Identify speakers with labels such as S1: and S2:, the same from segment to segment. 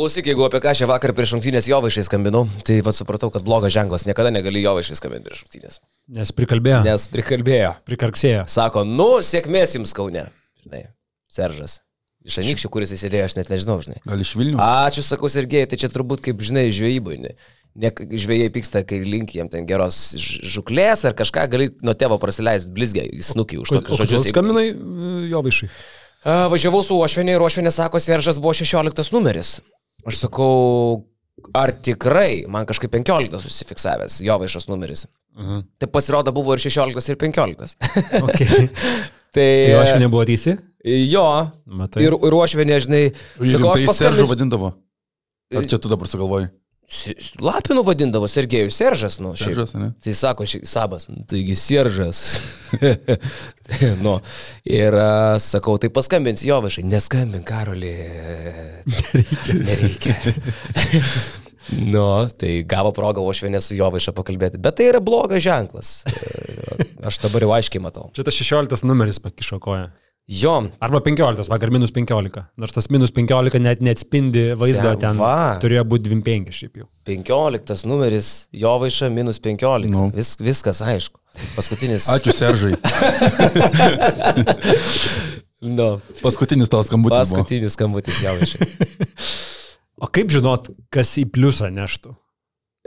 S1: Klausyk, jeigu apie ką šią vakarą prieš rungtynės jovaišai skambinau, tai vad supratau, kad blogas ženklas, niekada negali jovaišai skambinti prieš rungtynės.
S2: Nes prikalbėjo.
S1: Nes prikalbėjo.
S2: Prikarksėjo.
S1: Sako, nu, sėkmės jums kaune. Žinai, Seržas. Iš anykščių, kuris įsidėjo, aš net nežinau, žinai.
S3: Gal iš Vilnių?
S1: Ačiū, sakau, Sergėjai, tai čia turbūt kaip, žinai, žvejybui. Ne? Ne, žvėjai pyksta, kai link jiem ten geros žuklės ar kažką, gali nuo tėvo prasileisti blizgiai, jis nukį už tokius žodžius. jeigu-
S2: Skambinai jo vaišai.
S1: A, Važiavau su Ošvenė ir Ošvenė sako, Seržas buvo 16 numeris. Aš sakau, ar tikrai man kažkaip 15 susifiksavęs jo vaišas numeris.
S2: Mhm.
S1: Tai pasirodo buvo ir 16 ir 15.
S2: Okay.
S1: tai
S2: Tai aš nebuvo teisi?
S1: Jo.
S2: Matai.
S1: Ir, ir Ošvenė, žinai, sakau, aš
S3: Rimtai Seržu vadindavo. Ar čia tu dabar sugalvoji?
S1: Lapinų vadindavo Sergejų Seržas, nu, šiaip.
S3: Seržas, ne?
S1: Tai sako, ši, Sabas, nu, taigi Seržas. nu, ir a, sakau, tai paskambins jo viešai, neskambink, Karolį. Nereikia. Nereikia. nu, tai gavo progą Ošvenė su jo viešą pakalbėti. Bet tai yra blogas ženklas. Aš dabar jau aiškiai matau.
S2: Čia tas 16 numeris pakišo koją.
S1: Jo,
S2: Arba 15, vakar minus 15. Nors tas minus 15 net neatspindi vaizdo
S1: Sen,
S2: ten.
S1: va.
S2: Turėjo būti 25 šiaip jau.
S1: 15 numeris, jo vaiša minus 15.
S3: Nu.
S1: Vis, viskas aišku. Paskutinis.
S3: Ačiū Seržai.
S1: Nu,
S3: Paskutinis tavo skambutis. buvo.
S1: paskutinis skambutis jau iš.
S2: O kaip žinot, kas į pliusą neštų?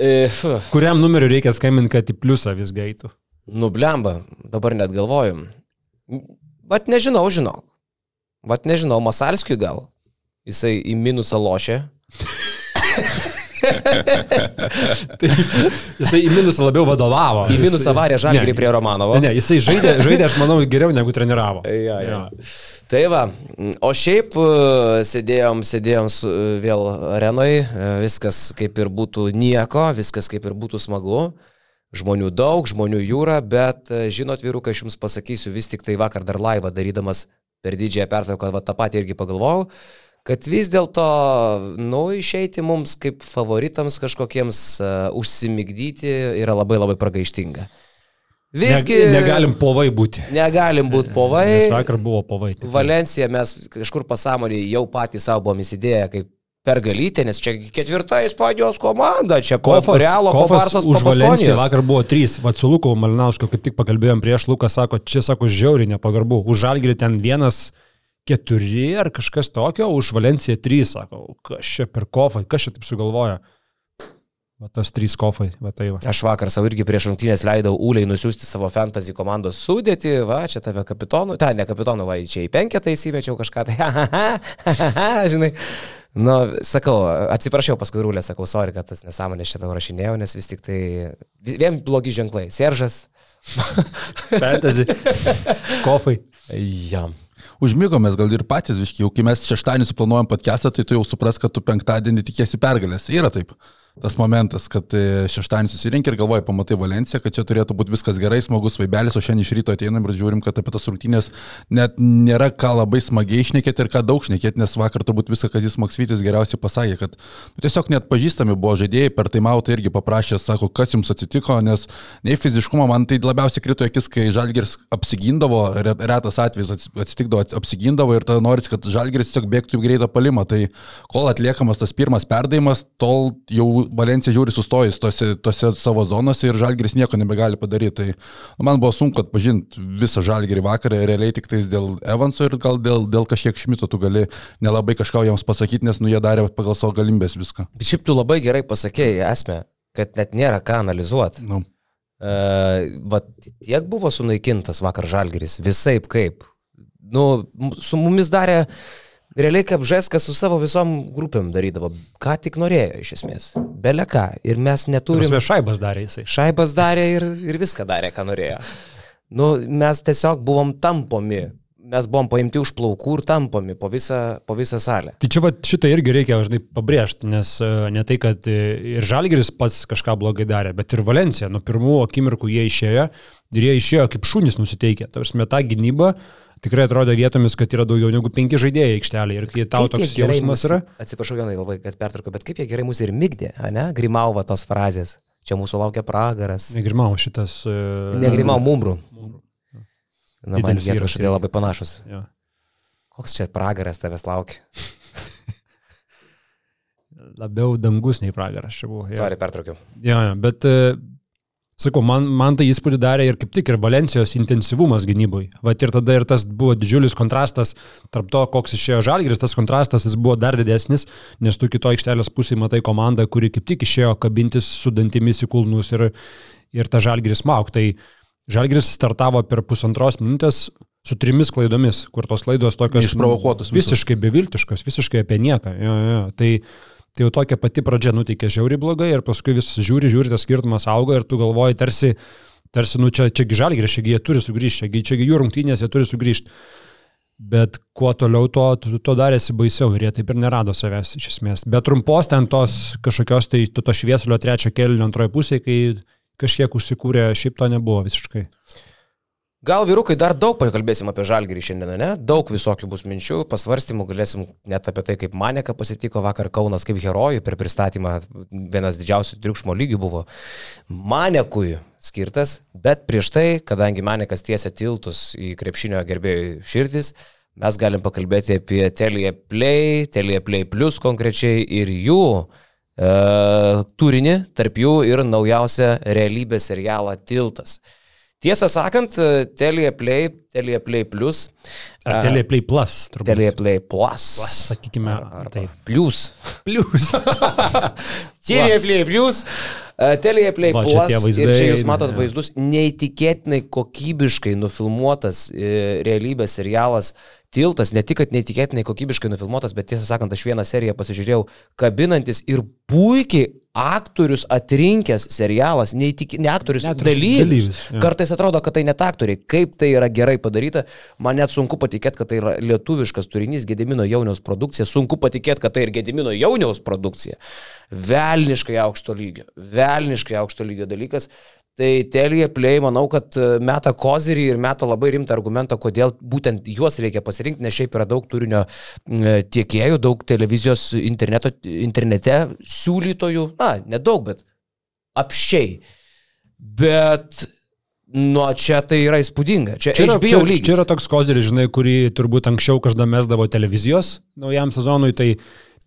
S1: E.
S2: Kuriam numeriu reikia skambinti, kad į pliusą vis gaitų?
S1: Nublemba, dabar net galvojom. Vat nežinau, žinok. Vat nežinau, Masalskiui gal. Jisai į minusą lošia.
S2: Jisai į minusą labiau vadovavo.
S1: Į minusą varė žalgerį
S2: Ne,
S1: prie Romanovo.
S2: Ne, ne, jisai žaidė, žaidė, aš manau, geriau negu treniravo.
S1: Ja, ja. Tai va, o šiaip e, sėdėjom, sėdėjom e, vėl arenoj, e, viskas kaip ir būtų nieko, viskas kaip ir būtų smagu. Žmonių daug, žmonių jūra, bet e, žinot, vyrukai, aš jums pasakysiu, vis tik tai vakar dar laivą darydamas per didžiąją pertrauką, va tą patį irgi pagalvojau, kad vis dėlto, nu, išeiti mums kaip favoritams kažkokiems uh, užsimigdyti yra labai labai pragaištinga. Visgi
S2: Ne, negalim povai būti.
S1: Negalim būti povai.
S2: Nes vakar buvo povai. tikrai.
S1: Valencija mes kažkur pasąmonėje jau patys savo buvom įsidėję kaip pergalytė, nes čia ketvirta Ispanijos komanda, čia
S2: Kofas,
S1: Realo,
S2: Valenciją
S1: Baskonijos.
S2: vakar buvo trys. Vat su Luku Malinausku kaip tik pakalbėjom prieš Luką, sako, čia sako žiauriai nepagarbu. Už Žalgirį ten vienas keturi ar kažkas tokio, už Valenciją trys, sako, kas čia per kofai, kas čia taip sugalvoja. Va tas trys kofai, va tai va.
S1: Aš vakar savo irgi prieš rungtynės leidau Uliai nusiųsti savo fantasy komandos sudėti, va, čia tave kapitonu, ten ne kapitonu, va, čia į penketą įsimečiau kažką, tai, ha, ha, ha, ha, ha, žinai. Nu, sakau, atsiprašiau paskui Rūlė, sakau, sorry, kad tas nesąmonės šitą rašinėjau, nes vis tik tai vien blogi ženklai. Seržas.
S2: Fantasy. Kofai.
S1: Jam.
S3: Užmygomės gal ir patys, viški, jau kai mes šeštadienį suplanuojam podcastą, tai tu jau supras, kad tu penktadienį tikėsi pergalės. Yra taip. Tas momentas, kad e, šeštadienį susirinkti ir galvoji, pamatai Valenciją, kad čia turėtų būti viskas gerai, smagus vaibelis, o šiandien iš ryto ateinam ir žiūrim, kad apie tas rungtynės net nėra ką labai smagiai išnekėti ir ką daug šnekėti, nes vakar turbūt viską, kas jis Maksvytis geriausiai pasakė, kad nu, tiesiog net pažįstami buvo žaidėjai, per taimautą irgi paprašė, sako, kas jums atsitiko, nes nei fiziškumo man tai labiausiai krito akis, kai Žalgiris apsigindavo, re- retas atvejis ats- atsitikdavo, ats- apsigindavo ir tada noris, kad Žalgiris tiesiog bėgtų į greitą palimą. Tai kol atliekamas tas pirmas perdavimas, tol jau Valencija žiūri sustojus tose, tose savo zonose ir Žalgiris nieko nebegali padaryti. Tai nu, man buvo sunku atpažinti visą Žalgirį vakarą, realiai tik tais dėl Evanso ir gal dėl, dėl kažkiek Šmito tu gali nelabai kažką jiems pasakyti, nes nu jie darė pagal savo galimybės viską.
S1: Bet šiaip tu labai gerai pasakėjai esmę, kad net nėra ką analizuoti.
S3: Nu.
S1: Uh, bet tiek buvo sunaikintas vakar žalgeris, visai kaip. Nu, su mumis darė realiai kaip Žeskas su savo visom grupėm darydavo, ką tik norėjo iš esmės. Bele ką. Ir mes neturim...
S2: Turim šaibas darė jisai.
S1: Šaibas darė ir, ir viską darė, ką norėjo. Nu, mes tiesiog buvom tampomi. Mes buvom paimti už plaukų ir tampomi po visą, po visą salę.
S2: Tai čia va, šitą irgi reikia, žinai, pabrėžti, nes e, ne tai, kad e, ir Žalgeris pats kažką blogai darė, bet ir Valencija. Nuo pirmų akimirkų jie išėjo ir jie išėjo kaip šunys nusiteikę. Tarsi ta gynyba tikrai atrodo vietomis, kad yra daugiau negu penki žaidėjai aikštelėje ir kai tau
S1: Kaip
S2: toks jausmas
S1: mus-
S2: yra.
S1: Atsiprašau, Jonai, labai, kad pertraukiau, bet kaip jie gerai mūsų ir mygdė, ne? Grimauva tos frazės. Čia mūsų laukia pragaras.
S2: Negrimau šitas. e,
S1: Negrimau mumbrų. Na, man jie kažkodėl labai panašus.
S2: Jo.
S1: Koks čia pragaras tavęs laukia?
S2: labiau dangus nei pragaras čia buvo.
S1: Sorry, pertraukiau.
S2: Jo, jo, bet, e, sakau, man, man tai įspūdį darė ir kaip tik ir Valencijos intensyvumas gynybui. Vat ir tada ir tas buvo didžiulis kontrastas tarp to, koks išėjo žalgris, tas kontrastas jis buvo dar didesnis, nes tu kito aikštelės pusėje matai komandą, kuri kaip tik išėjo kabintis su dantimis į kulnus ir, ir ta žalgris mauk. Tai žalgris startavo per pusantros minutės su trimis klaidomis, kur tos klaidos tokios...
S3: Išprovokuotos.
S2: Visiškai beviltiškos, visiškai apie nieką. Jo, jo. Tai, tai jau tokia pati pradžia nuteikė žiauri blogai ir paskui vis žiūri, žiūri, tas skirtumas auga ir tu galvoji tarsi, tarsi, nu čia, čiagi žalgrė, čiagi jie turi sugrįžti, čiagi, čiagi jų rungtynės, jie turi sugrįžti. Bet kuo toliau, to, to, to darėsi baisiau ir jie taip ir nerado savęs iš esmės. Bet trumpos ten tos kažkokios tai to šviesulio trečio kelio antroje pusėje, kai kažkiek užsikūrė, šiaip to nebuvo visiškai.
S1: Gal vyrukai dar daug pakalbėsim apie žalgyrį šiandieną, ne? Daug visokių bus minčių, pasvarstymų, galėsim net apie tai, kaip Maneka pasitiko vakar Kaunas kaip herojų per pristatymą, vienas didžiausių triukšmo lygių buvo Manekui skirtas, bet prieš tai, kadangi Manekas tiesia tiltus į krepšinio gerbėjų širdis, mes galim pakalbėti apie Telia Play, Telia Play Plus konkrečiai ir jų e, turinį, tarp jų ir naujausią realybės serialą Tiltas. Tiesą sakant, Telia Play, Telia Play Plus.
S2: Ar Telia Play Plus, turbūt.
S1: Telia Play Plus.
S2: Plus sakykime,
S1: ar
S2: taip.
S1: Plus.
S2: Plus.
S1: Telia Play Plus. Telia Play
S2: Va,
S1: Plus.
S2: čia tie vaizdai,
S1: ir čia jūs matot
S2: ne.
S1: vaizdus, neįtikėtinai kokybiškai nufilmuotas e, realybės serialas Tiltas, ne tik, kad neįtikėtinai kokybiškai nufilmuotas, bet tiesą sakant, aš vieną seriją pasižiūrėjau, kabinantis ir puikiai aktorius atrinkęs serialas, neįtik... ne aktorius,
S2: Net
S1: dalyvius.
S2: dalyvius, jo.
S1: Kartais atrodo, kad tai net aktoriai. Kaip tai yra gerai padaryta, man net sunku patikėti, kad tai yra lietuviškas turinys Gedimino jauniaus produkcija, sunku patikėti, kad tai ir Gedimino jauniaus produkcija. Velniškai aukšto lygio, velniškai aukšto lygio dalykas. Tai Telia Play, manau, kad e, meta kozirį ir meta labai rimtą argumentą, kodėl būtent juos reikia pasirinkti, nes šiaip yra daug turinio m, tiekėjų, daug televizijos interneto, internete siūlytojų, na, nedaug, bet apščiai. Bet nuo čia tai yra įspūdinga. Čia,
S2: Čia yra, čia,
S1: lygis.
S2: čia yra toks kozeris, žinai, kurį turbūt anksčiau kažkada mesdavo televizijos naujam sezonui, tai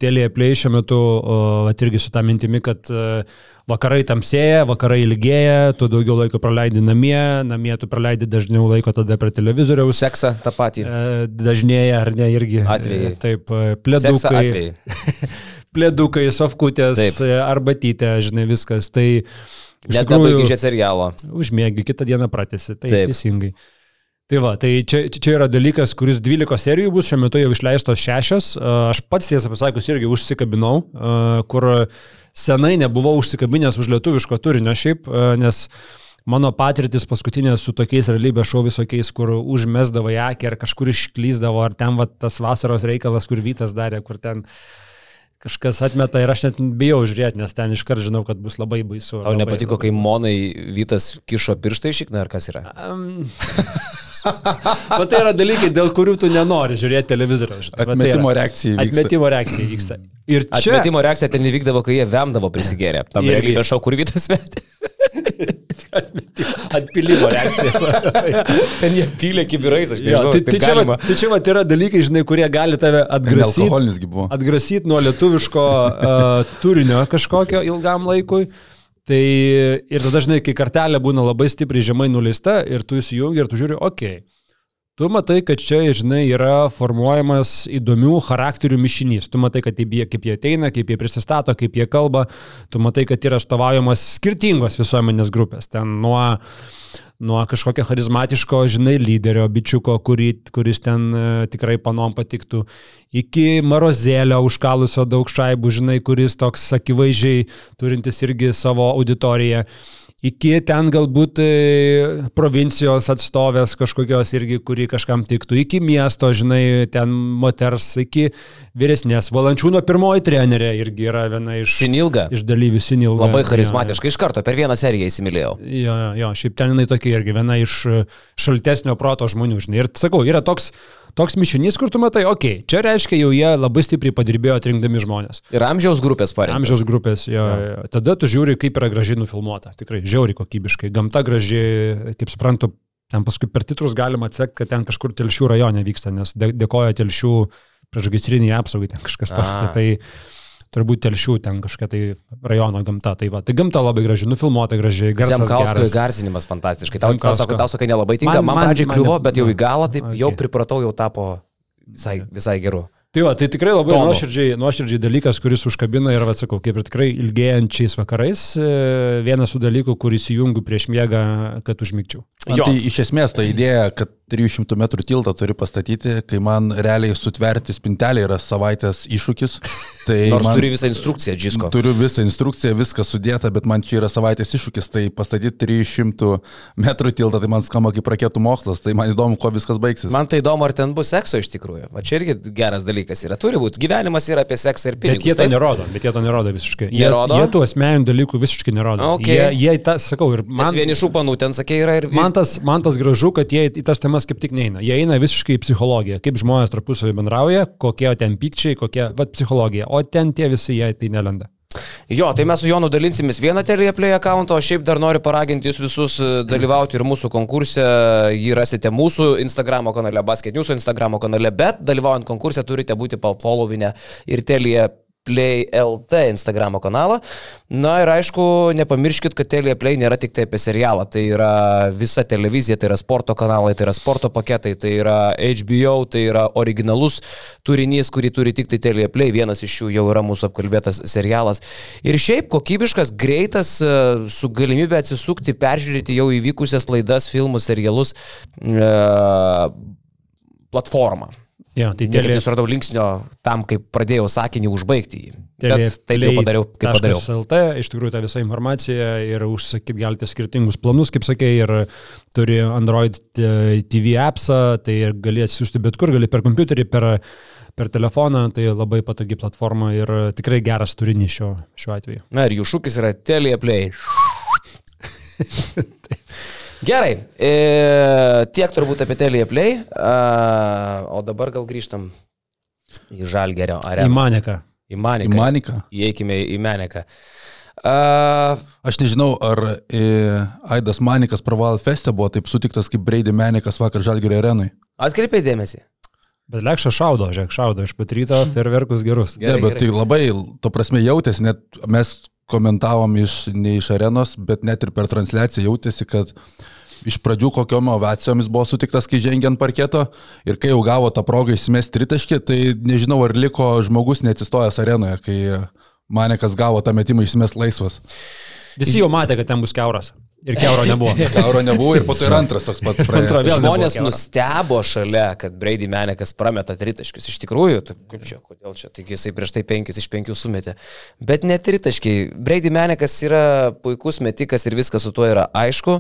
S2: Telia Play šiuo metu, o, vat irgi su tą mintimi, kad e, vakarai tamsėja, vakarai ilgėja, tu daugiau laiko praleidi namie, namie tu praleidi dažniau laiko tada prie televizoriaus.
S1: Seksą tą patį.
S2: E, Dažnėja ar ne irgi.
S1: Atvejai.
S2: E, Taip, e,
S1: Seksą atvejai.
S2: pledukai, sofkutės,
S1: Taip.
S2: arbatytė, žinai, viskas. Tai iš
S1: Net nebaigi žiūrėti serialo.
S2: užmėgi, kitą dieną pratesi. Tai
S1: Taip.
S2: teisingai. Tai va, tai čia, čia yra dalykas, kuris 12 serijų bus, šiuo metu jau išleistos šešios. A, Aš pats tiesą pasakius irgi užsikabinau, kur senai nebuvau užsikabinęs už lietuviško turinio šiaip, nes mano patirtis paskutinės su tokiais realybės šou visokiais, kur užmesdavo akį ar kažkur išklyzdavo, ar ten va, tas vasaros reikalas, kur Vytas darė, kur ten kažkas atmeta ir aš net bijau žiūrėti, nes ten iškart žinau, kad bus labai baisu.
S1: Tau
S2: labai,
S1: nepatiko, kai Monai Vytas kišo pirštą į šikną, ar kas yra?
S2: Um, Bet tai yra dalykai, dėl kurių tu nenori žiūrėti. Va tai
S3: Atmetimo
S2: yra.
S3: reakcija įvyksta.
S2: Atmetimo reakcija vyksta. Ir čia...
S1: Atmetimo reakcija ten įvykdavo, kai jie vemdavo prisigėrę. Tam
S2: Irgi.
S1: realybės šau, kur Vytas metė.
S2: Atpilimo reakcija.
S1: Ten jie pylė kibirais, aš
S2: Jo,
S1: nežinau,
S2: tai,
S1: tai,
S2: tai, čia, va, tai čia va yra dalykai, žinai, kurie gali tave atgrasyti. Atgrasyti nuo lietuviško uh, turinio kažkokio ilgam laikui. Tai ir tada, žinai, kai kartelė būna labai stipriai žemai nuleista ir tu įsijungi ir tu žiūri, okei. Okay. Tu matai, kad čia, žinai, yra formuojamas įdomių charakterių mišinys. Tu matai, kad jie, kaip jie ateina, kaip jie prisistato, kaip jie kalba. Tu matai, kad yra atstovaujamas skirtingos visuomenės grupės. Ten nuo, nuo kažkokio charizmatiško, žinai, lyderio, bičiuko, kurį, kuris ten e, tikrai panom patiktų, iki marozėlio užkalusio daug šaibų, žinai, kuris toks akivaizdžiai turintis irgi savo auditoriją. Iki ten galbūt e, provincijos atstovės kažkokios irgi, kuri kažkam tiktų, iki miesto, žinai, ten moters, iki vyresnės. Valančiūno pirmoji trenerė irgi yra viena iš,
S1: Sinilga.
S2: iš dalyvių Sinilga.
S1: Labai charizmatiška. Iš karto per vieną seriją įsimylėjau.
S2: Jo, jo, jo, šiaip ten jinai tokia irgi viena iš šaltesnio proto žmonių, žinai. Ir sakau, yra toks, toks mišinys, kur tu matai, okei, okay, čia reiškia jau jie labai stipriai padirbėjo atrinkdami žmonės.
S1: Ir amžiaus grupės parengė.
S2: Amžiaus grupės, jo, jo. jo. Tada tu žiūri, kaip yra gražiai nufilmuota. Tikrai, žiauriai kokybiškai. Gamta gražiai, kaip suprantu, ten paskui per titrus galima atsekti, kad ten kažkur telšių rajone vyksta, nes dė- dėkoja telšių priešgaisriniai apsaugai, ten kažkas tokio. Tai turbūt telšių ten kažkokia tai rajono gamta. Tai, va, tai gamta labai graži, nufilmuota gražiai.
S1: Zemkausko įgarsinimas fantastiškai. Tau, tau, sako, tau sakai nelabai tinka, man,
S2: Man-
S1: pradžiai kliuvo, bet jau į galą taip jau pripratau, jau tapo visai, visai geru.
S2: Tai va, tai tikrai labai
S1: Tomu.
S2: nuoširdžiai, nuoširdžiai dalykas, kuris užkabina ir, atsakau, kaip ir tikrai ilgėjančiais vakarais, e, vienas tų dalykų, kuris įjungiu prieš miegą, kad užmygčiau.
S3: Tai iš esmės ta idėja, kad 300 metrų tiltą turi pastatyti, kai man realiai sutverti spintelį yra savaitės iššūkis. Tai
S1: Nors
S3: man,
S1: turi visą instrukciją, Džisko.
S3: Turiu visą instrukciją, viskas sudėta, bet man čia yra savaitės iššūkis, tai pastatyti 300 metrų tiltą, tai man skamba kaip raketų mokslas, tai man įdomu, kuo viskas baigsis.
S1: Man tai įdomu, ar ten bus sekso iš tikrųjų. Va čia irgi geras dalykas yra. Turi būti. Gyvenimas yra apie seksą ir pinigus.
S2: Bet jie to
S1: taip?
S2: nerodo, bet jie to nerodo visiškai. Jie,
S1: Nerodo?
S2: jie tų asmeninių dalykų visiškai nerodo.
S1: Okay.
S2: Jie, jie tą, sakau, ir
S1: Man...
S2: man,
S1: Vienišų panų ten sakė yra ir...
S2: man, tas, man tas gražu, kad jie į tas temas kaip tik neina. Jie eina visiškai į psichologiją, kaip žmonės tarpusavį bendrauja, kokie ten pykčiai, kokie, va, psichologija. O ten tie visi jie tai nelenda.
S1: Jo, tai mes su Jonu dalinsimės vieną Teleplay account, o šiaip dar noriu paraginti jūs visus e, dalyvauti ir mūsų konkurse. Jį rasite mūsų Instagram kanale, Basket News Instagram kanale, bet dalyvaujant konkurse turite būti followinę ir Telia Play LT Instagram kanalą. Na ir aišku, nepamirškit, kad Telia Play nėra tik tai apie serialą, tai yra visa televizija, tai yra sporto kanalai, tai yra sporto paketai, tai yra HBO, tai yra originalus turinys, kurį turi tik tai Telia Play, vienas iš jų jau yra mūsų apkalbėtas serialas. Ir šiaip kokybiškas, greitas, e, su galimybė atsisukti, peržiūrėti jau įvykusias laidas, filmus, serialus e, platformą.
S2: Jo, tai
S1: Niekaip
S2: telė,
S1: nesuradau linksnio tam, kaip pradėjau sakinį užbaigti jį.
S2: telė,
S1: Bet taip jau padariau, kaip padariau.
S2: LT, iš tikrųjų tą visą informaciją ir užsakyti galite skirtingus planus, kaip sakė, ir turi Android TV appsą, tai gali atsiųsti bet kur, gali per kompiuterį, per, per telefoną, tai labai patogi platforma ir tikrai geras turinys šiuo, šiuo atveju.
S1: Na ir jų šūkis yra Teleplay. Gerai, e, tiek turbūt apie Teleplay, a, o dabar gal grįžtam į Žalgerio
S2: Į
S1: areną.
S2: Maneką.
S1: Į Maniką.
S3: Į Maniką.
S1: Įeikime į Maniką. A,
S3: Aš nežinau, ar e, Aidas Manikas Praval Feste buvo taip sutiktas kaip Brady Manikas vakar Žalgirio arenui.
S1: atkreipiai dėmesį.
S2: Bet lekšą šaudo, žiūrėk, šaudo iš pat ryto, ferverkus gerus.
S1: Gerai,
S3: ne, bet
S1: gerai.
S3: tai labai, to prasme, jautėsi, net mes komentavom iš, ne iš arenos, bet net ir per transliaciją jautėsi, kad iš pradžių kokiom ovacijomis buvo sutiktas, kai žengė ant parketo ir kai jau gavo tą progą įsimesti tritaškį, tai nežinau, ar liko žmogus neatsistojęs arenoje, kai mane kas gavo tą metimą įsimest laisvas.
S2: Visi jau matė, kad ten bus keuras. Ir keuro nebuvo.
S3: Kauro nebuvo ir po to ir antras toks pat
S2: Antra
S3: praėjo.
S1: Žmonės nustebo šalia, kad Brady Menekas prameta tritaškius. Iš tikrųjų, tai kaip čia, kodėl čia, taigi jisai prieš tai penkis iš penkių sumetė. Bet ne tritaškiai. Brady Menekas yra puikus metikas ir viskas su tuo yra aišku,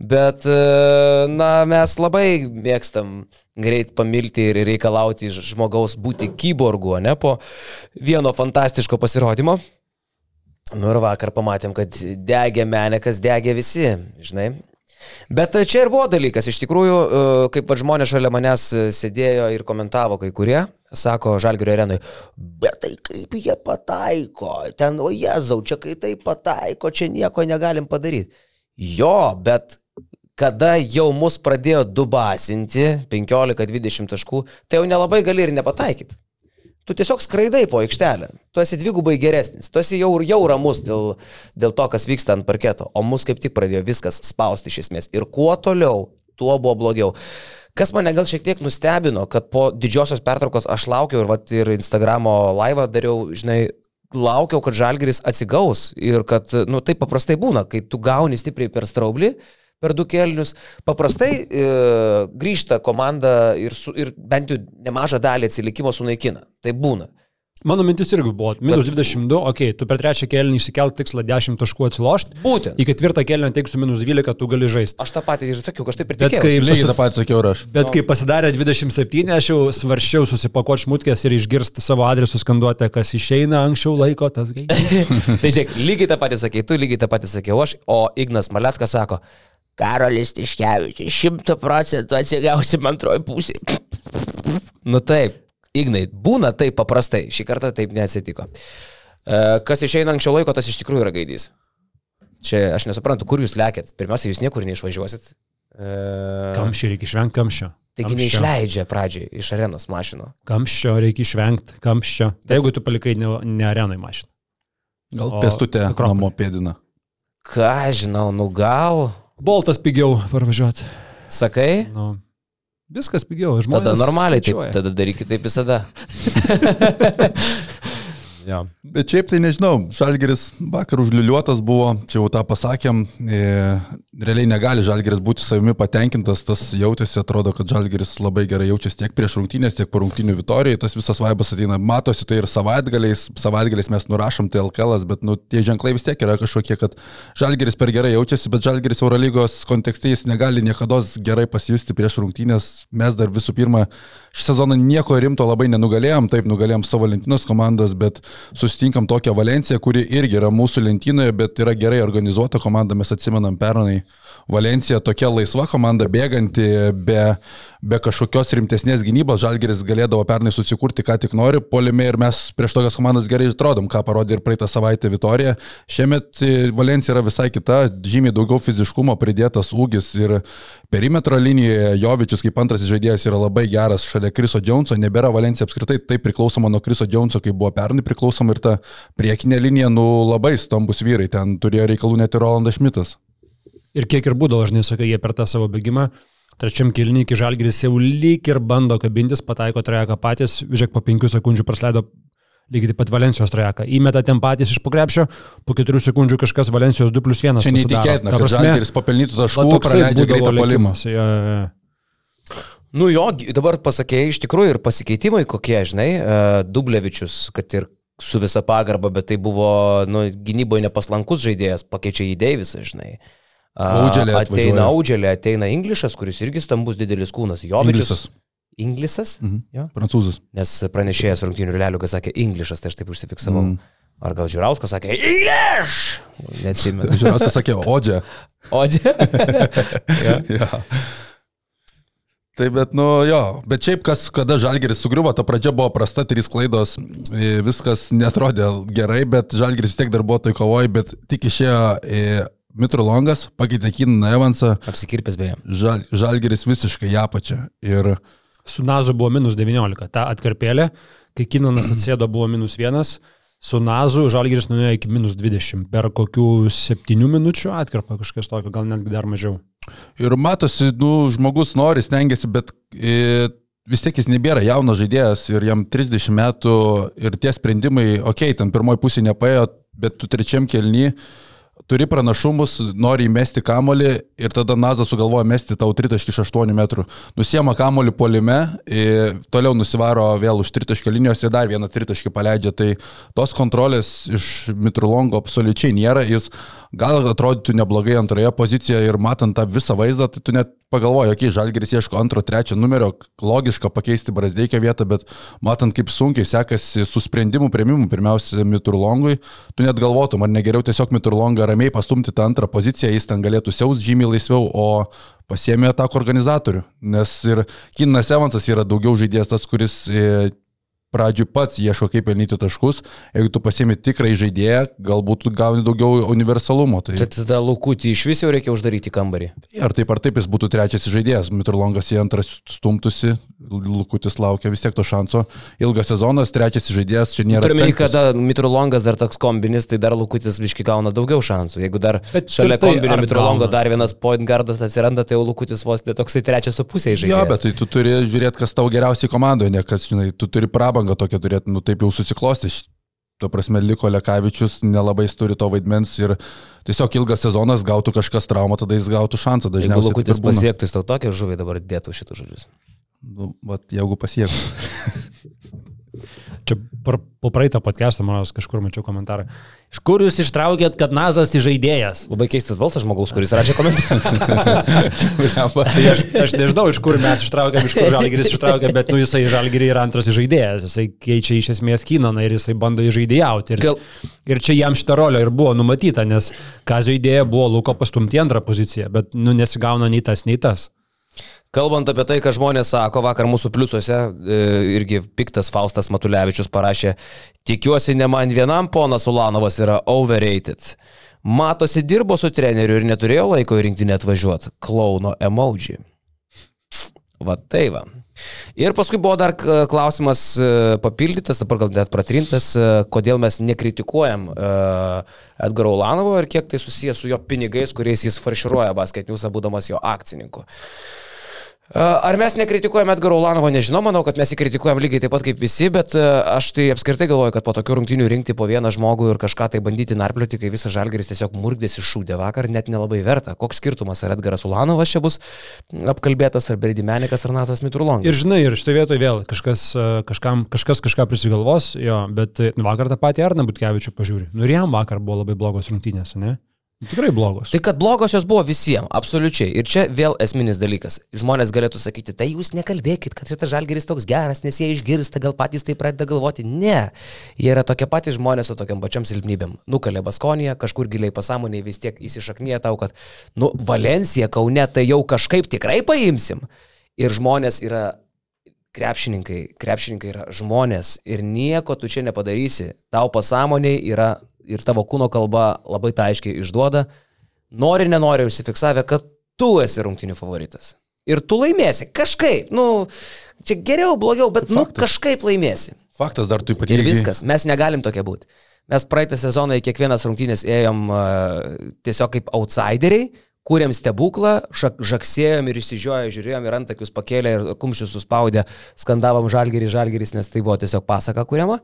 S1: bet, e, na, mes labai mėgstam greit pamilti ir reikalauti žmogaus būti kyborgu, ne po vieno fantastiško pasirodymo. Nu ir vakar pamatėm, kad degė Menekas, degė visi, žinai. Bet čia ir buvo dalykas, iš tikrųjų, e, kaip va žmonės šalia manęs sėdėjo ir komentavo kai kurie, sako Žalgirio arenui, bet tai kaip jie pataiko, ten, o jezau, čia kai tai pataiko, čia nieko negalim padaryti. Jo, bet kada jau mus pradėjo dubasinti 15-20 taškų, tai jau nelabai gali ir nepataikyti. Tu tiesiog skraidai po aikštelę. Tu esi dvigubai geresnis. Tu esi jau, jau ramus dėl, dėl to, kas vyksta ant parketo. O mus kaip tik pradėjo viskas spausti iš esmės. Ir kuo toliau, tuo buvo blogiau. Kas mane gal šiek tiek nustebino, kad po didžiosios pertraukos aš laukiau ir, vat, ir Instagramo laivą dariau, žinai, laukiau, kad Žalgeris atsigaus ir kad, nu, taip paprastai būna, kai tu gauni stipriai per straublį, per du kelnius. Paprastai e, grįžta komanda ir, su, ir bent jau nemažą dalį atsilikimo sunaikina. Tai būna.
S2: Mano mintis irgi buvo, minus 22, okei, okay, tu per trečią kelnį išsikelt tikslą 10 taškų atsilošti,
S1: Būtent.
S2: į ketvirtą kelnį teiksiu minus 12, tu gali žaisti.
S1: Aš tą patį ir sakiau, aš taip ir
S2: Bet
S1: tikėjausi.
S2: kai-
S3: Lygiai tą patį sakiau ir aš.
S2: Bet kai pasidarė 27, aš jau svarščiau susipakuoti šmutkės ir išgirsti savo adresų skanduotę, kas išeina anksčiau laiko, tas gai.
S1: tai žiūrėk, lygiai tą patį sakei, tu lygiai tą patį sakiau aš, o Ignas Maleckas sako, Karolis Tiškevičius, šimtų procentų atsigausim antroji pusė. nu taip, Ignai, būna taip paprastai, šį kartą taip neatsitiko. E, Kas išeina anksčiau laiko, tas iš tikrųjų yra gaidys. Čia aš nesuprantu, kur jūs lėkėt. Pirmiausia, jūs niekur neišvažiuosit. E,
S2: Kamščio reikia išvengti kamščio.
S1: Taigi
S2: Kamščio.
S1: neišleidžia pradžiai iš arenos mašino.
S2: Kamščio reikia išvengti, kamščio. Tai jeigu tu palikai ne, ne arenai mašiną.
S3: Gal pėstutė namo pėdina.
S1: Ką žinau, nu gal,
S2: Boltas pigiau parvažiuoti.
S1: sakai?
S2: Nu, viskas pigiau. Žmonės
S1: Tada normaliai, taip, tada darykit taip visada. ja.
S3: Bet šiaip tai nežinau, Žalgeris vakar užliuliuotas buvo, čia jau tą pasakėm, e, realiai negali Žalgeris būti savimi patenkintas, tas jautėsi, atrodo, kad Žalgeris labai gerai jaučiasi tiek prieš rungtynės, tiek po rungtynių Vitorijai, tas visas vaibas ateina, matosi tai ir savaitgaliais, savaitgaliais mes nurašom tai LKL, bet nu, tie ženklai vis tiek yra kažkokie, kad Žalgeris per gerai jaučiasi, bet Žalgeris Eurolygos kontekste jis negali niekada gerai pasijusti prieš rungtynės, mes dar visų pirma šį sezoną nieko rimto labai nenugalėjom, taip nugalėjom savo lentynos komandas, bet susitinkam tokią Valenciją, kuri irgi yra mūsų lentynoje, bet yra gerai organizuota komanda, mes atsimenam pernai. Valencija tokia laisva komanda, bėganti be, be kažkokios rimtesnės gynybos, Žalgeris galėdavo pernai susikurti, ką tik nori, polime ir mes prieš tokias komandas gerai atrodom, ką parodė ir praeitą savaitę Vitorija. Šiemet e, Valencija yra visai kita, žymiai daugiau fiziškumo pridėtas ūgis ir perimetro linijoje Jovičius kaip antras žaidėjas yra labai geras šalia Kriso Džonso, nebėra Valencija apskritai taip priklausoma nuo Kriso Džonso, kaip buvo pernai priklausoma ir ta priekinė linija, nu labai stambus vyrai, ten turėjo reikalų net ir Rolandas Šmitas.
S2: Ir kiek ir būdavo, žinai, sakai, jie per tą savo bėgimą. Trečiam kilniui iki žalgris jau lyg ir bando kabintis, pataiko trajeką patys, žiūrėk, po penkių sekundžių prasleido lygiai taip pat Valencijos trajeką. Įmeta ten patys iš pokrepšio, po keturių sekundžių kažkas Valencijos 2 plus 1.
S3: Čia neįtikėtina, kad Žalgeris papelnytų taškų, praleidžia greitą palimą.
S2: Ja, ja, ja.
S1: Nu jo, dabar pasakėjai iš tikrųjų ir pasikeitimai kokie, žinai, e, Dublevičius, kad ir su visa pagarba, bet tai buvo nu, gynyboje nepaslankus žaidėjas, pakeičia į Deivisą, žinai.
S3: Audželė
S1: ateina. Audželė, ateina Inglišas, kuris irgi stambus didelis kūnas. Jovičius.
S3: Inglisas.
S1: Inglisas?
S3: Mhm.
S1: Jo.
S3: Prancūzas.
S1: Nes pranešėjas rungtynių Liuliukas sakė Inglišas, tai aš taip užsifiksavau.
S3: Mm.
S1: Ar gal Žiūrauskas sakė English? Neatsimenu.
S3: Žiūrėsiu, sakė, Odžia.
S1: O, čia.
S3: ja. Tai bet, nu jo, bet šiaip kas, kada Žalgeris sugriuvo, ta pradžia buvo prasta, trys klaidos, viskas netrodė gerai, bet Žalgeris tiek dar buvo toj kovoj, bet tik išėjo Mitro Longas, pakeitė Kiną Evansą,
S1: Apsikirpęs beje.
S3: žal, Žalgeris visiškai ją pačią. Ir
S2: Su Nazu buvo minus 19, ta atkarpėlė, kai Kinanas atsėdo buvo minus 1, su Nazu Žalgiris nuėjo iki minus 20, per kokių 7 minučių atkarpą kažkas tokio, gal netgi dar mažiau.
S3: Ir matosi, nu, žmogus nori, stengiasi, bet e, vis tiek jis nebėra jaunas žaidėjas ir jam 30 metų ir tie sprendimai, okei, okay, ten pirmoji pusė nepaėjo, bet tu trečiam kelny turi pranašumus, nori įmesti kamolį ir tada Nazas sugalvoja mesti tau 3.8 metrų. Nusiema kamolį polime, toliau nusivaro vėl už 3 linijos ir dar vieną 3 paleidžia. Tai tos kontrolės iš Mitrulongo absoliučiai nėra. Jis gal atrodytų neblogai antroje pozicijoje ir matant tą visą vaizdą, tai tu net pagalvoji, okei, okay, Žalgeris ieško antro, trečio numerio, logiška pakeisti Brasdeikio vietą, bet matant, kaip sunkiai sekasi su sprendimų prieimimu, pirmiausia, Miturlongui, tu net galvotum, ar negeriau tiesiog Miturlongą ramiai pastumti tą antrą poziciją, jis ten galėtų siaus žymiai laisviau, o pasiemė atako organizatorių. Nes ir Kinas Evansas yra daugiau žaidėjas tas, kuris pradžiui pats ieško kaip pelnyti taškus, jeigu tu pasiemi tikrai žaidėją, galbūt tu gauni daugiau universalumo. Tai...
S1: Tada Lukutį iš vis jau reikia uždaryti kambarį.
S3: Ar taip ar taip jis būtų trečias žaidėjas, Mitrolongas į antrą stumtusi, Lukutis laukia vis tiek to šanso. Ilgas sezonas, trečias žaidėjas, čia nėra.
S1: Turime, kada Mitrolongas dar toks kombinis, tai dar Lukutis biški gauna daugiau šansų. Jeigu dar
S2: Bet
S1: šalia
S2: tai
S1: kombinio Mitrolongo dar vienas point guardas atsiranda, tai jau Lukutis vos ne toksai trečias su pusė žaidėjas.
S3: Jo, bet tai tu turi žiūrėti, kas tau geriausiai komandoje, ne kas, žinai, tu turi prabangą tokią turėti, nu taip jau susiklosti. Tuo prasme, liko Lekavičius, nelabai turi to vaidmens ir tiesiog ilgas sezonas gautų kažkas traumą, tada jis gautų šansą.
S1: Jeigu
S3: Dažniausiai taip
S1: Lukutis pasiektų, jis tau tokią žuvį dabar dėtų šitų žodžius.
S3: Nu, vat, jeigu pasiektų.
S2: Čia po praeito podcast'o, man kažkur mačiau komentarą. Iš kur jūs ištraukėt, kad Nazas įžaidėjas?
S1: Labai keistas balsas žmogaus, kuris rašė komentarą.
S2: Tai aš, aš nežinau, iš kur mes ištraukėm, iš kur Žalgiris ištraukė, bet nu, jisai Žalgirį yra antras žaidėjas. Jisai keičia iš esmės Kinaną ir jisai bando įžaidėjauti. Ir,
S1: Gal-
S2: ir čia jam šitą rolę ir buvo numatyta, nes Kazio idėja buvo Luko pastumti antrą poziciją, bet nu, nesigauna nei tas, nei tas.
S1: Kalbant apie tai, ką žmonės sako, vakar mūsų pliusuose e, irgi piktas Faustas Matulevičius parašė, tikiuosi ne man vienam ponas Ulanovas yra overrated. Matosi dirbo su treneriu ir neturėjo laiko į rinktinę atvažiuoti. Klauno emoji. Va tai va. Ir paskui buvo dar k- klausimas e, papildytas, dabar gal net pratrintas, e, kodėl mes nekritikuojam Edgaro Ulanovo ir kiek tai susijęs su jo pinigais, kuriais jis farširuoja basketinius, būdamas jo akcininku. Ar mes nekritikuojame Edgaro Ulanovo, nežinau, manau, kad mes jį kritikuojam lygiai taip pat kaip visi, bet aš tai apskritai galvoju, kad po tokių rungtynių rinkti po vieną žmogų ir kažką tai bandyti narplioti, kai visas žalgeris tiesiog murgdėsi šūdė vakar, net nelabai verta. Koks skirtumas, ar Edgaras Ulanovas čia bus apkalbėtas, ar Berdimenikas, ar Natas Mitrulongas?
S2: Ir žinai, ir šitoje vietoje vėl kažkas, kažkam, kažkas kažką prisigalvos, jo, bet vakar tą patį Arną Butkevičių pažiūri. Nu ir jam vakar buvo labai blogos rungtynės, ne? Tikrai blogos.
S1: Tai kad blogos jos buvo visiems, absoliučiai. Ir čia vėl esminis dalykas. Žmonės galėtų sakyti, tai jūs nekalbėkit, kad šitas žalgeris toks geras, nes jie išgirsta, gal patys tai pradeda galvoti. Ne. Jie yra tokie patys žmonės su tokiam pačiam silpnybėm. Nukalė Baskoniją, kažkur giliai pasąmonėje vis tiek įsišaknyja tau, kad, nu, Valencija, Kaune, tai jau kažkaip tikrai paimsim. Ir žmonės yra krepšininkai, krepšininkai yra žmonės ir nieko tu čia nepadarysi. Tau pasąmoniai yra ir tavo kūno kalba labai tai aiškiai išduoda, nori, nenori užsifiksavę, kad tu esi rungtinių favoritas. Ir tu laimėsi. Kažkaip. Nu, čia geriau, blogiau, bet nu,
S3: Faktas.
S1: kažkaip laimėsi.
S3: Faktas dar tu
S1: Ir
S3: ypatingai.
S1: viskas. Mes negalim tokie būti. Mes praeitą sezoną į kiekvienas rungtynės ėjom uh, tiesiog kaip outsideriai, kūrėm stebuklą, šak, žaksėjom ir išsižioję, žiūrėjom ir antakius pakėlė ir kumščius suspaudę, skandavom žalgerį, žalgeris, nes tai buvo tiesiog pasaka kuriama.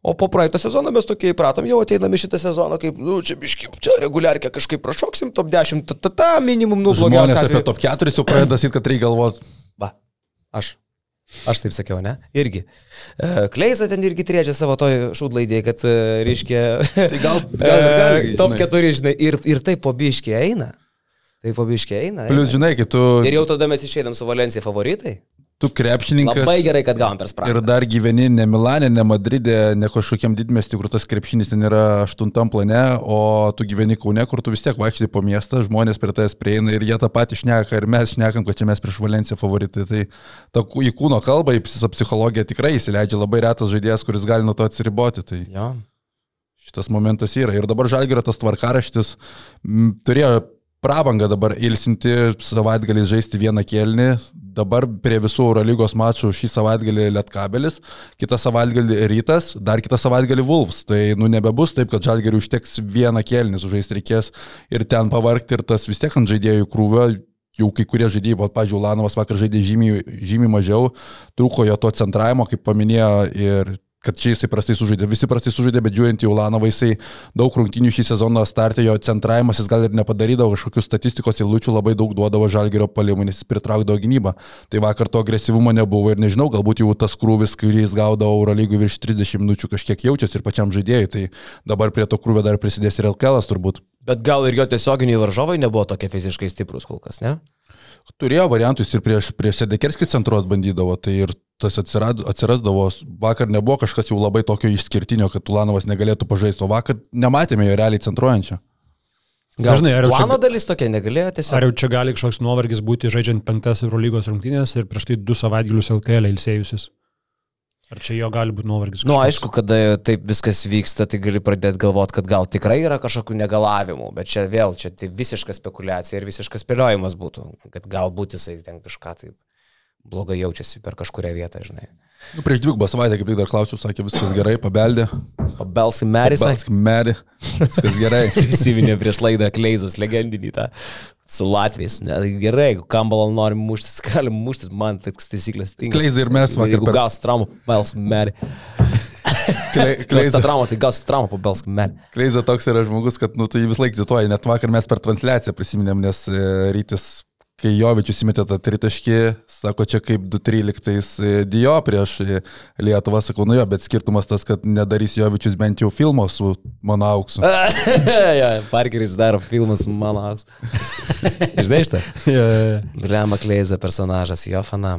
S1: O po praeito sezono mes tokie įpratom, jau ateiname šitą sezoną, kaip, nu, čia biški, čia reguliarkė kažkaip prašoksim, top 10, ta, ta, ta minimum, nu, blogiausia.
S3: apie top 4 jau pradeda sakyti, kad reikia galvoti.
S1: Va, aš. Aš taip sakiau, ne? Irgi. E, Kleisa ten irgi triežia savo toj šūdlaidėje, kad, e, reiškia...
S3: Tai gal- gal ir gali,
S1: e, Top
S3: žinai.
S1: 4, žinai, ir, ir taip po biškį eina. Tai po biškį eina. Eina.
S3: žinai, kai tu,
S1: Ir jau tada mes išeinam su Valencija favoritai.
S3: Tu krepšininkas.
S1: Labai gerai, kad gavom per
S3: Ir
S1: spragą.
S3: dar gyveni ne Milane, ne Madride, ne kažkokiam didmestį, kur tas krepšinis ten yra aštuntam plane, o tu gyveni Kaune, kur tu vis tiek vaikštai po miestą, žmonės prie tavęs prieina ir jie tą patį šneka ir mes šnekam, kad čia mes prieš Valenciją favoritai. Tai ta, į kūno kalbą, į psi- psichologiją tikrai įsileidžia labai retas žaidėjas, kuris gali nuo to atsiriboti. Tai
S1: Jo.
S3: šitas momentas yra. Ir dabar Žalgirio tas tvarkaraštis m, turėjo prabangą dabar ilsinti, savaitgalį žaisti vieną kėlinį. Dabar prie visų Eurolygos mačų šį savaitgalį Lietkabelis, kitą savaitgalį Rytas, dar kitą savaitgalį Vulfs. Tai nu nebebus taip, kad Žalgiriui užteks vieną kėlinį sužaisti reikės ir ten pavarkti ir tas vis tiek ant žaidėjų krūvio. Jau kai kurie žaidėjai, o, pažiūrėjau, Lanovas vakar žaidė žymiai, žymiai mažiau, trūko jo to centravimo, kaip paminėjo ir kad čia jisai prastai sužaidė. Visi prastai sužaidė, bet žiūrint į Ulanovą, jisai daug rungtynių šį sezoną startė, jo centravimas jis gal ir nepadarydavo, kažkokių statistikos įlučių labai daug duodavo žalgerio palimų, nes jis pritraukdavo gynybą. Tai vakar to agresyvumo nebuvo ir nežinau, galbūt jau tas krūvis, kurį jis gaudavo Eurolygų virš 30 minučių kažkiek jaučiasi ir pačiam žaidėjui. Tai dabar prie to krūvio dar prisidės ir LKL turbūt.
S1: Bet gal ir jo tiesioginiai varžovai nebuvo tokie fiziškai stiprus kol kas, ne?
S3: Turėjo variantus ir prieš, prieš Sedekerskį centruot bandydavo, tai ir tas atsirad, atsirasdavo, vakar nebuvo kažkas jau labai tokio išskirtinio, kad Tulanovas negalėtų pažaisti, o vakar nematėme jo realiai centruojančio.
S1: Gal
S2: Dažnai, ar jau čia-
S1: plano dalis tokia negalėjo tiesiog.
S2: Ar jau čia gali kažkoks nuovargis būti žaidžiant penktas Eurolygos rungtynės ir prieš tai du savaitgalius LKL ilsėjusis? Ar čia jo gali būti nuovargis?
S1: Na, nu, aišku, kada taip viskas vyksta, tai gali pradėti galvoti, kad gal tikrai yra kažkokių negalavimų, bet čia vėl, čia tai visiška spekulacija ir visiškas spėliojimas būtų, kad galbūt jisai ten kažką taip blogai jaučiasi per kažkuria vietą, žinai.
S3: Nu, prieš dvigubą savaitę, kaip tik dar klausiu, sakė, viskas gerai, pabeldė.
S1: Pabelsk Meris,
S3: Belsk merį, viskas gerai.
S1: prisiminė prieš laidą Kleizas legendinį tą su Latvijais. Ne, tai gerai, jeigu Kambalą nori muštis, galim muštis, man tai taisyklės tinka.
S3: Kleizai ir mes vakar
S1: Jeigu
S3: per-
S1: gaus traumą, pabelsk Merį.
S3: Klei-
S1: Gaus tą
S3: Kleiza,
S1: traumą, tai gaus traumą, pabelsk Merį.
S3: Kleiza toks yra žmogus, kad nu, tu jį vis laik cituoji, net vakar mes per transliaciją prisiminėm, nes e, rytis, kai Jovičius įmetė tą tritaškį, sako, čia kaip 2.13 Dio prieš e, Lietuvą, sakau, nu jo, bet skirtumas tas, kad nedarys Jovičius bent jau filmo su mano auksu.
S1: ja, Parkeris daro filmus su mano auks. Žinai šitą?
S2: Jo, jo, jo.
S1: Blema Kleiza personažas, jo fana.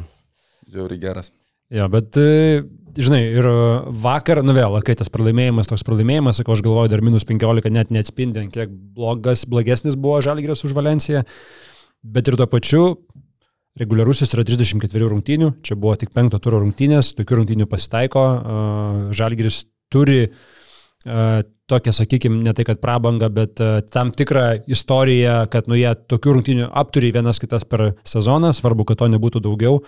S3: Žiauri geras.
S2: Jo, bet, e, žinai, ir e, vakar, nu vėl, kai tas pralaimėjimas, toks pralaimėjimas, sakau, aš galvoju, dar minus 15 net neatspindi, ant kiek blogas, blogesnis buvo Žalgiris už Valenciją, bet ir tuo pačiu reguliarusis yra 34 rungtynių, čia buvo tik penkto turo rungtynės, tokių rungtynių pasitaiko, Žalgiris turi tokią, sakykime, ne tai kad prabangą, bet tam tikrą istoriją, kad nu jie tokių rungtynių apturi vienas kitas per sezoną, svarbu, kad to nebūtų daugiau.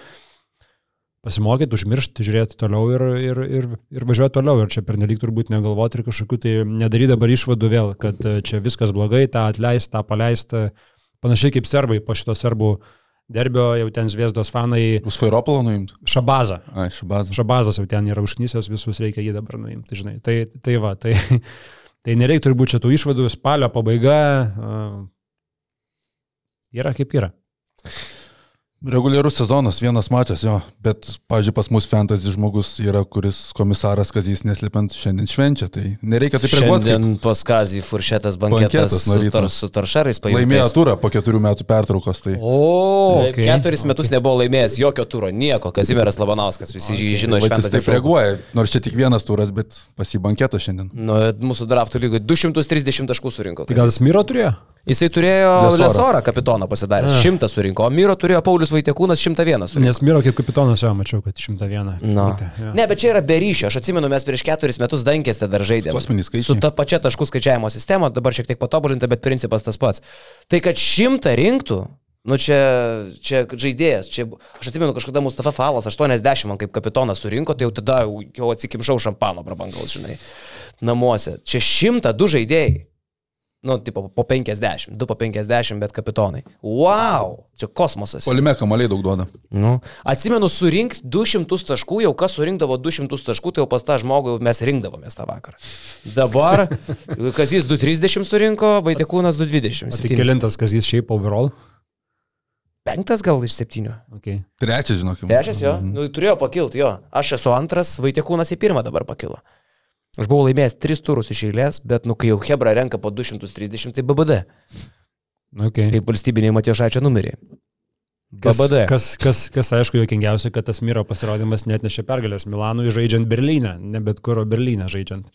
S2: Pasimokyti, užmiršti, žiūrėti toliau ir, ir, ir, ir važiuoti toliau. Ir čia pernelyg turbūt negalvoti ir kažkokių tai nedaryti dabar išvadų vėl, kad čia viskas blogai, tą atleisti, tą paleisti. Panašiai kaip serbai po šito serbų derbio, jau ten Zviesdos fanai.
S3: Jūs Fairopolą nuimt?
S2: Šabazą.
S3: Ai, Šabazą.
S2: Šabazas jau ten yra užknysęs, visus reikia jį dabar nuimti, žinai. Tai, tai va, tai, tai nereikia turbūt čia tų išvadų, spalio pabaiga yra kaip yra.
S3: Reguliarus sezonas, vienas mačas, jo, bet, pažiūrėjau, pas mus fantasy žmogus yra, kuris komisaras Kazys neslėpiant šiandien švenčia, tai nereikia taip reaguoti.
S1: Šiandien pas Kazį furšetas banketas,
S3: Banketas
S1: su, tor, su toršarais paėmė.
S3: Laimėjo turą po keturių metų pertraukos, tai
S2: O,
S1: Okay. Keturis metus nebuvo laimėjęs jokio turo, nieko. Kazimieras Labanauskas, visi okay. žino iš
S3: Vat jis
S1: Fantasy
S3: taip reaguoja, nors čia tik vienas turas, bet pasibankėto šiandien.
S1: Nu, mūsų draftų lygoje 230 taškų surinko.
S2: tai gal jis Miro turėjo?
S1: Jisai turėjo
S3: Lesorą.
S1: Lesorą kapitoną pasidaręs. 100 surinko, o Miro turėjo Paulius Vaitekūnas 101 surinko.
S2: Nes Miro kaip kapitonas jau mačiau, kad 101.
S1: No.
S2: Būtė, jo.
S1: Ne, bet čia yra be ryšio. Aš atsimenu, mes prieš keturis metus Dankėste dar žaidėme. Su ta pačia taškų skaičiavimo sistema, dabar šiek tiek patobulinta, bet principas tas pats. Tai kad šimtą rinktų, nu čia, čia žaidėjas, čia, aš atsimenu, kažkada Mustafa Falas 80 man kaip kapitonas surinko, tai jau tada jau, jau atsikimšau šampano prabangal, žinai, namuose. Čia šimtą du žaidėjai. Nu, tipo, po 50, du po 50, bet kapitonai. Wow, čia kosmosas.
S3: Polime kamaliai daug duoda.
S1: Nu, atsimenu, surinkti 200 taškų, jau kas surinkdavo 200 taškų, tai jau pas tą žmogų mes rinkdavomės tą vakarą. Dabar, kas jis 230 surinko, Vaitekūnas 220.
S2: O tai kelintas, kas jis šiaip overall?
S1: Penktas gal iš septynių.
S2: Okay.
S3: Trečias, žinokime.
S1: Trečias jo, nu, turėjo pakilti jo. Aš esu antras, Vaitekūnas į pirmą dabar pakilo. Aš buvau laimėjęs tris turus iš eilės, bet, nu, kai jau Hebra renka po 230, tai BBD.
S2: Okay.
S1: Kaip valstybiniai Matiošaičio numeriai.
S2: Kas,
S1: BBD.
S2: kas, kas, kas aišku, jokingiausia, kad tas Miro pasirodymas net nešė pergalės Milanui žaidžiant Berlyne, ne bet kur, o Berlyne žaidžiant.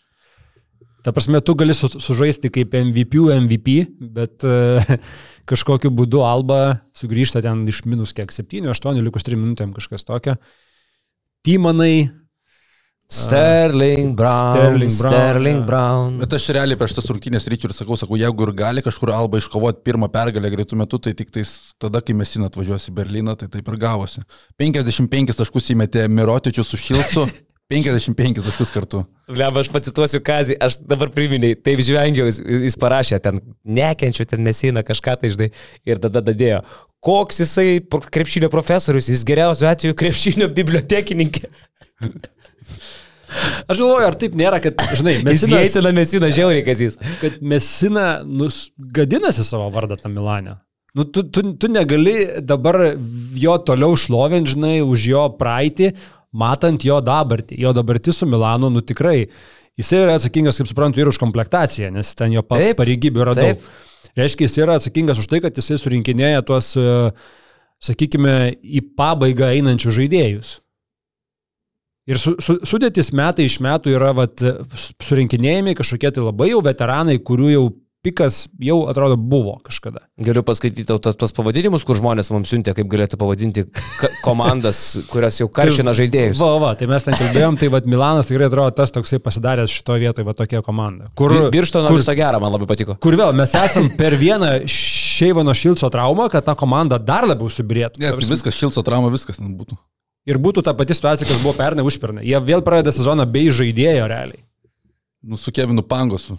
S2: Ta prasme, tu gali su, sužaisti kaip MVP, MVP, bet uh, kažkokiu būdu Alba sugrįžta ten iš minus kiek 7, 8, likus 3 minutėm kažkas tokio. Tymanai,
S1: Sterling Brown.
S2: Sterling Brown,
S1: Sterling. Brown.
S3: Bet aš realiai prieš tas rungtynės ryčių ir sakau, sakau, jeigu ir gali kažkur Alba iškovoti pirmą pergalę greitų metų, tai tik tais tada, kai mes atvažiuos į Berliną, tai taip ir gavosi. 55 taškus įmetė Mirotičius su Šilcu, 55 taškus kartu.
S1: Leba, aš pacituosiu Kazį, aš dabar priminiai, taip žvengiau, jis, jis parašė ten, nekenčiu ten mesina kažką tai žinai, ir tada dadėjo, koks jisai krepšinio profesorius, jis geriausiu atveju krepšinio bibliotekininkė.
S2: aš galvoju, ar taip nėra, kad, žinai,
S1: Mes
S2: Mesinas,
S1: įeitina mesina žiauriai, Kazys.
S2: kad Mesina nus, gadinasi savo vardą tam Milane. Nu, tu, tu, tu negali dabar jo toliau šlovinti, žinai, už jo praeitį, matant jo dabartį. Jo dabartį su Milanu, nu tikrai. Jis yra atsakingas, kaip suprantu, ir už komplektaciją, nes ten jo pareigybių yra
S1: taip.
S2: daug. Reiškia, jis yra atsakingas už tai, kad jisai surinkinėja tuos, sakykime, į pabaigą einančius žaidėjus. Ir su, su, sudėtis metai iš metų yra vat, surinkinėjami kažkokie tai labai jau veteranai, kurių jau pikas jau atrodo buvo kažkada.
S1: Galiu paskaityti tos, tos pavadinimus, kur žmonės mums siuntė, kaip galėtų pavadinti komandas, kurios jau karšina žaidėjus.
S2: Va, va, tai mes ten kalbėjom, tai vat, Milanas tikrai atrodo tas toksai pasidaręs šitoje vietoje, va tokia komanda. Kur,
S1: Birštono
S2: kur,
S1: viso gero, man labai patiko.
S2: kur vėl mes esam per vieną Šeivano Šilco traumą, kad ta komanda dar labiau subirėtų.
S3: Ne, tai viskas, Šilco trauma, viskas ten būtų.
S2: Ir būtų ta pati situacija, kas buvo pernai užpernai. Jie vėl pradeda sezoną bei žaidėjo realiai.
S3: Nu, su Kevinu Pangosu,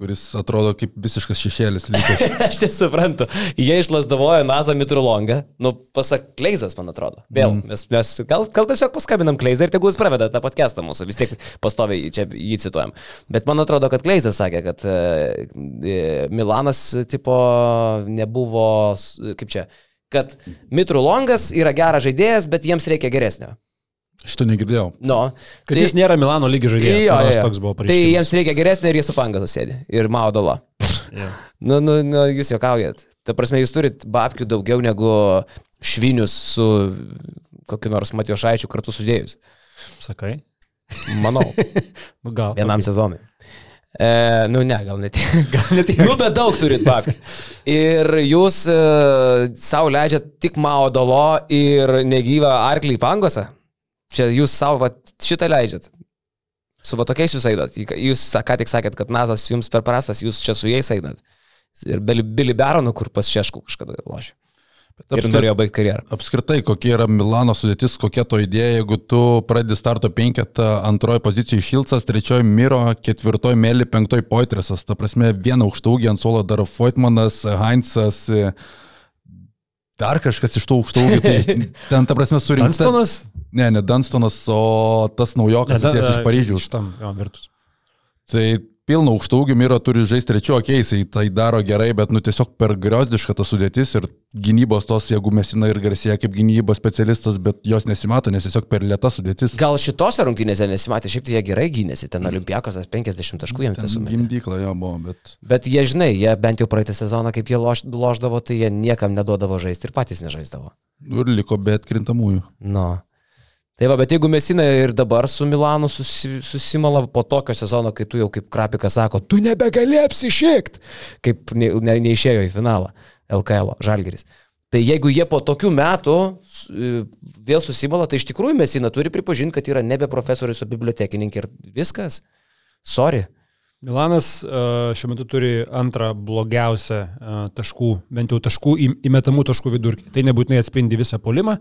S3: kuris atrodo kaip visiškas šešėlis.
S1: Aš nesuprantu. Jie išlasdavojo Nazą Mitrulongą. Nu, pasak Kleizas, man atrodo. Vėl. Mm. Mes, mes gal, gal tiesiog paskabinam Kleizą ir tegul jis praveda tą podcastą mūsų. Vis tiek pastoviai čia jį cituojam. Bet man atrodo, kad Kleizas sakė, kad e, e, Milanas tipo nebuvo, kaip čia, kad Mitrulongas yra geras žaidėjas, bet jiems reikia geresnio.
S3: Šito negirdėjau.
S1: No.
S2: Kad jis nėra Milano lygi žaidėjas.
S1: Jo, jo, jo.
S2: Toks buvo
S1: Tai
S2: pareiškimas.
S1: jiems reikia geresnio ir jie su panga susėdė. Ir Dala.
S2: Jo.
S1: Nu, nu, nu, jūs juokaujat. Ta prasme, jūs turit babkių daugiau negu švinius su kokiu nors Matijošaičiu kartu sudėjus.
S2: Sakai?
S1: Manau,
S2: Nu, gal.
S1: vienam
S2: okay.
S1: sezonui. E, nu, ne, gal net. gal net nu, bet daug turit babkių. Ir jūs e, savo leidžiat tik Mao Dalo ir negyvą arklį pangose. Čia jūs savo vat, šitą leidžiat. Su va tokiais jūs einat. Jūs ką tik sakėt, kad Nazas jums per prastas, jūs čia su jais einat. Ir Billy Baronu, kur pas Šešku kažkada lošė. Ir
S3: apskritai-
S1: norėjo baigti karjerą.
S3: Apskritai, kokia yra Milano sudėtis, kokia to idėja, jeigu tu pradedi starto penketą, antroji pozicija Šilcas, trečioji Miro, ketvirtoji Mėly, penktoji Poitresas. Ta prasme, vieną aukštaugį ant suolo dar Foitmanas, Heinzas, dar kažkas iš tų aukštaugį. Tai ten, ta prasme, surinkta.
S2: Dunstonas?
S3: Ne, ne Dunstonas, o tas naujokas atėjęs iš Paryžiaus.
S2: Iš tam, jo, virtus.
S3: Tai pilno aukštaugį Miro turi žaisti trečio keisai, tai daro gerai, bet nu tiesiog per griozdiška ta sudėtis ir gynybos tos, jeigu mesina ir garsėja kaip gynybos specialistas, bet jos nesimato, nes tiesiog per lėta sudėtis.
S1: Gal šitose rungtynėse nesimatė, šiaip tai jie gerai gynėsi, ten Olimpiakosas 50 taškų jiems tiesiog.
S3: Gimdykla jo buvo, bet...
S1: Bet jie, žinai, jie bent jau praeitą sezoną, kaip jie loš, loždavo, tai jie niekam neduodavo žaisti ir patys nežaisdavo.
S3: Nu ir liko be atkrintamųjų.
S1: Nu. Tai va, bet jeigu Mesina ir dabar su Milanu susi, susimala po tokio sezono, kai tu jau kaip Krapikas sako, tu nebegali apsišėkti, kaip ne, ne, neišėjo į finalą LKL Žalgeris. Tai jeigu jie po tokių metų e, vėl susimala, tai iš tikrųjų Mesina turi pripažinti, kad yra nebe profesorius, o bibliotekininkė ir viskas. Sorry.
S2: Milanas e, šiuo metu turi antrą blogiausią e, taškų, bent jau taškų, įmetamų taškų vidurkį. Tai nebūtinai atspindi visą polimą,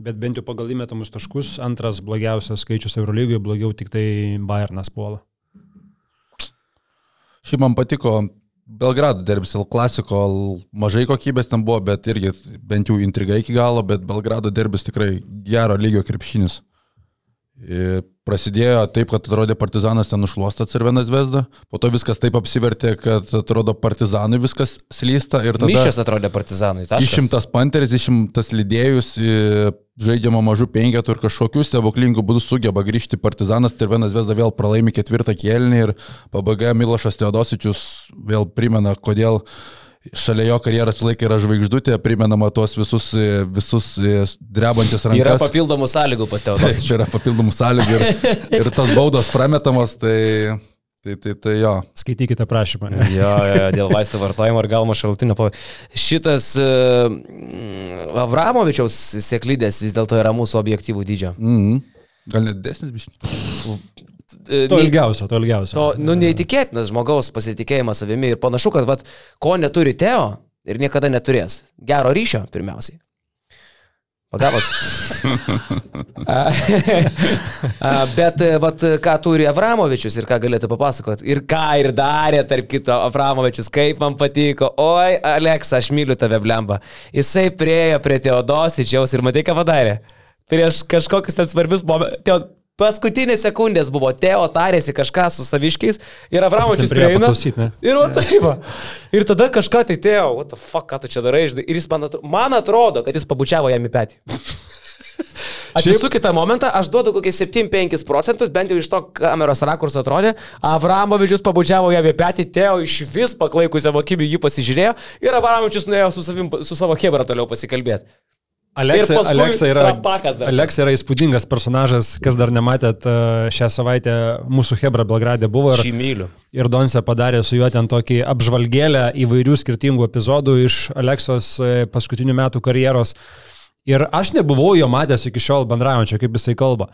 S2: bet bent jau pagal įmetamus taškus antras blogiausias skaičius Eurolygoje, blogiau tik tai Bayernas puola.
S3: Šiaip man patiko Belgrado derbis, Klasiko, mažai kokybės ten buvo, bet irgi bent jau intriga iki galo, bet Belgrado derbis tikrai gero lygio krepšinis. Ir Prasidėjo taip, kad atrodė partizanas ten užluosta Cervenas Vesda, po to viskas taip apsivertė, kad atrodo partizanui viskas slysta ir tada...
S1: Mišęs atrodė partizanui. taškas.
S3: Išimtas panteris, išimtas lydėjus, i- žaidžiama mažų penketų ir kažkokių stebuklingų būdų sugeba grįžti partizanas, Tervenas Vesda vėl pralaimi ketvirtą kėlinį ir pabaiga Milošas Teodosičius vėl primena, kodėl šalia jo karjeros laikai yra žvaigždutė, primenama tuos visus, i, visus i, drebančias rankas.
S1: Yra papildomų sąlygų pas
S3: Taip,
S1: Teodosis.
S3: čia yra papildomų sąlygų ir, ir tas baudos prametamos, tai, tai, tai, tai jo.
S2: Skaitykite prašymą.
S1: Jo, jo, jo, dėl vaistų vartojimo ir galima šaltinio pavojų. Šitas uh, Avramovičiaus sėklydės vis dėlto yra mūsų objektyvų dydžio.
S3: Mhm. Gal net desnis biškiai.
S1: E,
S2: To ilgiausio, to ilgiausio.
S1: To, nu, neįtikėtinas žmogaus pasitikėjimas savimi ir panašu, kad, vat, ko neturi Teo ir niekada neturės. Gero ryšio, pirmiausiai. Pagavot? Bet, e, vat, ką turi Avramovičius ir ką galėtų papasakoti. Ir ką ir darė, tarp kito, Avramovičius, kaip man patiko. Oi, Aleksa, aš myliu tave, blemba. Jisai priejo prie Teodosičiaus ir matai, ką padarė. Prieš kažkokius ten svarbius momentus. Paskutinės sekundės buvo, Teo tarėsi kažką su saviškiais ir Avramovičius prieina. Ir va taip. va. Ir tada kažką tai Teo, what the fuck, ką tu čia darai, žinai. Ir jis man atrodo, man atrodo kad jis pabučiavo jam į petį. Atsisuk į tą momentą, aš duodu kokiais 7-5 procentus, bent jau iš to kameros rakurso atrodė. Avramovičius pabučiavo ją apie petį, Teo iš vis paklaikusią vakybį jį pasižiūrėjo ir Avramovičius nuėjo su, savim, su savo hebra toliau pasikalbėti.
S2: Aleksa, Aleksa, yra. Aleksa yra įspūdingas personažas, kas dar nematėt, e, šią savaitę mūsų Hebra Belgrade buvo ir,
S1: Šį myliu.
S2: ir Donse padarė su juo ten tokį apžvalgėlę įvairių skirtingų epizodų iš Aleksos e, paskutinių metų karjeros. Ir aš nebuvau jo matęs iki šiol bendraujančio, kaip jisai kalba.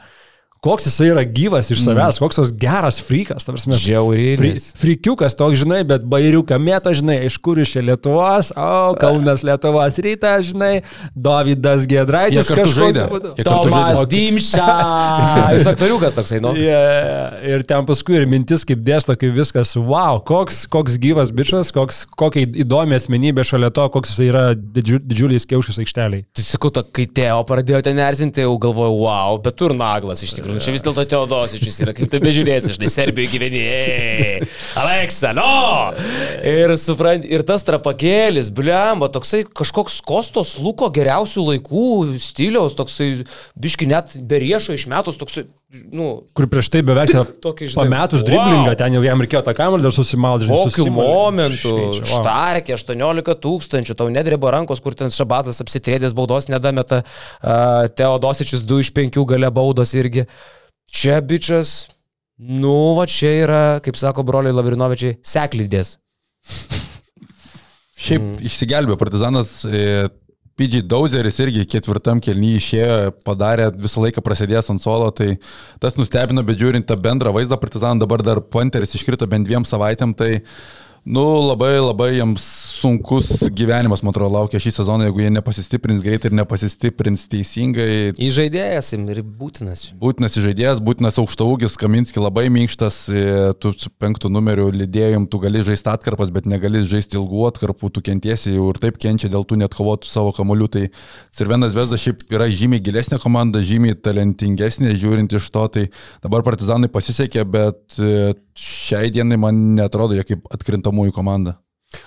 S2: Koks jisai yra gyvas iš savęs, mm. koks toks geras frikas, tam prasme.
S1: Žiaurinis.
S2: Frikiukas toks, žinai, bet bairiuką mėto, žinai, iš kur iš Lietuvos, o Kaunas Lietuvos rytą, žinai, Davidas Gedraitis.
S3: Jie kartu žaidė.
S1: Tomas. Dimša. Jis aktoriukas toksai, nu.
S2: Yeah. Ir ten paskui ir mintis, kaip dėsto, kaip viskas, wow, koks, koks gyvas bičias, koks, kokia įdomi asmenybė šalia to, koks jis yra didžiu, didžiuliais kiaušis aikšteliai.
S1: Tai sakau, kai Teo pradėjo ten erzinti, jau galvojau, wow, bet tu ir naglas iš tikrųjų. Čia vis dėlto Teodosičius yra, kaip tu bežiūrėsi, žinai, Serbijoje gyveni. Ei, Aleksa, no! Ir suprant, ir tas trapakėlis, bliamba, toksai kažkoks Kostos Luko geriausių laikų stiliaus, toksai, biški net be riešo išmetus, toksai, nu,
S2: Kur prieš tai beveik
S1: tokį, žinai,
S2: pametus
S1: wow.
S2: driblingą, ten jau jam reikėjo tą kamuolį dar susimaldyti.
S1: Kokiu momentu, štarkė 18 tūkstančių, tau nedreba rankos, kur ten Šabazas apsitrėdęs baudos nedameta, uh, Teodosičius 2 iš 5 gale baudos irgi. Čia bičias, nu, va čia yra, kaip sako broliai Lavrinovičiai, seklydės.
S3: Šiaip mm. išsigelbė partizanas, e, Pidžiai Dauzeris irgi ketvirtam kelnyje išėjo, padarė visą laiką prasidėjęs ant solo, tai tas nustebino, bet žiūrint tą bendrą vaizdą, Partizan dabar dar Punteris iškrito bent dviem savaitėm, tai Nu, labai labai jiems sunkus gyvenimas, man atrodo, laukia šį sezoną, jeigu jie nepasistiprins greitai ir nepasistiprins teisingai.
S1: Įžaidėjas ir būtinas.
S3: Būtinas įžaidėjas, būtinas aukšto ūgis, Kaminski labai minkštas, e, tu su penktų numeriu lydėjim, tu gali žaisti atkarpas, bet negali žaisti ilgų atkarpų, tu kentiesi jau ir taip kenčia dėl tų net kovotų savo kamolių. Tai Cirvenas Vesda šiaip yra žymiai gilesnė komanda, žymiai talentingesnė, žiūrint iš to, tai dabar partizanai pasisekė, bet e, šiai dienai man netrodo jie kaip atkrintamųjų komanda.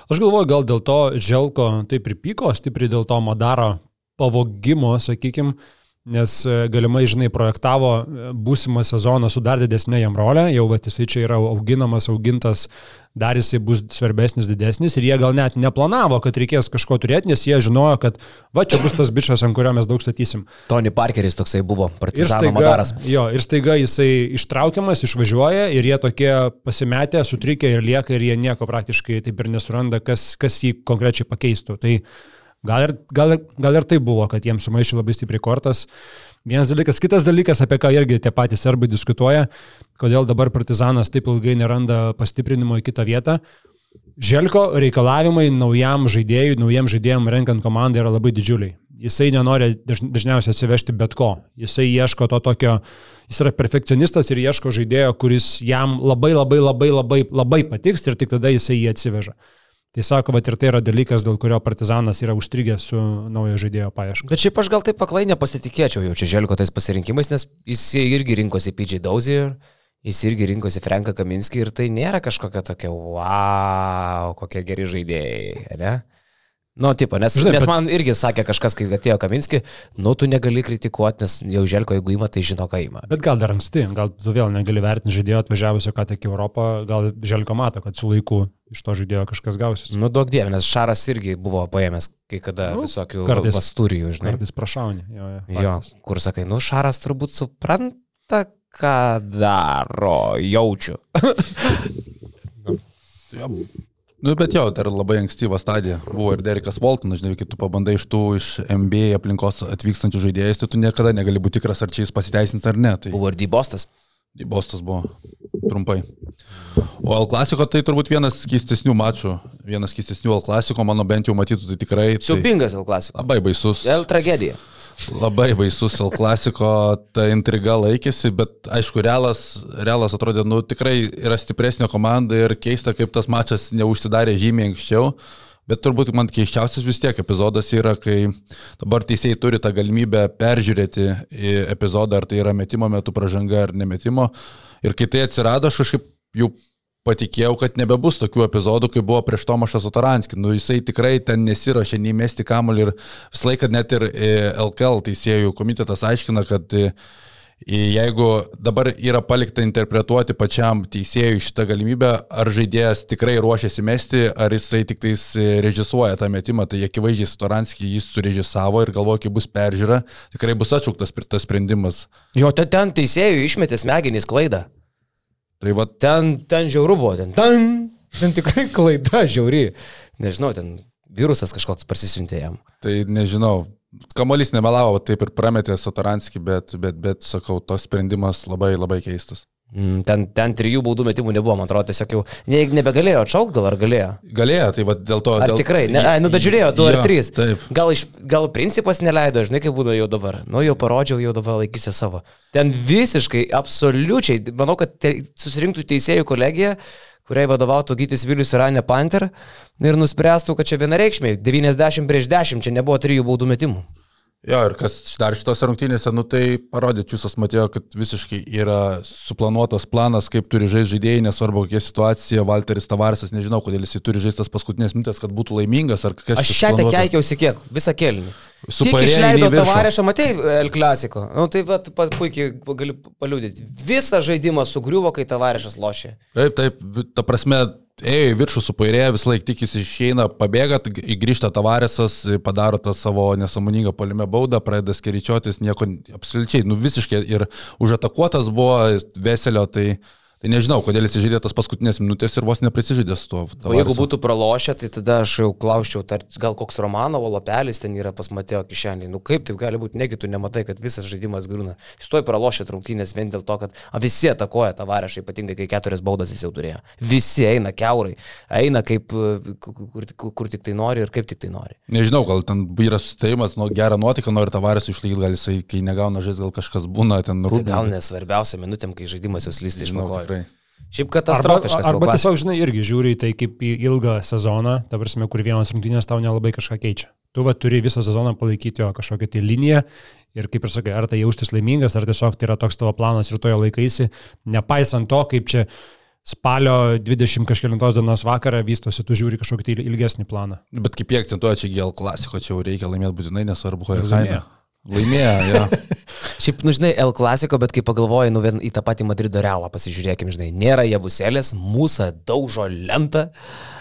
S2: Aš galvoju, gal dėl to Želko taip ir pyko, stipriai dėl to Madaro pavogimo, sakykime, nes e, galimai, žinai, projektavo e, būsimą sezoną su dar didesnė jam rolė, jau va, jisai čia yra auginamas, augintas, dar jisai bus svarbesnis, didesnis ir jie gal net neplanavo, kad reikės kažko turėti, nes jie žinojo, kad va, čia bus tas bičias, ant kurio mes daug statysim.
S1: Tony Parkeris toksai buvo, partizano madaras.
S2: Jo, ir staiga jisai ištraukiamas, išvažiuoja ir jie tokie pasimetę, sutrikę ir lieka ir jie nieko praktiškai taip ir nesuranda, kas, kas jį konkrečiai pakeistų. Tai Gal ir, gal, gal ir tai buvo, kad jiems sumaišė labai stipriai kortas. Vienas dalykas, kitas dalykas, apie ką irgi tie patys serbai diskutuoja, kodėl dabar partizanas taip ilgai neranda pastiprinimo į kitą vietą. Želko reikalavimai naujam žaidėjui, naujam žaidėjim renkant komandą yra labai didžiuliai. Jisai nenori dažniausiai atsivežti bet ko. Jisai ieško to tokio, jis yra perfekcionistas ir ieško žaidėjo, kuris jam labai labai labai labai labai patiks ir tik tada jisai jį atsiveža. Tai sako, va ir tai yra dalykas, dėl kurio partizanas yra užstrigęs su naujo žaidėjo paieška.
S1: Bet šiaip aš gal taip paklai nepasitikėčiau jau čia Želko tais pasirinkimais, nes jis irgi rinkosi PJ Dauzį ir jis irgi rinkosi Franką Kaminskį ir tai nėra kažkokia tokia, wow, kokie geri žaidėjai, ne? Nu, tipo, nes, Žinai, nes man irgi sakė kažkas, kai atėjo Kaminski, nu, tu negali kritikuoti, nes jau Želko, jeigu įma, tai žino, ką įma.
S2: Bet gal dar anksti, gal tu vėl negali vertinti žaidėjo atvažiavusio ką tik į Europą, gal Želko mato, kad su laiku iš to žaidėjo kažkas gausis.
S1: Nu, daug dievė, nes Šaras irgi buvo paėmęs kai kada nu, visokių kartais, pasturijų, žinai.
S2: Kartais prašauni. Jo,
S1: jo, jo, kur sakai, nu, Šaras turbūt supranta, ką daro, jaučiu.
S3: ja, Nu, bet jo, dar labai ankstyva stadija. Buvo ir Derikas Voltonas, žinai, kai tu pabandai iš tų iš MBA aplinkos atvykstančių žaidėjus, tai tu niekada negali būti tikras, ar čia jis pasiteisins ar ne. Tai...
S1: Buvo ir Dybostas.
S3: Dybostas buvo, trumpai. O L klasiko tai turbūt vienas keistesnių mačų, vienas keistesnių L klasiko, mano bent jau matytų, tai tikrai. Tai...
S1: Siubingas L klasiko.
S3: Labai baisus.
S1: L tragedija.
S3: Labai baisus L klasiko, ta intriga laikėsi, bet aišku, realas, realas atrodė, nu tikrai yra stipresnė komanda ir keista, kaip tas mačas neužsidarė žymiai anksčiau. Bet turbūt man keiščiausias vis tiek epizodas yra, kai dabar teisėjai turi tą galimybę peržiūrėti epizodą, ar tai yra metimo metu pražanga ar nemetimo. Ir kai tai atsirado, aš kažkaip jau patikėjau, kad nebebus tokių epizodų, kaip buvo prieš Tomašą Sotaranskį. Nu, jisai tikrai ten nesiuošė nei mesti kamuolį ir visą laiką net ir LKL e, teisėjų komitetas aiškina, kad e, jeigu dabar yra palikta interpretuoti pačiam teisėjui šitą galimybę, ar žaidėjas tikrai ruošiasi mesti, ar jisai tik tais e, režisuoja tą metimą, tai akivaizdžiai Sotaranskį jis surežisavo ir galvoja, kai bus peržiūra, tikrai bus atšauktas tas sprendimas.
S1: Jo, ten teisėjų išmetė smegenys klaidą.
S3: Tai va
S1: ten, ten žiauru buvo, ten, ten, ten tikrai klaida žiauri. Nežinau, ten virusas kažkoks pasisiuntė jam.
S3: Tai nežinau, Kamalys nemelavo, taip ir prametė Satoranskį, bet, bet, bet, sakau, tos sprendimas labai labai keistas.
S1: Mm, ten, ten trijų baudų metimų nebuvo, man atrodo, tiesiog jau ne, nebegalėjo atšaukti, gal ar galėjo?
S3: Galėjo, tai va dėl to.
S1: Ar
S3: dėl...
S1: tikrai? Ne, ai, nu bet žiūrėjo, du ar trys.
S3: Taip.
S1: Gal, iš, gal principas neleido, žinai, kaip būna jau dabar. Nu, jau parodžiau, jau dabar laikysiu savo. Ten visiškai, absoliučiai, manau, kad te, susirinktų teisėjų kolegija, kuriai vadovautų Gytis Vilius ir Anė Panter ir nuspręstų, kad čia vienareikšmiai, 90 prieš 10, čia nebuvo trijų baudų metimų.
S3: Jo, ir kas dar šitose rungtynėse, nu tai parodė, Čiūsas matėjo, kad visiškai yra suplanuotas planas, kaip turi žaisti žaidėjai, nesvarbu kokia situacija, Walteris Tavarsas, nežinau, kodėl jisai turi žaisti tas paskutinės minutės, kad būtų laimingas, ar kažkas.
S1: Aš šią te keikiausi kiek, visą kelnį. Tik išleido Tavarešą, matai, El Klasiko. Nu, tai va, puikiai gali paliūdyti. Visą žaidimą sugriuvo, kai Tavarešas lošė.
S3: Taip, taip, ta prasme, ėjo į viršų su pairėje, vis laik tik jis išeina, pabėga, grįžta tavarėsas, padaro tą savo nesąmoningą polime baudą, pradeda skeričiotis, nieko absoliučiai, nu visiškai ir užatakuotas buvo Veselio, Tai nežinau, kodėl jis žiūrėjo tas paskutinės minutės ir vos neprisižydė su tuo.
S1: O jeigu būtų pralošę, tai tada aš jau klausčiau, tar, gal koks Romanovo lopelis ten yra pas Mateo kišenį. Nu kaip taip gali būti, negi tu nematai, kad visas žaidimas grūna. Jis toj pralošė rungtynės vien dėl to, kad a, visi atakoja tą varešą, ypatingai kai keturias baudas jis jau turėjo. Visi eina keurai, eina kaip, kur, kur, kur tik tai nori ir kaip tik tai nori.
S3: Nežinau, gal ten yra susitarimas, nu, gerą nuotaiką nori tą varešą išlaikyti, gal jisai, kai negauna žais, gal kažkas būna ten rūpinasi.
S1: Tai gal nesvarbiausia minutėm, kai žaidimas jau slysti iš mano.
S3: Tikrai.
S1: Šiaip katastrofiškas.
S2: Arba, arba tiesiog, žinai, irgi žiūri į tai kaip į ilgą sezoną, ta prasme, kur vienas rungtynės tau nelabai kažką keičia. Tu va turi visą sezoną palaikyti jo kažkokią tai liniją ir kaip ir sakai, ar tai jaustis laimingas, ar tiesiog tai yra toks tavo planas ir toje laikaisi, nepaisant to, kaip čia spalio 20 kažkėlintos dienos vakarą vystosi, tu žiūri kažkokį tai ilgesnį planą.
S3: Bet kaip jie akcentuoja, čia GL klasiko, čia jau reikia laimėti būtinai, nesvarbu, kokia
S2: Laimėjo.
S3: kaina. Laimėjo, jo.
S1: Šiaip, nu žinai, El Clasico, bet kai pagalvoji, nu vien į tą patį Madrido realą pasižiūrėkim, žinai, nėra jėbuselės, mūsų daužo lentą, uh,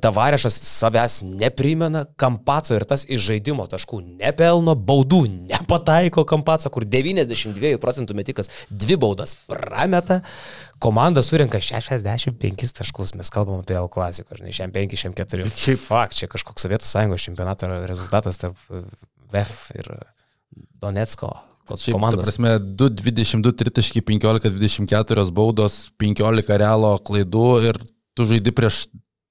S1: Tavarešas savęs neprimena, Kampaco ir tas iš žaidimo taškų nepelno, baudų nepataiko Kampaco, kur 92 procentų metikas dvi baudas prameta, komanda surinka 65 taškus, mes kalbam apie El Clasico, žinai, šiam 5, šiam 4. Šiaip fakt, čia kažkoks Sovietų sąjungos čempionato rezultatas tarp VF ir Donetsko
S3: Šiaip, ta
S1: komandos.
S3: prasme, 2-22, 3-15-24 baudos, 15 realo klaidų ir tu žaidi prieš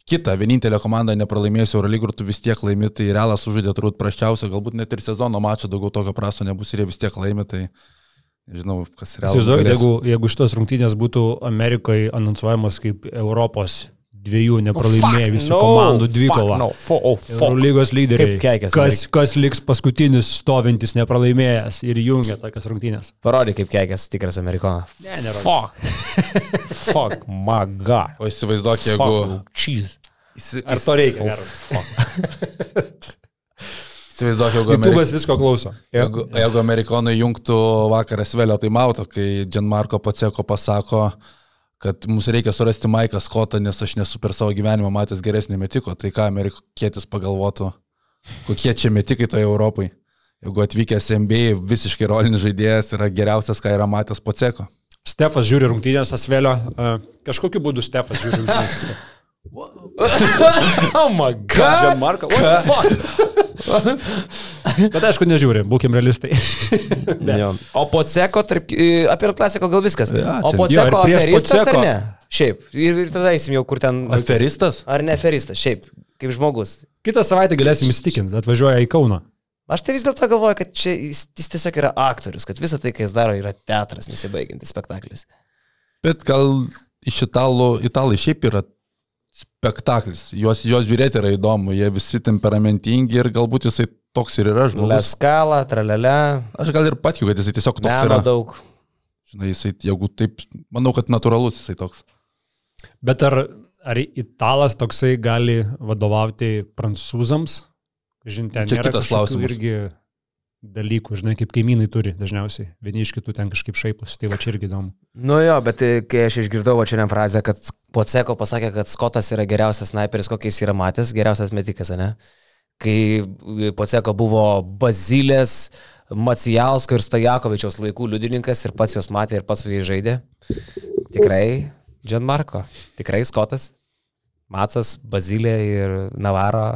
S3: kitą, vienintelę komandą nepralaimėjusią Eurolygų ir tu vis tiek laimi, tai realas sužaidė turbūt prasčiausią, galbūt net ir sezono mačą daugiau tokio prasto nebus ir jie vis tiek laimi, tai nežinau, kas realas.
S2: Įsivaizduokit, jeigu, jeigu šitos rungtynės būtų Amerikoje anonsuojamos kaip Europos dviejų nepralaimėjusių
S1: no,
S2: komandų dvikova.
S1: no, fo- oh, fuck.
S2: Eurolygos lyderiai.
S1: Keikės
S2: kas, kas liks paskutinis stovintis nepralaimėjęs ir jungia tokias rungtynės.
S1: Parodyk, kaip keikės tikras amerikonas.
S2: Ne, nerodysiu.
S1: Fuck. Fuck, my god.
S3: O įsivaizduok, jeigu...
S1: Fuck, cheese.
S3: Įsi,
S2: Ar to reikia?
S1: Oh,
S3: Įsivaizduok, jeigu... Amerik...
S2: YouTube'as visko klauso.
S3: Jeigu, jeigu amerikonai jungtų vakarą Svelio taimauto, kai Gianmarko Paceko pasako, kad mums reikia surasti Maiką Skotą, nes aš nesu per savo gyvenimą matęs geresnio metiko, tai ką amerikietis pagalvotų, kokie čia metikai toje Europai. Jeigu atvykęs MBA visiškai rolinis žaidėjas yra geriausias, ką yra matęs Paceko.
S2: Stefas žiūri rungtynės Asvelio. Kažkokiu būdu Stefas žiūri rungtynės.
S1: oh my god.
S2: Gianmarco. What the fuck? Bet aišku, nežiūri, būkim realistai.
S1: O po ceko, tarp, apie klasiko gal viskas.
S3: Ja,
S1: o po ceko aferistas ar
S2: Poceko-
S1: ne? Šiaip. Ir, ir tada eisim jau kur ten.
S3: Aferistas?
S1: Ar ne aferistas, šiaip. Kaip žmogus.
S2: Kitą savaitę galėsim įsitikinti, atvažiuoja į Kauną.
S1: Aš tai vis dėlto galvoju, kad čia jis, jis tiesiog yra aktorius, kad visa tai, ką jis daro, yra teatras, nesibaigiantis spektaklis.
S3: Bet gal iš italų, italai šiaip yra spektaklis. Juos, juos žiūrėti yra įdomu, jie visi temperamentingi ir galbūt jisai toks ir yra žmogus.
S1: Leskala, tralele,
S3: Aš gal ir patikiu, kad jisai tiesiog toks
S1: meno
S3: yra.
S1: daug.
S3: Žinai, jisai, jeigu taip, manau, kad natūralus jisai toks.
S2: Bet ar, ar italas toksai gali vadovauti prancūzams? Žinai, ten
S3: Čia kitas klausimas.
S2: irgi dalykų, žinai, kaip kaimynai turi dažniausiai. Vieni iš kitų ten kažkaip šaipus, tai va čia irgi įdomu.
S1: Nu jo, bet kai aš išgirdau va čia ne frazę, kad Poceko pasakė, kad Skotas yra geriausias sniperis, kokį jis yra matęs, geriausias metikas, ne? Kai Poceko buvo Bazilės, Macijausko ir Stojakovičiaus laikų liudininkas ir pats juos matė ir pats su jais žaidė. Tikrai, John Marko, tikrai Skotas, Macas, Bazilė ir Navaro.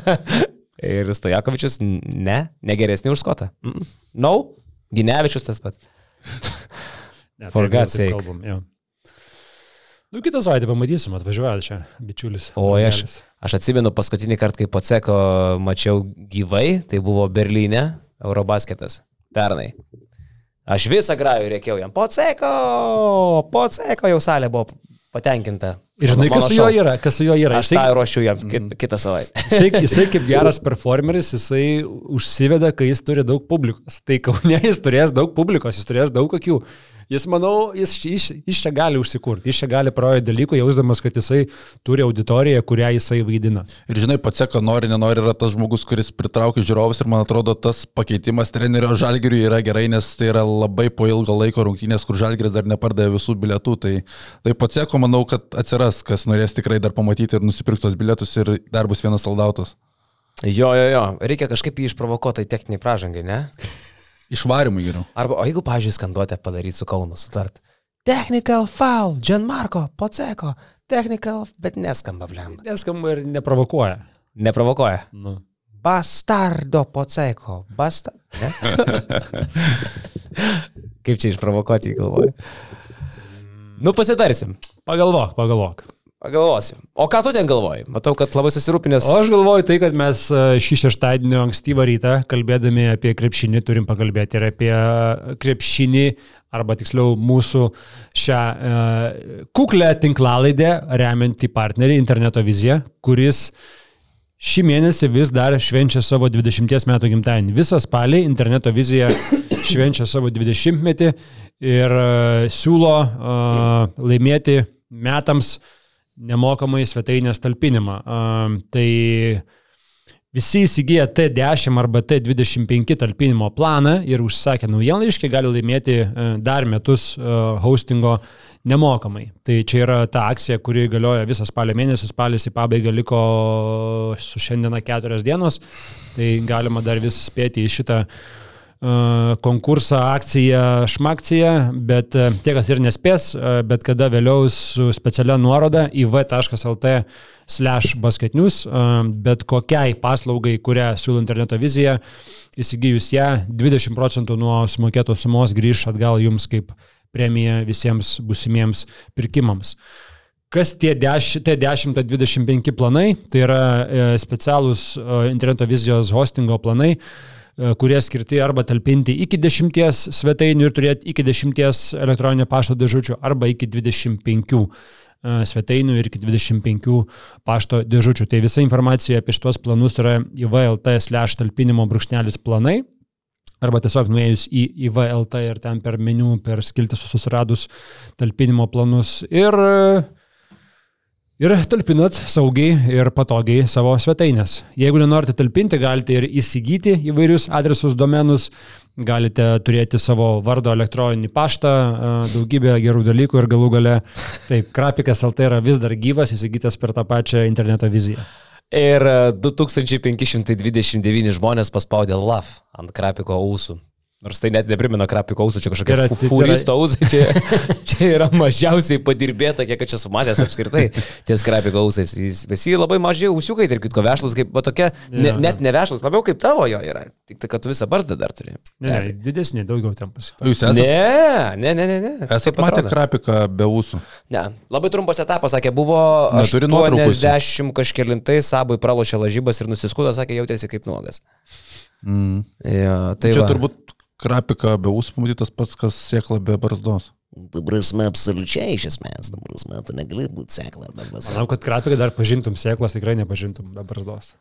S1: ir Stojakovičius, ne, negeresni už Skotą. Mm -mm. No, Ginevičius tas pats.
S2: Ne,
S1: For
S2: tai jeigu
S1: God's
S2: taip
S1: sake.
S2: Kalbam, jo. Nu, kitą savaitę pamatysim, atvažiuoja čia bičiulis.
S1: O aš, aš atsimenu paskutinį kartą, kai Poceko mačiau gyvai, tai buvo Berlyne, Eurobasketas, pernai. Aš visą grajų reikėjau jam, Poceko, Poceko jau salė buvo patenkinta.
S2: Ir žinai, kas su juo yra, kas su juo yra.
S1: Aš tą ruošiu jam kit, kitą savaitę.
S2: Jisai, jisai kaip geras performeris, jisai užsiveda, kai jis turi daug publikos. Tai kaune jis turės daug publikos, jis turės daug kokių. Jis, manau, jis, jis, jis čia gali užsikurti, jis čia gali prarodyti dalykų, jausdamas, kad jisai turi auditoriją, kurią jisai vaidina.
S3: Ir žinai, Paceko nori, nenori yra tas žmogus, kuris pritraukia žiūrovus ir man atrodo, tas pakeitimas trenerio žalgiriui yra gerai, nes tai yra labai po ilgo laiko rungtynės, kur žalgiris dar nepardavė visų bilietų. Tai, tai Paceko manau, kad atsiras, kas norės tikrai dar pamatyti ir nusipirkti tos bilietus ir dar bus vienas saldautas.
S1: Jo, jo, jo, reikia kažkaip jį išprovokuoti techniniai pražangai, ne?
S3: Išvarimui geriau.
S1: Arba, o jeigu, pažiūrėjau, skanduotę padaryti su Kaunu, sutart. Technical foul, Gianmarco, Poceko, technical, bet neskamba, blem.
S2: Neskamba ir neprovokuoja.
S1: Neprovokuoja.
S2: Nu.
S1: Bastardo Poceko, basta. Kaip čia išprovokuoti, galvoju. Nu, pasitarsim.
S2: Pagalvok, pagalvok.
S1: Pagalvosiu. O ką tu ten galvoji? Matau, kad labai susirūpinęs.
S2: O aš galvoju tai, kad mes e, šį šeštadienio ankstyvą rytą, kalbėdami apie krepšinį, turim pakalbėti ir apie krepšinį, arba tiksliau mūsų šią e, kuklę tinklalaidę remiantį partnerį Interneto viziją, kuris šį mėnesį vis dar švenčia savo 20 metų gimtadienį. Visą spalį Interneto vizija švenčia savo 20 metį ir e, siūlo e, laimėti metams nemokamai svetainės talpinimą. Tai visi įsigiję T10 arba T25 talpinimo planą ir užsakę naujienlaiškį gali laimėti uh, dar metus uh, hostingo nemokamai. Tai čia yra ta akcija, kuri galioja visą spalio mėnesį, spalis į pabaigą liko su šiandiena keturios dienos, tai galima dar vis spėti į šitą uh, konkursą, akciją, šmakciją, bet e, tie, kas ir nespės, e, bet kada vėliau su specialia nuoroda į v.lt slash basketnius, e, bet kokiai paslaugai, kurią siūlo interneto vizija, įsigijus ją, 20 procentų nuo sumokėtos sumos grįž atgal jums kaip premija visiems busimiems pirkimams. Kas tie 10-25 planai, tai yra specialūs interneto vizijos hostingo planai, E, kurie skirti arba talpinti iki 10 svetainių ir turėti iki 10 elektroninio pašto dėžučių arba iki 25 e, svetainių ir iki 25 pašto dėžučių. Tai visa informacija apie šitos planus yra įvlt slash talpinimo brūkšnelis planai. Arba tiesiog nuėjus į IVLT ir ten per meniu, per skiltį susiradus talpinimo planus. Ir uh, ir talpinat saugiai ir patogiai savo svetainės. Jeigu nenorite talpinti, galite ir įsigyti įvairius adresus, domenus, galite turėti savo vardo elektroninį paštą, daugybę gerų dalykų ir galų gale, taip, krapikas LT yra vis dar gyvas, įsigytas per tą pačią interneto viziją.
S1: Ir 2529 žmonės paspaudė LAF ant krapiko ausų. Nors tai net neprimena krapiko ausų, čia kažkokia tai furisto ausai, čia, čia yra mažiausiai padirbėta, kiek aš esu matęs apskritai ties krapiko ausais. Jis visi labai maži ausiukai, tarp kitko vešlus, kaip va, tokia, ne, net ne vešlus, labiau kaip tavo jo yra. Tik tai, kad tu visą barzdą dar turi.
S2: Ne, ne didesnė, daugiau tempas.
S3: O jūs esate?
S1: Ne, ne, ne, ne. ne.
S3: Esate matę krapiką be ūsų?
S1: Ne, labai trumpas etapas, sakė, buvo 80 kažkėlintai, sabui pralošė lažybas ir nusiskudo, sakė, jautėsi kaip nuogas.
S3: Mm.
S1: Ja, tai
S3: čia
S1: va.
S3: turbūt krapika be ūsų pamatytas pats, kas sėkla be barzdos.
S4: Tu prasme, absoliučiai iš esmės, tu prasme, tu negali būti sėkla be barzdos.
S2: Manau, kad krapiką dar pažintum, sėklas tikrai nepažintum be barzdos.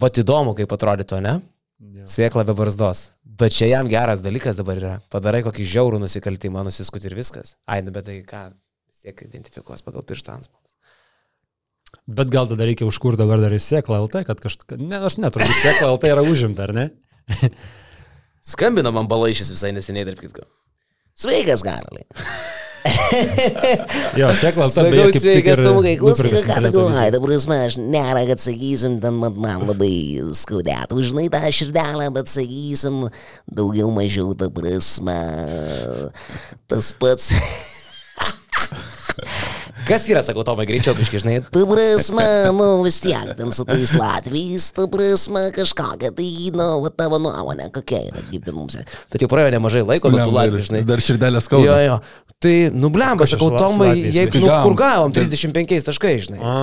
S1: Vat įdomu, kaip atrodytų, ne?
S2: Ja.
S1: Sėkla be barzdos. Bet čia jam geras dalykas dabar yra. Padarai kokį žiaurų nusikaltimą, nusiskut ir viskas. Ai, nu, bet tai ką, vis tiek identifikuos pagal pirštą anspaudą.
S2: Bet gal tada reikia užkur dabar dar į sėklą LT, kad kažką... Ne, aš neturiu, sėklą LT yra užimta, ar ne?
S1: Skambino man balaišys visai neseniai, tarp kitko.
S4: Sveikas, Karaliai.
S2: Jo, beje, kaip tik
S4: sveikas,
S2: ir
S4: Tomukai, klausyk, ką tu galvoji, dabar prasme, aš nėra, kad sakysim, ten man, man labai skaudėtų, žinai, tą širdelę, bet sakysim, daugiau mažiau, ta prasme, tas pats.
S1: Kas yra, sakau, Tomai, greičiau, biškai, žinai.
S4: Ta prasme, nu vis tiek, ten su tais Latvijais, ta prasme, kažkokia, tai, nu, va, tavo nuomonė, kokia yra, kaip ten mums.
S1: Bet jau praėjo nemažai laiko, bet tu latvijai, žinai.
S3: Dar širdelės
S1: Jo,
S3: skauda.
S1: jo. Tai, nublemba,
S2: Kas čia
S1: sakau, Tomai, jeigu, nu, kur
S3: Gavom.
S1: gavom 35 taškai, žinai.
S2: A,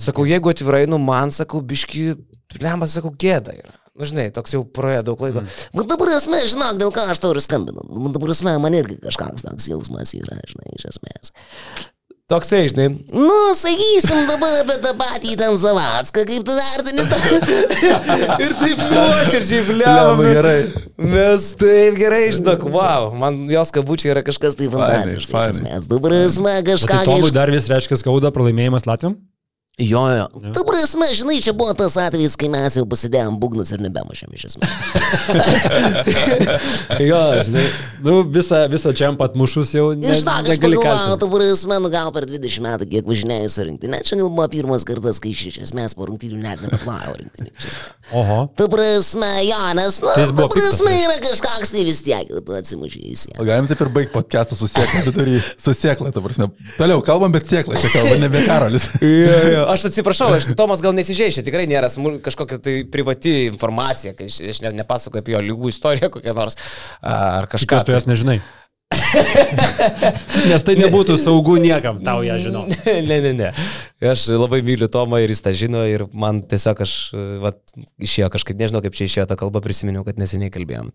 S1: Sakau, jeigu atvirai, nu, man, sakau, biški, lemba, sakau, gėda yra. Na, nu, žinai, toks jau praėjo daug laiko. Mm.
S4: Bet dabar esmė, žinok, dėl ką aš tau ir skambinu. Nu, dabar esmė, man irgi kažkoks toks jausmas yra, žinai, iš esmės.
S1: Toksai, žinai.
S4: Nu, sakysim dabar apie tą patį ten Zavacką, kaip tu vertini tą.
S1: Ir taip nuoširdžiai, blemba.
S3: gerai.
S1: Mes taip gerai, žinok, wow, man jos kabučiai yra kažkas.
S4: Tai fantastiškas. Mes dabar esmė
S2: o tai
S4: kažką
S2: Tomui
S4: iš...
S2: dar vis reiškia skauda pralaimėjimas Latvijam?
S4: Jo, jo. Ta prasme, žinai, čia buvo tas atvejis, kai mes jau pasidėjom būgnus ir nebemušėm iš esmės.
S2: jo, žinai, nu, visą, visą čia pat mušus jau ne,
S4: Ir štai, aš
S2: kaltinti.
S4: tu prasme, nu gal per 20 metų, kiek važinėjau su rinktinė, čia gal buvo pirmas kartas, kai iš esmės po rungtynių net nebeplavo rinktinė.
S2: Oho.
S4: Ta prasme, jo, nes, nu,
S2: Tai
S4: ta prasme, yra kažkoks tai vis tiek, tu sieną.
S3: O galim taip ir baigti podcastą su sėkla, tu turi su sėkla, ta prasme. Toliau kalbam, bet sėkla, čia kalba nebe Karolis.
S1: Jo, jo. Aš atsiprašau, aš, Tomas gal nesižeišia, tikrai nėra smul, kažkokia tai privati informacija, kai aš, aš ne, nepasakoju apie jo lygų istoriją kokią nors ar kažką.
S2: Kas tu jas nežinai? Nes tai nebūtų saugu niekam, tau ją žinau.
S1: ne, ne, ne. Aš labai myliu Tomą ir jis tą žino ir man tiesiog aš, vat, išėjo kažkaip, nežinau kaip čia išėjo ta kalba, prisiminiau, kad neseniai kalbėjom.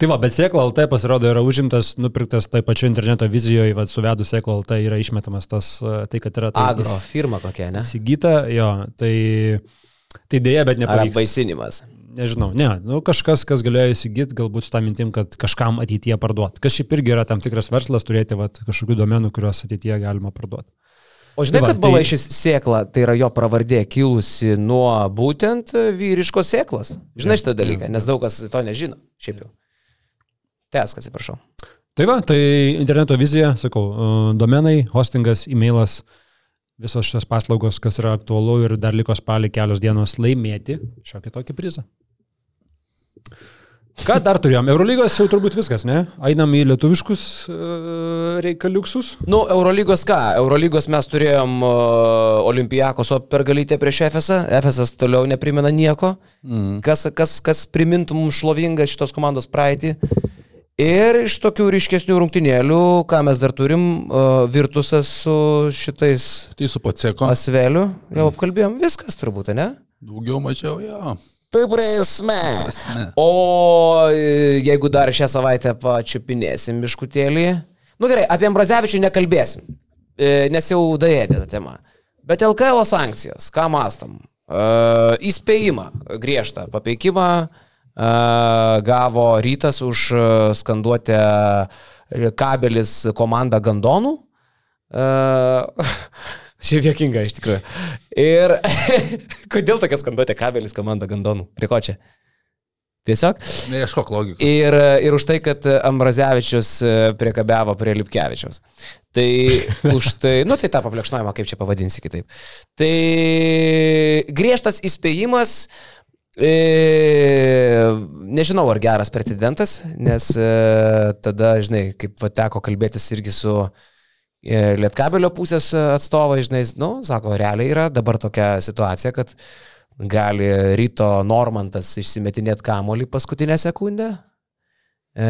S2: Tai va, bet sėkla LT pasirodo yra užimtas, nupirktas taip pačiu interneto vizijoje, va, suvedus sėkla LT yra išmetamas tas, e, tai kad yra tai
S1: Agro firma kokia, ne?
S2: įsigyta, jo, tai, tai dėja, bet
S1: Ar
S2: nepavyks. Nežinau, ne, nu kažkas, kas galėjo įsigyti, galbūt su tą mintim, kad kažkam ateityje parduoti. Kas šiaip irgi yra tam tikras verslas turėti vat, kažkokių domenų, kuriuos ateityje galima parduoti.
S1: O žinai,
S2: Tai va,
S1: kad buvai
S2: tai-
S1: sėkla, tai yra jo pravardė kilusi nuo būtent vyriškos sėklos. Žinai šitą dalyką, nes daug kas to nežino. Šiaip jau. Tesk, atsiprašau.
S2: Tai va, tai interneto vizija, sakau, e, domenai, hostingas, e-mailas, visos šios paslaugos, kas yra aktualu ir dar liko spalį kelios dienos laimėti šiokį tokį prizą. Ką dar turėjom? Eurolygos jau turbūt viskas, ne? Einam į lietuviškus e, reikaliuksus.
S1: Nu, Eurolygos ką? Eurolygos mes turėjom uh, Olimpijakoso pergalytę prieš Efesą. Efesas toliau neprimena nieko. Mm. Kas, kas, kas primintų mums šlovingą šitos komandos praeitį. Ir iš tokių ryškesnių rungtynėlių, ką mes dar turim, uh, Virtusas su šitais
S3: Tai su paceko.
S1: Asveliu, jau apkalbėjom, viskas turbūt, ne?
S3: Daugiau mažiau, jo.
S4: Ta prasme.
S1: O e, jeigu dar šią savaitę pačiupinėsim biškutėlį. Nu gerai, apie Ambrazevičių nekalbėsim, e, nes jau daėdė ta tema. Bet LKL sankcijos, ką mastom? E, Įspėjimą griežtą, papeikimą gavo rytas už skanduotę kabelis komanda Gandonų. Šiaip jokinga iš tikrųjų. Ir kodėl tokia skanduotė kabelis komanda Gandonų? Prie ko čia? Tiesiog.
S3: Neieškok logikos.
S1: Ir, ir už tai, kad Ambrazevičius e, priekabiavo prie Lipkevičiaus. Tai už tai, nu tai tą paplekšnojimą, kaip čia pavadinsi kitaip. Tai griežtas įspėjimas, e, nežinau ar geras precedentas, nes e, tada, žinai, kaip teko kalbėtis irgi su e, Lietkabelio pusės atstovai, žinai, nu, sako, realiai yra dabar tokia situacija, kad gali ryto Normantas išsimetinėti kamolį paskutinę sekundę. E,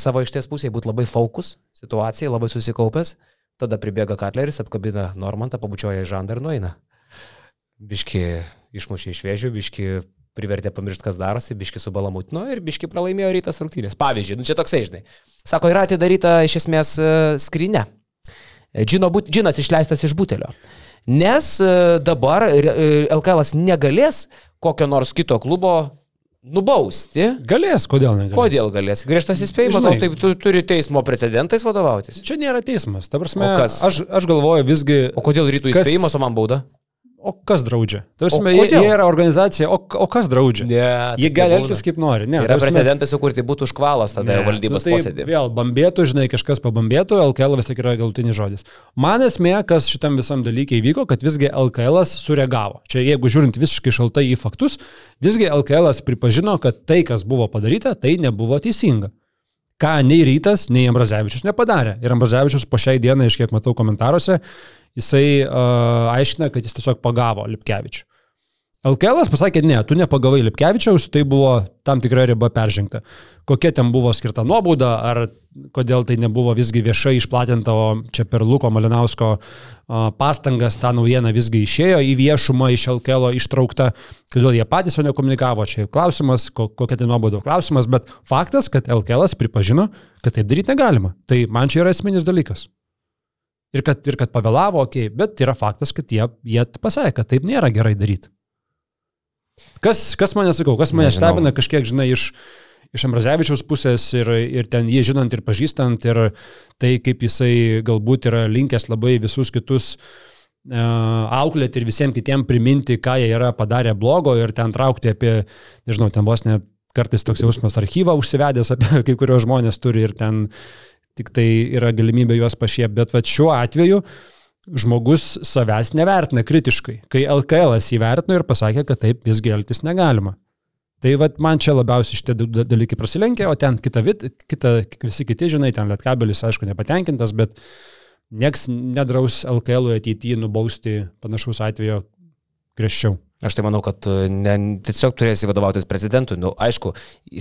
S1: savo išties pusėje būti labai fokus situacijai, labai susikaupęs. Tada pribėga Katleris, apkabina Normantą, pabučioja į žandą ir nueina. Biški išmušė iš vėžių, biški privertė pamiršti, kas darosi, biški subalamutino ir biški pralaimėjo rytas rungtynės. Pavyzdžiui, nu čia toksai, žinai. Sako, yra atidaryta iš esmės e, skrinė. Džino, but- džinas išleistas iš butelio. Nes e, dabar e, LKL negalės kokio nors kito klubo nubausti.
S2: Galės, kodėl negalės?
S1: Kodėl galės? Griežtas įspėjimas,
S2: Žinai.
S1: o taip tu turi teismo precedentais vadovautis.
S2: Čia nėra teismas. Ta prasme,
S1: O kas?
S2: Aš, aš galvoju visgi.
S1: O kodėl rytų
S2: Kas-
S1: įspėjimas, o man bauda?
S2: O kas draudžia? Ta prasme,
S1: O
S2: jie, jie yra organizacija, o, o kas draudžia?
S1: Ne,
S2: Jie gali elgtis kaip nori. Ne,
S1: Yra precedentas, kur tai būtų užkvalas tada
S2: Ne,
S1: ne, valdybos
S2: nu tai
S1: posėdį.
S2: Vėl bambėtų, žinai, kažkas pabambėtų, LKL vis tik yra galutinis žodis. Man esmė, kas šitam visam dalykai įvyko, kad visgi LKL sureagavo. Čia jeigu žiūrint visiškai šaltai į faktus, visgi LKL pripažino, kad tai, kas buvo padaryta, tai nebuvo teisinga. Ką nei Rytas, nei Ambrazevičius nepadarė. Ir Ambrazevičius po šiai dienai, iš kiek matau komentaruose, jisai uh, aiškina, kad jis tiesiog pagavo Lipkevičių. LKL pasakė, ne, tu nepagavai Lipkevičiaus, tai buvo tam tikra riba peržengta. Kokia ten buvo skirta nuobauda, ar kodėl tai nebuvo visgi viešai išplatinta, o čia per Luko Malinausko pastangas ta naujiena visgi išėjo į viešumą iš LKL ištraukta, kodėl jie patys jo nekomunikavo, čia klausimas, ko- kokia tai nuobauda klausimas, bet faktas, kad LKL pripažino, kad taip daryti negalima. Tai man čia yra esminis dalykas. Ir kad, ir kad pavėlavo, okei, okay, bet yra faktas, kad jie, jie pasakė, kad taip nėra gerai daryti. Kas, kas mane sakau, kas mane
S1: Nežinau.
S2: stebina kažkiek, žinai, iš, iš Ambrazevičiaus pusės ir, ir ten jį žinant ir pažįstant ir tai, kaip jisai galbūt yra linkęs labai visus kitus auklėti ir visiems kitiems priminti, ką jie yra padarę blogo ir ten traukti apie, nežinau, ten vos ne kartais toks jausmas archyvą užsivedęs apie kai kurios žmonės turi ir ten tik tai yra galimybė juos pašiepti, bet va šiuo atveju žmogus savęs nevertina kritiškai, kai LKL įvertino ir pasakė, kad taip visgi elgtis negalima. Tai vat, man čia labiausiai šitie dalykai prasilenkia, o ten kita, vid, kita, visi kiti, žinai, ten Lietkabelis, aišku, nepatenkintas, bet nieks nedraus LKL ateityje nubausti panašaus atvejo griežčiau.
S1: Aš tai manau, kad e, ne, tiesiog turėsi vadovautis prezidentui. Nu, aišku,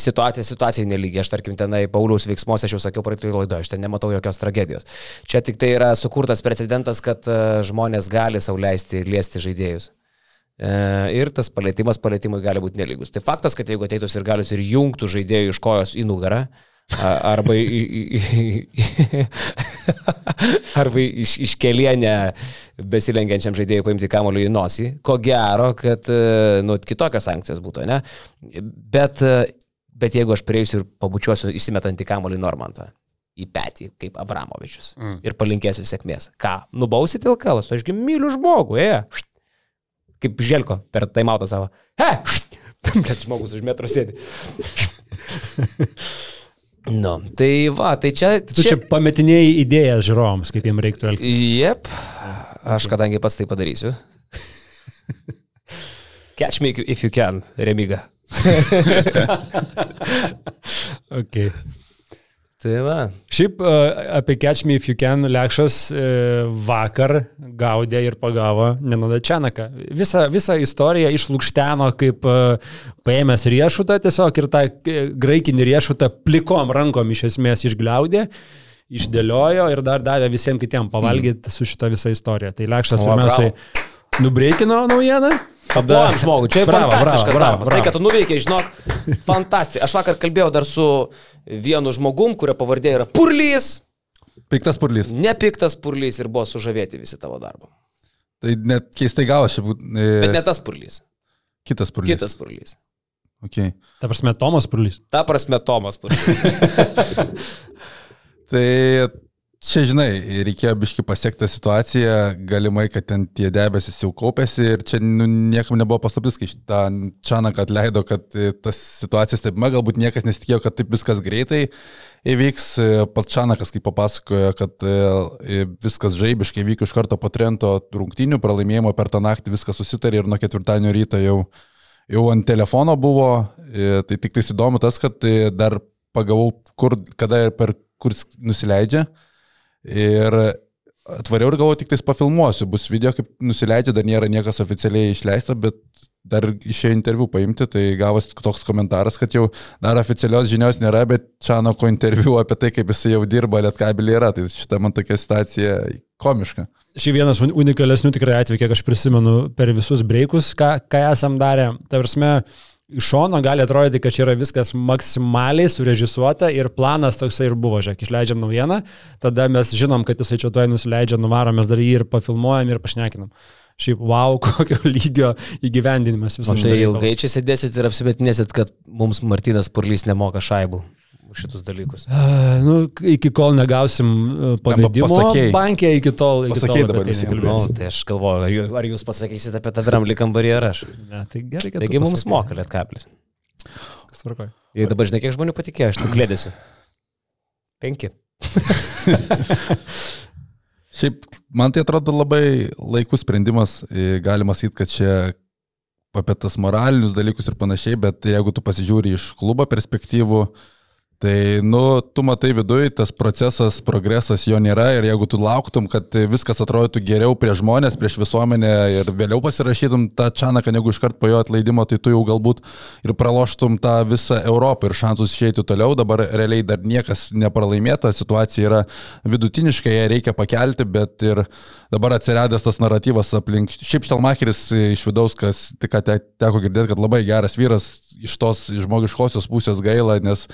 S1: situacija situacijai nelygi. Aš tarkim tenai Pauliaus veiksmuose, aš jau sakiau praeitoje laidoje, aš ten nematau jokios tragedijos. Čia tik tai yra sukurtas precedentas, kad e, žmonės gali sauliaisti liesti žaidėjus. E, ir tas palėtimas palėtimui gali būti nelygus. Tai faktas, kad jeigu ateitus ir galius ir jungtų žaidėjų iš kojos į nugarą, arba, arba iš, iš kelienę besilenkiančiam žaidėjui paimti kamoliu į nosį, ko gero, kad nu, kitokios sankcijos būtų, ne? Bet, bet jeigu aš prieisiu ir pabučiuosiu įsimetantį kamoliu Normantą į petį, kaip Abramovičius, mm. ir palinkėsiu sėkmės, ką, nubausit Ilkalas, ašgi myliu žmogų, e, kaip Želko per taimautą savo, he, bet žmogus už metro sėdi. Nu, tai va, tai čia...
S2: Tu čia, čia pametinėjai idėjas žiūrovams, kaip jiems reiktų elgtis.
S1: Jep, aš kadangi pats tai padarysiu. Catch me if you can, Remiga.
S2: okay.
S1: Tai va.
S2: Šiaip e, apie Catch Me If You Can Lekšas e, vakar gaudė ir pagavo Nenada Čianaką. Visą, visą istoriją išlūkšteno kaip e, paėmęs riešutą tiesiog ir tą graikinį riešutą plikom rankom iš esmės išgliaudė išdėliojo ir dar davė visiems kitiems pavalgyti su šita visa istorija. Tai Lekšas pirmiausiai nubreikino naujieną,
S1: Paplojam žmogų, čia bravo, fantastiškas bravo, darbas. Bravo. Tai, kad tu nuveikiai, žinok, fantastiškai. Aš vakar kalbėjau dar su vienu žmogum, kurio pavardė yra Purlys.
S3: Piktas Purlys.
S1: Nepiktas Purlys ir buvo sužavėti visi tavo darbo.
S3: Tai net keistai gavosi.
S1: E... Bet ne tas Purlys.
S3: Kitas Purlys.
S1: Kitas Purlys.
S3: Okay.
S2: Ta prasme, Tomas Purlys.
S1: Ta prasme, Tomas Purlys.
S3: tai Čia, žinai, reikėjo biški pasiekti situaciją, galimai, kad ten tie debesis jau kaupėsi ir čia nu, niekam nebuvo paslaptis, kai šitą Čanaką atleido, kad e, tas situacija stebima, galbūt niekas nesitikėjo, kad taip viskas greitai įvyks. E, pats Čanakas, kaip papasakojo, kad e, viskas žaibiškai vyko iš karto po Trento rungtinių, pralaimėjimo per tą naktį viskas susitarė ir nuo ketvirtadienio ryto jau, jau ant telefono buvo. Tai tik tai įdomu tas, kad dar pagavau, kur, kada ir per kur nusileidžia. Ir atvariau ir galvoju, tik tais pafilmuosiu. Bus video, kaip nusileidžia, dar nėra niekas oficialiai išleista, bet dar išėjo interviu paimti, tai gavos toks komentaras, kad jau dar oficialios žinios nėra, bet Čanoko interviu apie tai, kaip jisai jau dirba Lietkabelį yra. Tai šitą man tokia situacija komiška.
S2: Šį vienas unikalesnių tikrai atvejų, kiek aš prisimenu per visus breikus, ką, ką esam darę. Tavrasme, iš šono gali atrodyti, kad čia yra viskas maksimaliai surežisuota ir planas toksai ir buvo, žiūrėk, išleidžiam naujieną, tada mes žinom, kad jisai čia tuoj nusileidžia, nuvarom, mes dar jį ir pafilmuojam ir pašnekinam. Šiaip, wow, kokio lygio įgyvendinimas visą
S1: tai ilgai čia sėdėsit ir apsimetinėsit, kad mums Martinas Purlys nemoka šaibų šitus dalykus?
S2: Uh, nu, iki kol negausim pavedimo bankė, iki tol. Iki
S3: Pasakėjai dabar visi.
S1: Nu, tai aš galvoju, ar, jūs, ar jūs pasakysite apie tą dramblį kambarį ar aš?
S2: Ne, tai gerai, kad.
S1: Taigi mums moka lietkaplis.
S2: Kas tvarkoja?
S1: Ir dabar žinai, kiek žmonių patikėjo, aš tu glėdėsiu. Penki.
S3: Šiaip man tai atrodo labai laikus sprendimas, galima sakyti, kad čia apie tas moralinius dalykus ir panašiai, bet jeigu tu pasižiūri iš klubo perspektyvų, uh, Tai, nu, tu matai viduje, tas procesas, progresas jo nėra ir jeigu tu lauktum, kad viskas atrodytų geriau prieš žmonės, prieš visuomenę ir vėliau pasirašytum tą čanaką, negu iškart po jo atleidimo, tai tu jau galbūt ir praloštum tą visą Europą ir šansus išeiti toliau. Dabar realiai dar niekas nepralaimėta, situacija yra vidutiniškai, ją reikia pakelti, bet ir dabar atsiradęs tas naratyvas aplink. Šiaip Štelmacheris iš vidaus, kas tik teko girdėti, kad labai geras vyras, iš tos žmogiškosios pusės gaila, nes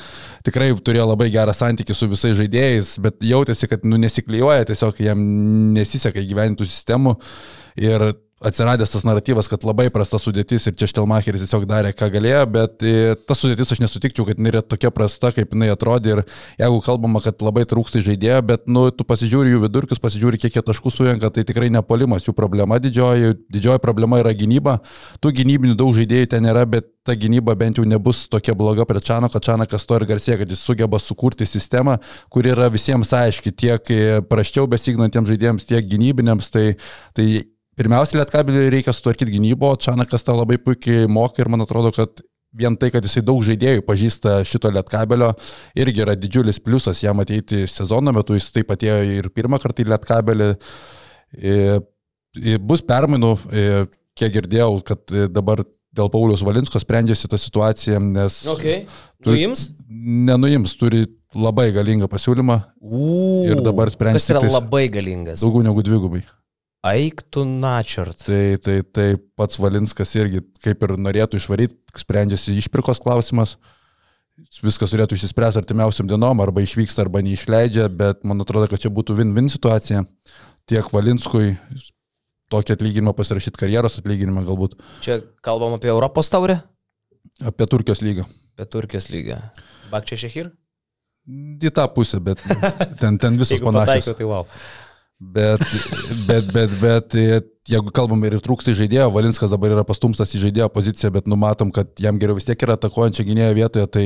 S3: tikrai turėjo labai gerą santykį su visais žaidėjais, bet jautėsi, kad nu, nesiklyjuoja, tiesiog jam nesiseka įgyvenintų sistemų. Ir atsiradęs tas naratyvas, kad labai prasta sudėtis ir čia Štelmacheris tiesiog darė, ką galėjo, bet e, ta sudėtis aš nesutikčiau, kad jinai yra tokia prasta, kaip jinai atrodė ir jeigu kalbama, kad labai trūksta žaidėjo, bet, nu, tu pasižiūri jų vidurkius, pasižiūri, kiek jie taškų surenka, tai tikrai nepolimas jų problema didžioji, didžioji problema yra gynyba, tų gynybinių daug žaidėjų ten yra, bet ta gynyba bent jau nebus tokia bloga prie Čano, kad Čanakas to ir garsė, kad jis sugeba sukurti sistemą, kuri yra visiems aiški, tiek praščiau besignantiems žaidėjams, tiek gynybiniams. Tai, tai pirmiausia, Lietkabeliui reikia sutvarkyti gynybą, o Čanakas tą labai puikiai moka ir man atrodo, kad vien tai, kad jisai daug žaidėjų pažįsta šito lietkabelio, irgi yra didžiulis pliusas jam ateiti sezono metu, jis taip atėjo ir pirmą kartą į lietkabelį. Bus permainų, kiek girdėjau, kad dabar dėl Paulius Valinsko sprendžiasi tą situaciją, nes...
S1: Okay. Nuims?
S3: Nenuims, turi labai galingą pasiūlymą.
S1: Uuu.
S3: Ir dabar sprendžia.
S1: Kas yra labai galingas?
S3: Daugiau negu dvigubai.
S1: Aiktų načart.
S3: Tai, tai, tai pats Valinskas irgi kaip ir norėtų išvaryti, sprendžiasi išpirkos klausimas. Viskas turėtų išsispręsti artimiausiam dienom, arba išvyksta, arba neišleidžia, bet man atrodo, kad čia būtų win-win situacija. Tiek Valinskui tokį atlyginimą pasirašyti, karjeros atlyginimą galbūt.
S1: Čia kalbam apie Europos taurę?
S3: Apie Turkijos lygą.
S1: Apie Turkijos lygą. Bakčia Šehir?
S3: Į tą pusę, bet ten, ten visos panašios.
S1: Pataiko, tai wow.
S3: Bet, bet, bet, bet, jeigu kalbam ir trūksta žaidėjo, Valinskas dabar yra pastumstas į žaidėjo poziciją, bet numatom, kad jam geriau vis tiek yra atakuojančia gynėjo vietoje, tai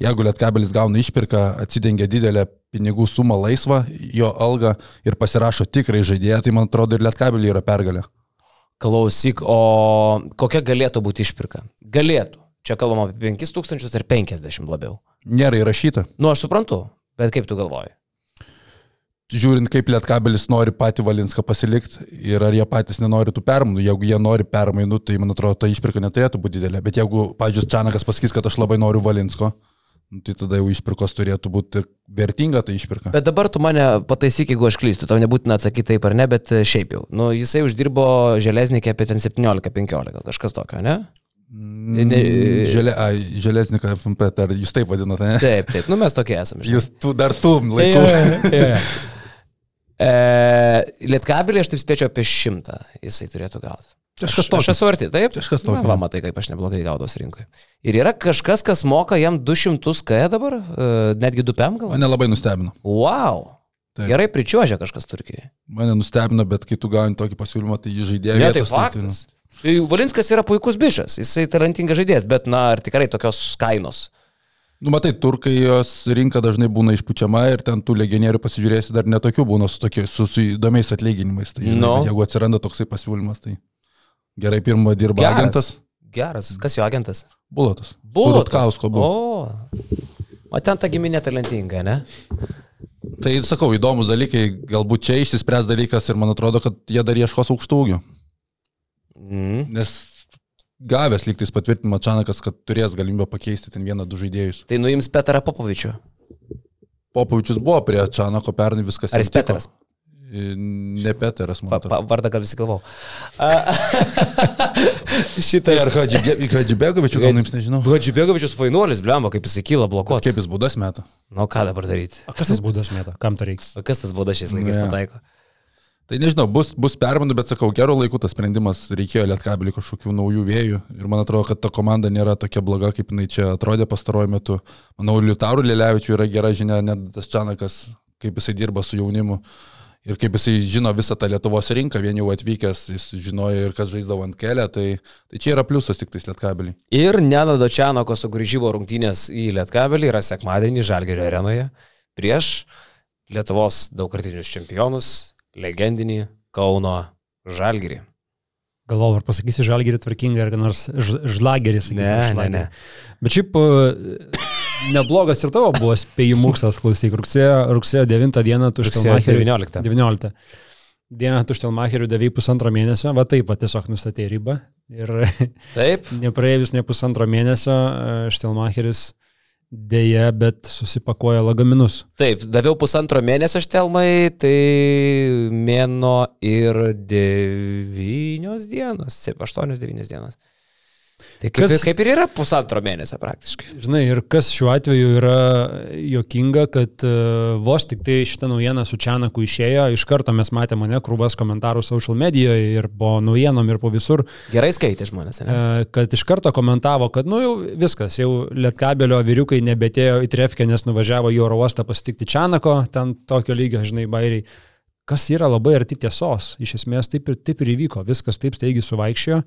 S3: jeigu Lietkabelis gauna išpirką, atsidengia didelę pinigų sumą laisvą, jo algą ir pasirašo tikrai žaidėją, tai man atrodo ir Lietkabeliui yra pergalė.
S1: Klausyk, o kokia galėtų būti išpirka? Galėtų. Čia kalbam apie 5000 ar 50 labiau.
S3: Nėra įrašyta.
S1: Nu, aš suprantu, bet kaip tu galvoji?
S3: Žiūrint, kaip Lietkabelis nori patį Valinską pasilikti ir ar jie patys nenori tų permainų. Jeigu jie nori permainų, tai man atrodo, ta išpirka neturėtų būti didelė. Bet jeigu, pažiūrėjus, Čanakas pasakys, kad aš labai noriu Valinsko, tai tada jau išpirkos turėtų būti vertinga ta išpirka.
S1: Bet dabar tu mane pataisyk, jeigu aš klystu, tau nebūtina atsakyti taip ar ne, bet šiaip jau. Nu, jisai uždirbo železnikė apie ten 17-15, kažkas tokio, ne?
S3: Ne, Želė, a, železniką FMP, ar jūs taip vadinate, ne?
S1: Taip, taip, nu mes tokie esame.
S3: Žinai. Jūs tu dar tu laiku.
S1: Yeah, yeah. E, Lietkabelį aš taip spėčiau apie šimtą jisai turėtų gauti.
S3: Kažkas tokio.
S1: aš esu arti, taip?
S3: Kažkas.
S1: Na, va, matai, kaip aš neblogai gaudos rinkoje. Ir yra kažkas, kas moka jam 200 K dabar, e, netgi 2 PM gal?
S3: Mane labai nustebino.
S1: Wow.
S3: Taip.
S1: Gerai pričiuožia kažkas Turkijoje.
S3: Mane nustebino, bet kai tu gauni tokį pasiūlymą, tai jį žaidėjo.
S1: Ne, tai
S3: tai-
S1: faktas. Tai Valinskas yra puikus bičias, jisai talentingas žaidėjas, bet, na, ar tikrai tokios kainos?
S3: Nu, matai, turkai jos rinka dažnai būna išpučiama ir ten tų legionierių pasižiūrėsi dar netokių būna su, tokie, su, su įdomiais atlyginimais. Tai, žinai,
S1: No.
S3: no. jeigu atsiranda toksai pasiūlymas, tai gerai pirmą dirba agentas.
S1: Geras. Kas jo agentas?
S3: Bulotas.
S1: Buvo.
S3: Kausko buvo.
S1: O. O ten ta giminė talentinga, ne?
S3: Tai sakau, įdomus dalykai, galbūt čia išsispręs dalykas ir man atrodo, kad jie dar ieškos aukštų ūgių.
S1: Mm.
S3: Nes gavęs lygtais patvirtinimą Čanakas, kad turės galimybę pakeisti ten vieną, du žaidėjus.
S1: Tai nuims Petrą Popovičių.
S3: Popovičius buvo prie Čanako pernai viskas.
S1: Ar jis. Petras?
S3: Ne Peteras, man
S1: Pa,
S3: atrodo.
S1: vardą gal visi galvau. Šitas.
S3: Tai ar Hadžibegovičių gal jums nežinau?
S1: Hadžibegovičius vainuolis, blemba, kaip jisai kyla blokuoti.
S3: Kaip jis būdas metą?
S1: Nu, ką dabar daryti?
S2: O kas tas būdas mėto? Kam to reiks?
S1: O kas tas būdas šiais laikais
S3: jo.
S1: pataiko?
S3: Tai nežinau, bus, bus permainų, bet sakau, gerų laikų tas sprendimas reikėjo lietkabelį kažkokių naujų vėjų. Ir man atrodo, kad ta komanda nėra tokia bloga, kaip jinai čia atrodė pastaruoju metu. Manau, Liutaurų Lėlevičių yra gera žinia, net tas Čanakas, kaip jisai dirba su jaunimu. Ir kaip jisai žino visą tą Lietuvos rinką, vien jau atvykęs, jis žinojo ir kas žaisdavo ant kelio, tai, tai čia yra pliusas tik tais lietkabelį.
S1: Ir Nenado Čianoko sugrįžimo rungtynės į Lietkabelį yra sekmadienį Žalgerio arenoje prieš Lietuvos daugkartinius čempionus, legendinį Kauno Žalgerį.
S2: Galvoju, ar pasakysi žalgerį tvarkingai, ar nors žlagerį sakysi.
S1: Ne, ne,
S2: žlagerį.
S1: ne.
S2: Bet šiaip e, neblogas ir tavo buvo spėjimuksas, klausyk, rugsėjo, rugsėjo 9 dieną tu
S1: Rugsėjo
S2: Štelmacheriui.
S1: 19.
S2: 19. Dieną tu Štelmacheriui davai pusantro mėnesio, va taip, va tiesiog nustatė ribą. Ir
S1: Taip,
S2: nepraėjus ne pusantro mėnesio, e, Štelmacheris dėja, bet susipakuoja lagaminus.
S1: taip, daviau pusantro mėnesio štelmai, tai mėno ir devynios dienos, 8-9 dienos. Tai kaip,
S2: Kas-
S1: kaip ir yra pusantro mėnesio praktiškai.
S2: Žinai, ir kas šiuo atveju yra jokinga, kad uh, vos tik tai šitą naujieną su Čianaku išėjo, iš karto mes matėme mane krūvas komentarų social medijoje ir po naujienom ir po visur,
S1: Gerai skaitė žmonės, ne?
S2: e, kad iš karto komentavo, kad nu jau viskas, jau Lietkabelio vyriukai nebetėjo į Trefkę, nes nuvažiavo į oro uostą pasitikti Čianako, ten tokio lygio, žinai, bairiai. Kas yra labai arti tiesos. Iš esmės taip ir, taip ir įvyko, viskas taip staigiai suvaikščiojo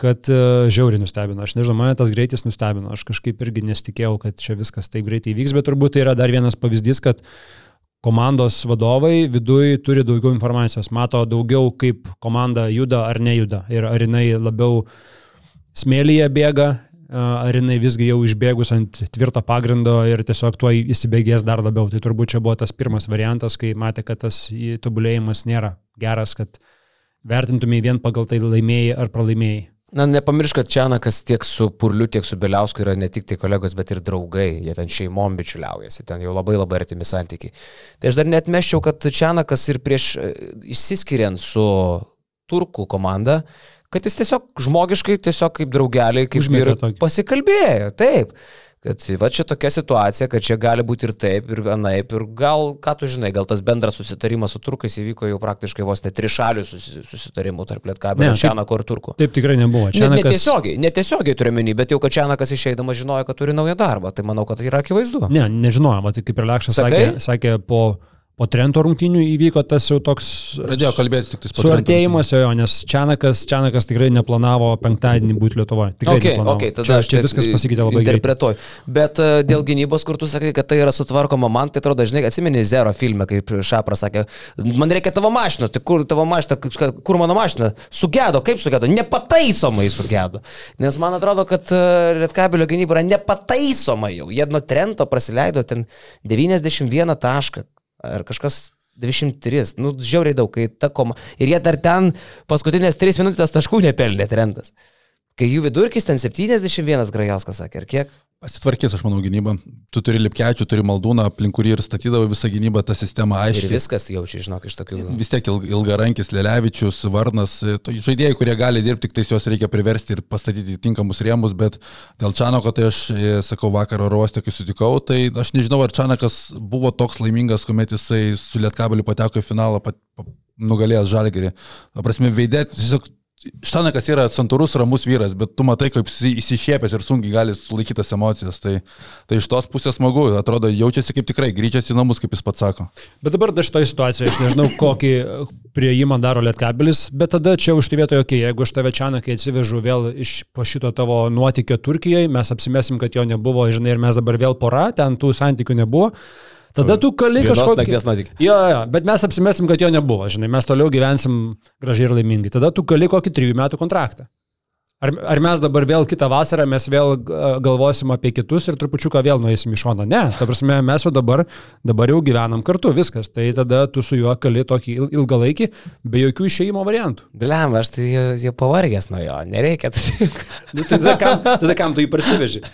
S2: kad uh, žiauriai nustebino. Aš nežinau, mane tas greitis nustebino. Aš kažkaip irgi nesitikėjau, kad čia viskas taip greitai vyks, bet turbūt tai yra dar vienas pavyzdys, kad komandos vadovai viduj turi daugiau informacijos, mato daugiau, kaip komanda juda ar nejuda ir ar jinai labiau smėlyje bėga, a, ar jinai visgi jau išbėgus ant tvirto pagrindo ir tiesiog tuo įsibėgės dar labiau. Tai turbūt čia buvo tas pirmas variantas, kai matė, kad tas tobulėjimas nėra geras, kad vertintumai vien pagal tai laimėjai ar pralaimėjai.
S1: Na, nepamiršk, kad Čianakas tiek su Purliu, tiek su Biliausku yra ne tik tai kolegos, bet ir draugai. Jie ten šeimom bičiuliaujasi, ten jau labai labai artimi santykiai. Tai aš dar net meščiau, kad Čianakas ir prieš e, išsiskiriant su turkų komanda, kad jis tiesiog žmogiškai, tiesiog kaip draugeliai, kaip
S2: tokį.
S1: pasikalbėjo. Taip. Kad va čia tokia situacija, kad čia gali būti ir taip, ir vienaip, ir gal, ką tu žinai, gal tas bendras susitarimas su turkais įvyko jau praktiškai vos net trišalių susi- susitarimų tarp
S2: Ne,
S1: Lietkabelio, Čianako ir Turkų.
S2: Taip tikrai nebuvo.
S1: Čia
S2: Čia
S1: ne, netiesiogiai, netiesiogiai turiu menį, bet jau kad Čianakas išeidamas žinojo, kad turi naują darbą, tai manau, kad tai yra akivaizdu.
S2: Ne, nežinojau, va, tai kaip ir Lekšas sakė, sakė po, po Trento rungtynių įvyko tas jau toks
S3: Pradėjo kalbėti tik po
S2: suartėjimas jo, nes Čianakas, Čianakas tikrai neplanavo penktadienį būti Lietuvoje. Tikrai
S1: Okay,
S2: neplanavo.
S1: okay, tada
S2: čia,
S1: aš
S2: čia viskas pasikeitė labai greitai.
S1: Bet uh, dėl gynybos, kur tu sakai, kad tai yra sutvarkoma, man tai atrodo, žinai, atsimeni Zero filmą, kaip Šapras sakė, man reikia tavo mašinos, tai kur tavo mašina, kur mano mašina? Sugedo, kaip sugedo? Nepataisomai sugedo. Nes man atrodo, kad uh, Lietkabelio gynyba yra nepataisoma jau. Jie nuo Trento praleido ten 91 tašką ar kažkas 23, nu, žiauriai daug, kai ta koma. Ir jie dar ten paskutinės 3 minutės taškų nepelnė Trentas. Kai jų vidurkis ten 71 Grajauskas sakė, ir kiek?
S3: Pasitvarkys, aš manau, gynybą. Tu turi Lipkečių, turi Maldūną, aplink kurį ir statydavo visą gynybą, ta sistema
S1: Ir
S3: aiškiai.
S1: viskas jaučiu, žinok, iš tokių.
S3: Vis tiek ilg- ilgarankis, Lelevičius, Varnas, tai žaidėjai, kurie gali dirbti, tik tais juos reikia priversti ir pastatyti tinkamus rėmus, bet dėl Čanako, tai aš e, sakau vakar oro uoste, kai sutikau, tai aš nežinau, ar Čanakas buvo toks laimingas, kuomet jisai su Lietkabeliu pateko į finalą, pat, pa, nugalėjęs Žalgerį. Prasme, veidė, tiesiog Štanakas yra santūrus, ramus vyras, bet tu matai, kaip jis įsišiepęs ir sunkiai gali sulaikyti tas emocijas. Tai, tai iš tos pusės smagu, atrodo, jaučiasi kaip tikrai grįžęs į namus, kaip jis pats sako.
S2: Bet dabar dar šitoje situacijoje aš nežinau, kokį prieimą daro Lietkabelis, bet tada čia už tai vietoje, okay, jeigu aš tave čia, kai atsivežu vėl iš po šito tavo nuotykio Turkijai, mes apsimesim, kad jo nebuvo, žinai, ir mes dabar vėl pora, ten tų santykių nebuvo. Tada tu kali kažkokį...
S1: nakties nuotykį.
S2: Jo, jo, bet mes apsimesim, kad jo nebuvo, žinai, mes toliau gyvensim gražiai ir laimingai. Tada tu kali kokį trijų metų kontraktą. Ar, ar mes dabar vėl kitą vasarą, mes vėl a, galvosim apie kitus ir trupučiuką vėl nueisim į šoną? Ne, ta prasme, mes jau dabar, dabar jau gyvenam kartu, viskas. Tai tada tu su juo kali tokį il- ilgalaikį, be jokių išėjimo variantų.
S1: Bliam, aš tai jau, jau pavargęs nuo jo, nereikia.
S2: Nu, tada, kam, tada kam tu jį parsiveži?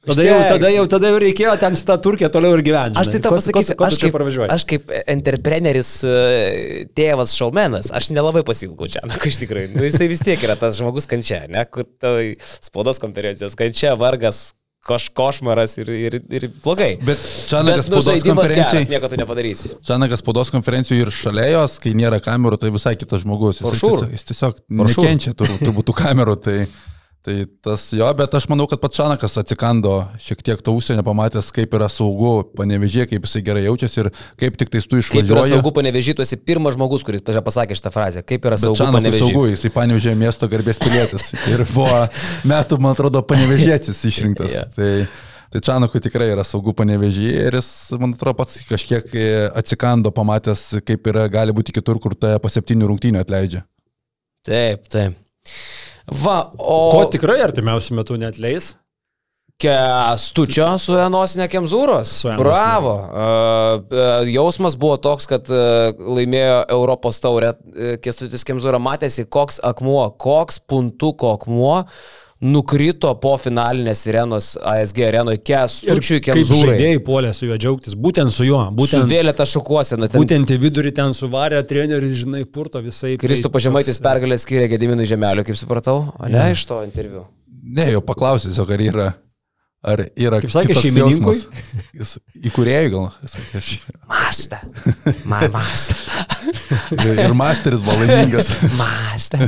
S2: Tada jau, tada, jau, tada jau reikėjo ten su tą turkiją toliau ir gyventi.
S1: Aš tai tau
S2: Ko-
S1: pasakysiu,
S2: ko- ko
S1: aš
S2: tu čia
S1: kaip, aš kaip entrepreneris, e, tėvas, šaumenas, aš nelabai pasilgau čia, na, iš tikrųjų. Nu, jisai vis tiek yra tas žmogus kančia, ne, kur tavo spaudos konferencijos kančia, vargas, koš, košmaras ir, ir, ir blogai.
S3: Bet Čanakas
S1: nu,
S3: spaudos
S1: žaidimas geras,
S3: konferencijai.
S1: nieko tu nepadarysi.
S3: Čanakas spaudos konferencijų ir šalia jos, kai nėra kamerų, tai visai kitas žmogus. Jis, tiesiog, jis tiesiog
S1: sure.
S3: nekenčia tur- turbūt tų kamerų. Tai, tai tas jo, bet aš manau, kad pats Čanakas atsikando šiek tiek to užsienio, pamatęs, kaip yra saugu panevežė, kaip jisai gerai jaučiasi ir kaip tik tais tu
S1: Kaip yra
S3: išvažiuoji.
S1: saugu panevežytuosi pirmas žmogus, kuris pasakė šitą frazę. Kaip yra saugu panevežytuosi.
S3: saugu, jisai panevežė miesto garbės pilietis. Ir buvo metų, man atrodo, panevežėtis išrinktas.
S1: Jo.
S3: Tai, tai Čanakui tikrai yra saugu panevežė ir jis, man atrodo, pats kažkiek atsikando, pamatęs, kaip yra, gali būti kitur, kur tave po septynių rungtynių atleidžia.
S1: Taip, taip. Va, o...
S2: Ko tikrai artimiausiu metu net leis?
S1: Kestučio su Enosinė Kemzūros.
S2: Su Enosinė.
S1: Bravo. Uh, jausmas buvo toks, kad uh, laimėjo Europos taurę. Kestutis Kemzūra matėsi, koks akmuo, koks puntuko akmuo nukrito po finalinės sirenos ASG arenoje Kestučiui
S2: kaip
S1: Kemzūrai.
S2: žaidėjai puolė su juo džiaugtis, būtent su juo, būtent,
S1: Suvėlė tą šukuoseną. Ten...
S2: būtent į vidurį ten suvarė trenerių, žinai, purto visai.
S1: Kristų
S2: tai
S1: Pažemaitis
S2: toks-
S1: pergalę skyrė Gediminui Žemeliu, kaip supratau, o ne iš to interviu.
S3: Ne, jau paklausiu tiesiog, ar yra. Ar yra
S2: Kaip sakė, šeimininkui?
S3: Jis Įkūrėjai gal. Sakė, aš-
S1: Masta. Man masta.
S3: Ir, ir masteris buvo laimingas.
S1: Masta.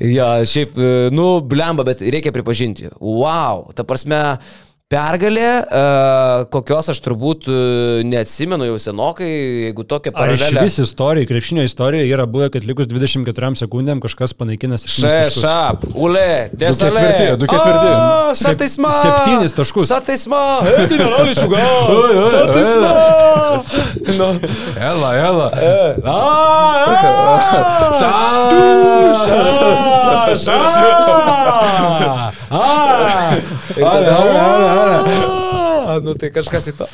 S1: jo, šiaip, e, nu, blemba, bet reikia pripažinti. Wow, ta prasme, pergalė, e, kokios aš turbūt e, neatsimenu jau senokai, jeigu tokia
S2: Ar iš vis istorijai, krepšinio istorijoje yra buvę, kad likus 24 sekundėm kažkas panaikina 7
S1: Še,
S2: taškus?
S1: šap, ule, desalė.
S3: ketvirti, du ketvirti.
S1: A, Sataisma.
S2: septynis taškus.
S1: Sataisma. Eti neroli šuga. Sataisma. Nu.
S3: Ela, ela.
S1: Ša, ša. A. Tada, a. Nu tai kažkas į to.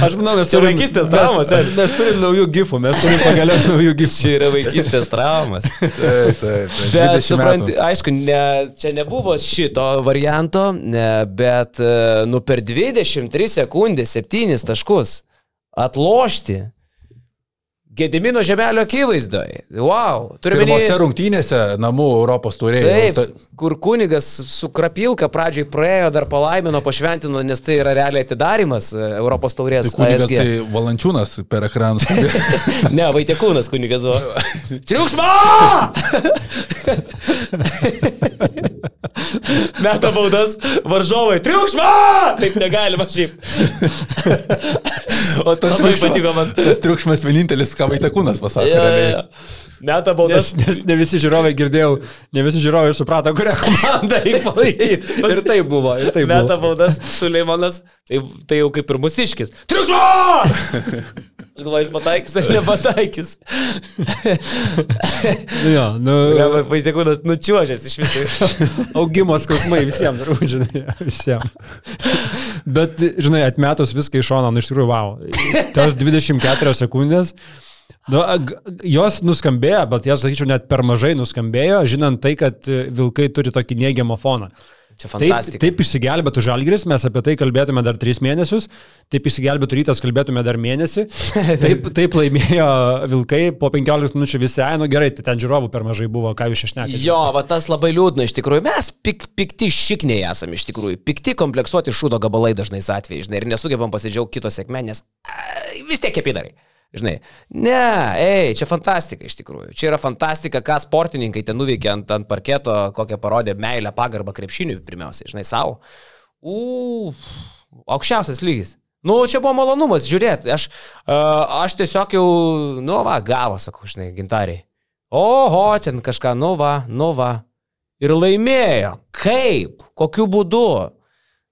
S2: Aš manau, mes
S1: Čia
S2: turim-
S1: vaikystės
S2: mes-
S1: traumos, ar?
S2: Mes turim naujų gifų, mes turim pagaliau naujų gifų.
S1: Čia yra vaikystės traumas.
S3: Taip, taip, taip.
S1: Bet
S3: 20
S1: supranti, aišku, ne, čia nebuvo šito varianto, ne, bet e, nu per 23 sekundės 7 taškus atlošti Gedimino žemelio akivaizdoje. Wow, turime
S3: Pirmose rungtynėse namų Europos turėjai.
S1: Taip, kur kunigas su krapilka pradžiai praėjo, dar palaimino, pašventino, nes tai yra realiai atidarimas e, Europos taurės.
S3: Tai kunigas
S1: ASG.
S3: tai valančiūnas per ekranus.
S1: Ne, Vaitekūnas kunigas buvo. Triukšma! Meta baudas varžovai. Triukšma! Taip negalima šiaip.
S3: o tas
S1: Labai
S3: triukšmas,
S1: patiko man.
S3: tas triukšmas vienintelis, ką Vaitekūnas pasakė.
S1: Ja, ja. Meta
S2: Nes,
S1: baudas.
S2: nes ne visi žiūrovai girdėjau, ne visi žiūrovai suprato, kurią komandą reikia palaikyti. Ir tai buvo, ir tai
S1: Meta baudas Suleimanas. Tai, tai jau kaip ir musiškis. Triukšma! Aš galvoju, jis pataikys ar nepataikys.
S2: Nu, jo, nu,
S1: Vaitekūnas nučiuožęs iš viso.
S2: augimo skausmai visiems, turbūt, žinai, visiems. Bet, žinai, atmetus viską iš šono, nu iš tikrųjų, wow. Tas 24 sekundės. Nu, jos nuskambėjo, bet jas, sakyčiau, net per mažai nuskambėjo, žinant tai, kad vilkai turi tokį neigiamą foną.
S1: Čia
S2: Taip,
S1: fantastika.
S2: taip išsigelbėtų žalgris, mes apie tai kalbėtume dar tris mėnesius, taip išsigelbėtų rytas, kalbėtume dar mėnesį, taip, taip laimėjo vilkai, po 15 minučių visi, ai, nu gerai, tai ten žiūrovų per mažai buvo, ką jūs išnekate.
S1: Jo, va tas labai liūdna iš tikrųjų. Mes pik, pikti šikniai esame iš tikrųjų. Pikti kompleksuoti šūdo gabalai dažnais atvejais, žinai, ir nesugebam pasidžiaugti kito sėkmė, nes a, vis tiek kepidarai. Žinai, ne, ei, čia fantastika iš tikrųjų. Čia yra fantastika, ką sportininkai ten nuveikė ant, ant parketo, kokią parodė meilę, pagarbą krepšiniui pirmiausiai, žinai, savo. U, aukščiausias lygis. Nu, čia buvo malonumas žiūrėti. Aš, uh, aš tiesiog jau, nu, va, gavo, sakau, žinai, gintariai. Oho, ten kažką, nu va, nu va. Ir laimėjo. Kaip? Kokiu būdu?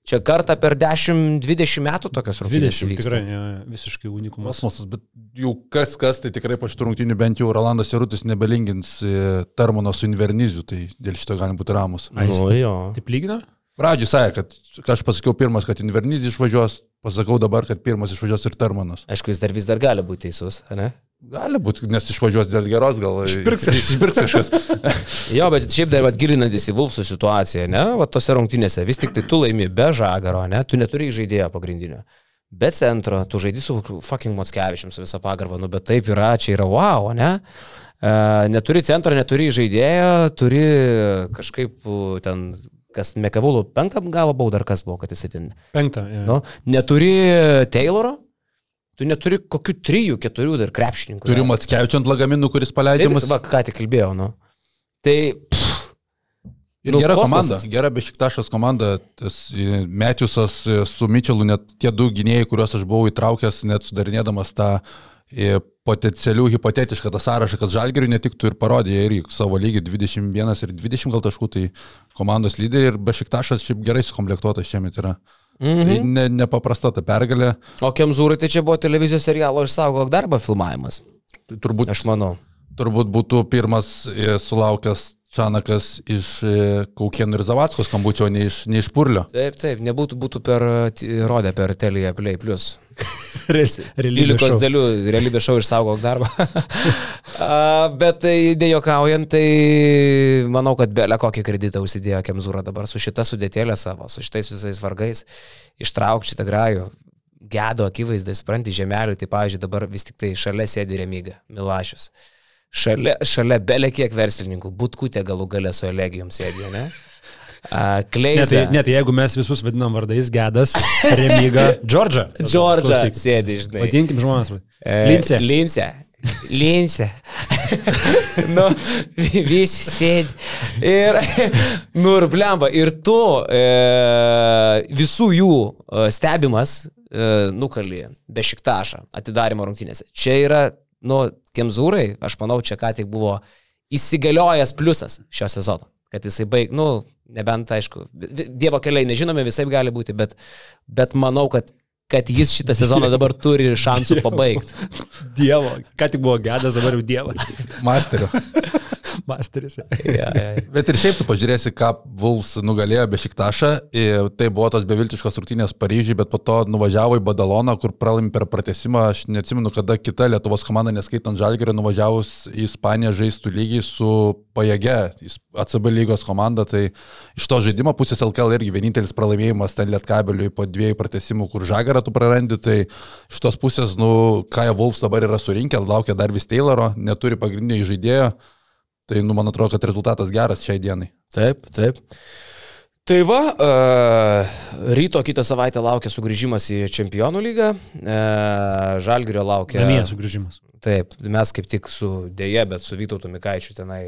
S1: Čia kartą per 10-20 metų tokios rungtynės
S2: 20
S1: įvyksta.
S2: tikrai ja, visiškai unikumas.
S3: Kosmosas, bet jau kas kas, tai tikrai po šitų rungtynių bent jau Rolandas Jarutis nebelingins e, Tarmono su Inverniziu, tai dėl šito galim būti ramus.
S2: Jis
S1: Nu, jo.
S2: Taip lygina?
S3: Pradžiui sakė, kad aš pasakiau pirmas, kad Invernizis išvažiuos, pasakau dabar, kad pirmas išvažiuos ir Tarmonas.
S1: Aišku, jis dar vis dar gali būti teisus, ne?
S3: Gali būti, nes išvažiuos dėl geros, gal
S2: Išpirks.
S3: kažkas.
S1: Jo, bet šiaip dar vat, gilinantis į Vulfsų situaciją, ne, va tose rungtynėse, vis tik tai tu laimi be žagaro, ne, tu neturi žaidėjo pagrindinio. Be centro, tu žaidži su fucking Motskevičiam su visą pagarbą, nu bet taip yra, čia yra wow, ne? E, neturi centro, neturi žaidėjo, turi kažkaip ten, kas Mekavulų penktą gavo baudą, ar kas buvo, kad jis ten.
S2: Penktą. Ja.
S1: Nu, neturi Tayloro, tu neturi kokių trijų, keturių dar krepšininkų.
S3: Turiu
S1: ne?
S3: Matskevičių ant lagaminų, kuris
S1: Taip,
S3: paleidžiamas.
S1: va, ką tik kalbėjau, nu. Tai, pff,
S3: Ir
S1: nu,
S3: gera
S1: kosmosas.
S3: komanda, gera bešiktašas komanda. E, Metiusas e, su Mičelu, net tie du gynėjai, kuriuos aš buvau įtraukęs, net sudarinėdamas tą e, potencialių hipotetišką tą sąrašą, kad Žalgiriui netiktų ir parodė irgi savo lygį 21 ir 20 gal taškų, tai komandos lyderiai ir bešiktašas šiaip gerai sukomplektuotas šiemet yra. Mhm. Tai ne, nepaprasta ta pergalė.
S1: O Kemzūrai tai čia buvo televizijos serialo išsaugok darbą filmavimas.
S3: Tai turbūt,
S1: Aš manau.
S3: turbūt būtų pirmas e, sulaukęs Čanakas iš e, Kaukėnų ir Zavatskos skambučio, o ne iš, ne iš Purlio.
S1: Taip, taip, nebūtų būtų per, rodę per Telia Play Plus.
S2: Realybės
S1: 12
S2: šou.
S1: dalių realybės šau išsaugok darbą. A, Bet tai dėjokaujant, tai manau, kad belė kokį kreditą užsidėjo Kemzūra dabar su šita sudėtėlė savo, su šitais visais vargais. Ištraukti šitą grajų. Gedo akivaizdai, supranti, žemeliui, tai pavyzdžiui, dabar vis tik tai šalia sėdi Remyga, Milašius. Šalia, šalia belė kiek verslininkų, būtkutė galų galę su elegijom sėdė, ne? A,
S2: Ne
S1: Kleizė.
S2: tai, ne, tai jeigu mes visus vadinam vardais, Gedas, Remyga, Džordža.
S1: Džordža sėdi, žinai.
S2: Vadinkim žmonės.
S1: E,
S2: Lincė.
S1: Lincė. Lincė. nu, vi- visi sėdi. Ir, nu, ir blemba. Ir tu e, visų jų e, stebimas e, nukali be šiktašą atidarimo rungtynėse. Čia yra, nu, Kemzūrai, aš manau, čia ką tik buvo įsigaliojęs pliusas šio sezono. Kad jisai baig, nu, nebent, aišku, Dievo keliai nežinome, visai gali būti, bet, bet manau, kad kad jis šitą sezoną dabar turi šansų pabaigti.
S2: Dievo. Ką tik buvo Gedas, dabar jau Dievas.
S3: Masterio.
S2: Masteris.
S1: Ja, ja.
S3: Bet ir šiaip tu pažiūrėsi, ką Vuls nugalėjo be šiktašą. Tai buvo tos beviltiškos rungtynės Paryžiui, bet po to nuvažiavo į Badaloną, kur pralaimė per pratesimą. Aš neatsimenu, kada kita Lietuvos komanda, neskaitant Žalgerio, nuvažiavus į Ispaniją žaistų lygiai su pajėge ACB lygos komanda. Tai iš to žaidimo pusės LKL irgi vienintelis pralaimėjimas ten Lietkabeliui po dviejų pratesimų, kur Žagarą tu prarandi. Tai iš tos pusės, nu, Kaja Wolfs dabar yra surinkę, laukia dar vis Tayloro, neturi pagrindinio žaidėjo. Tai, nu, man atrodo, kad rezultatas geras šiai dienai.
S1: Taip, taip. Tai va, uh, ryto kitą savaitę laukia sugrįžimas į Čempionų lygą, uh, Žalgirio laukia.
S2: Namie sugrįžimas.
S1: Taip, mes kaip tik su dėje, bet su Vytautu Mikaičiu tenai.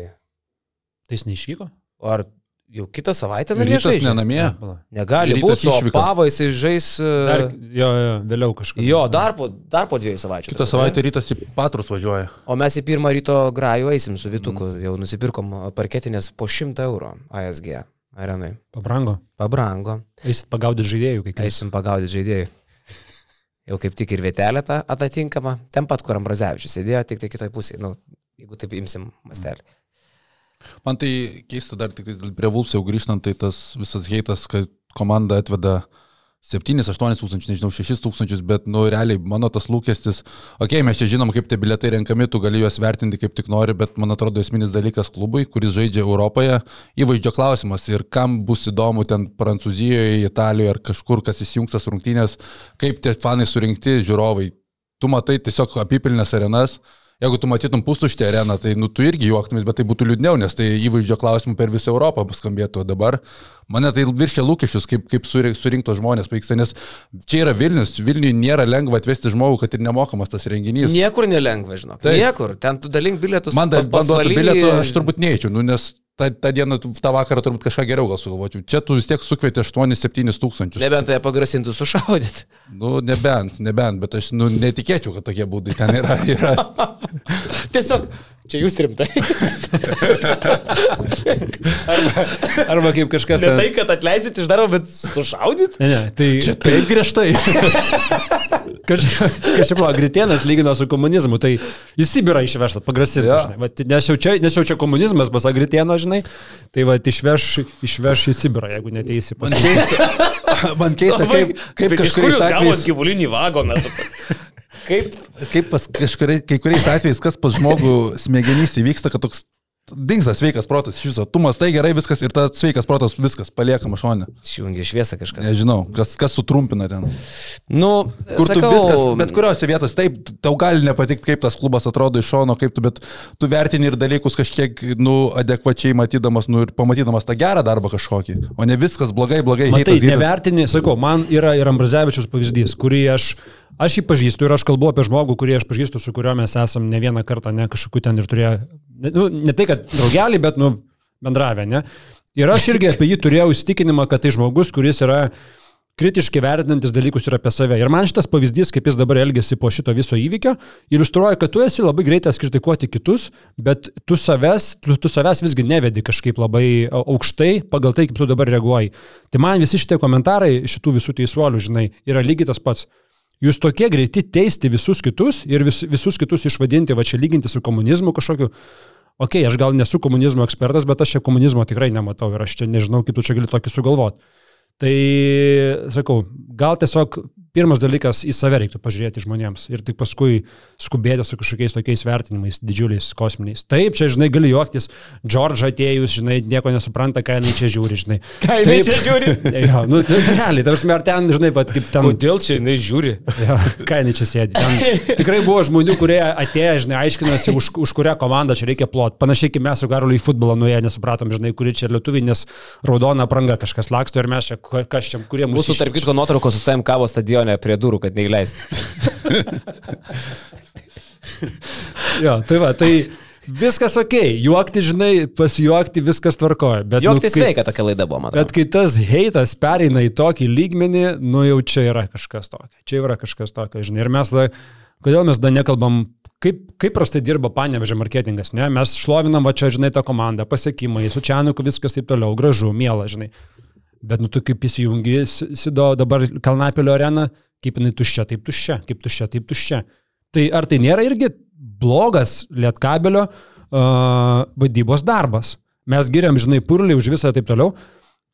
S2: Tai jis neišvyko?
S1: Ar jau kitą savaitę namie
S3: Rytas
S1: žaidžia?
S3: nenamie.
S2: Pala.
S1: Negali būti, su
S3: išvyka.
S1: Opava jisai žais.
S2: Dar,
S1: Uh,
S2: jo, jo, vėliau kažkaip.
S1: jo, dar po, dar po dviejų savaičių.
S3: Kitą savaitę rytas į Patrus važiuoja.
S1: O mes į pirmą ryto grajų eisim su Vytuku, mm. jau nusipirkom parketinės po 100 eurų ASG arenai.
S2: Pabrango.
S1: Pabrango.
S2: Eisit pagaudyti žaidėjų, kai kas.
S1: Eisim pagaudyti žaidėjų. Jau kaip tik ir vietelė ta atatinkama. Ten pat, kur Ambrazevičius sėdėjo, tik tai kitoj pusėje. Nu, jeigu taip imsim mastelį.
S3: Man tai keista dar tik prie Vulfs jau grįžtant, tai tas visas heitas, kad komanda atveda 7-8 tūkstančius, nežinau, 6 tūkstančius, bet, nu, realiai mano tas lūkestis, okei, okay, mes čia žinom, kaip tie biletai renkami, tu gali juos vertinti kaip tik nori, bet man atrodo esminis dalykas klubui, kuris žaidžia Europoje, įvaizdžio klausimas ir kam bus įdomu ten Prancūzijoje, Italijoje ar kažkur, kas įsijungs tas rungtynės, kaip tie fanai surinkti žiūrovai. Tu matai tiesiog apipilnės arenas, Jeigu tu matytum pustuštę areną, tai nu, tu irgi juoktumės, bet tai būtų liūdniau, nes tai įvaizdžio klausimų per visą Europą skambėtų. Dabar mane tai viršia lūkesčius, kaip, kaip surink- surinkto žmonės pavyksta, nes čia yra Vilnius, Vilniui nėra lengva atvesti žmogų, kad ir nemokamas tas renginys.
S1: Niekur nelengva, žinok.
S3: Taip.
S1: Niekur. Ten tu dalink bilietus.
S3: Man dar banduotų bilietų, aš turbūt neįčiau, nu, nes tą, tą dieną, tą vakarą turbūt kažką geriau gal sugalvočiau. Čia tu vis tiek sukvieti 8-7 tūkstančius.
S1: Nebent tai pagrasintų sušaudyti.
S3: Nu, nebent, nebent, bet aš nu, netikėčiau, kad tokie būdai ten yra. yra.
S1: Tiesiog, čia jūs rimtai.
S2: Arba kaip kažkas.
S1: Ne
S2: ten-
S1: tai, kad atleisit iš darbo, bet sušaudyt?
S2: Ne, ne, tai
S3: Čia taip griežtai.
S2: kažkaip, buvo, Gritėnas lygino su komunizmu, tai į Sibirą išvežta, pagrasinti. Ja. Nes, jau čia- nes jau čia komunizmas, pasak Gritėno, žinai, tai va, išveš, išveš į Sibirą, jeigu neteisi pas
S3: Man keista, man keista kaip, kaip kažkuriais atvejais,
S1: gyvulinį vagoną? Kaip?
S3: kaip pas kažkuria, kai kuriais atvejais, kas pas žmogų smegenys įvyksta, kad toks dinksa sveikas protas iš viso. Tu mastai gerai viskas ir tas sveikas protas viskas paliekama šonė.
S1: Išjungia šviesą kažkas.
S3: Nežinau, kas, kas sutrumpina ten.
S1: Nu,
S3: Kur sakau, tu viskas, bet kuriuose vietose, taip, tau gali nepatikti, kaip tas klubas atrodo iš šono, kaip tu, bet tu vertini ir dalykus kažkiek, nu, adekvačiai matydamas, nu, ir pamatydamas tą gerą darbą kažkokį, o ne viskas blogai, blogai. Heitas.
S2: nevertini, sakau, man yra ir Ambrazevičius pavyzdys, kurį aš, aš jį pažįstu ir aš kalbu apie žmogų, kurį aš pažįstu, su kuriuo mes esam ne vieną kartą, ne kažkokiu ten ir turėjo, nu, ne tai, kad draugelį, bet, nu, bendravę, ne. Ir aš irgi apie jį turėjau įstikinimą, kad tai žmogus, kuris yra kritiškai vertinantis dalykus ir apie save. Ir man šitas pavyzdys, kaip jis dabar elgesi po šito viso įvykio, iliustruoja, kad tu esi labai greitas kritikuoti kitus, bet tu savęs, tu, tu savęs visgi nevedi kažkaip labai aukštai pagal tai, kaip tu dabar reaguoji. Tai man visi šitie komentarai šitų visų teisuolių, žinai, yra lygiai tas pats. Jūs tokie greiti teisti visus kitus ir vis, visus kitus išvadinti, va čia lyginti su komunizmu kažkokiu. Ok, aš gal nesu komunizmo ekspertas, bet aš čia komunizmo tikrai nematau ir aš čia nežinau, kaip tu čia gali tokį sugalvoti. Tai, sakau, gal tiesiog pirmas dalykas į save reiktų pažiūrėti žmonėms ir tik paskui skubėti su kažkokiais tokiais vertinimais didžiuliais, kosminiais. Taip, čia, žinai, gali juoktis, Džordžą atėjus, žinai, nieko nesupranta, ką jinai čia žiūri, žinai.
S1: Ką jinai
S2: Taip.
S1: čia žiūri?
S2: Jo, nu, nu, realiai, tarsi, ar ten, žinai, pat kaip ten.
S1: Kodėl čia jinai žiūri?
S2: Jo, ką jinai čia sėdi. Ten tikrai buvo žmonių, kurie atėjo, žinai, aiškinosi, už, už kurią komandą čia reikia plot. Panašiai kaip mes su Karoliu į futbolą nuėję nesupratom, žinai, kuri čia lietuviai, nes raudona pranga kažkas laksto ir mes čia, ka- kas čia, kurie mūsų...
S1: Mūsų, tarp kitko, nuotraukos su tavim kavo stadione prie durų, kad neįleistų.
S2: Jo, tai va, tai viskas ok, juokti, žinai, pasijuokti, viskas tvarkoja. Bet,
S1: Jok tai
S2: kai-
S1: sveika tokia laida buvo, man.
S2: Bet kai tas heitas pereina į tokį lygmenį, nu jau čia yra kažkas tokio. Čia yra kažkas tokio, žinai. Ir mes, da, kodėl mes dar nekalbam, kaip, kaip prastai dirba panevežė marketingas, ne? Mes šlovinam, va čia, žinai, tą komandą, pasiekimai, su Čianuku viskas taip toliau, gražu, miela, žinai. Bet, nu, tu kaip įsijungi, Sido dabar Kalnapilio arena, kaip jinai tuščia, taip tuščia, kaip tuščia, taip tuščia. Tai ar tai nėra irgi blogas lietkabelio uh, vadybos darbas? Mes giriam, žinai, purlį už visą ir taip toliau.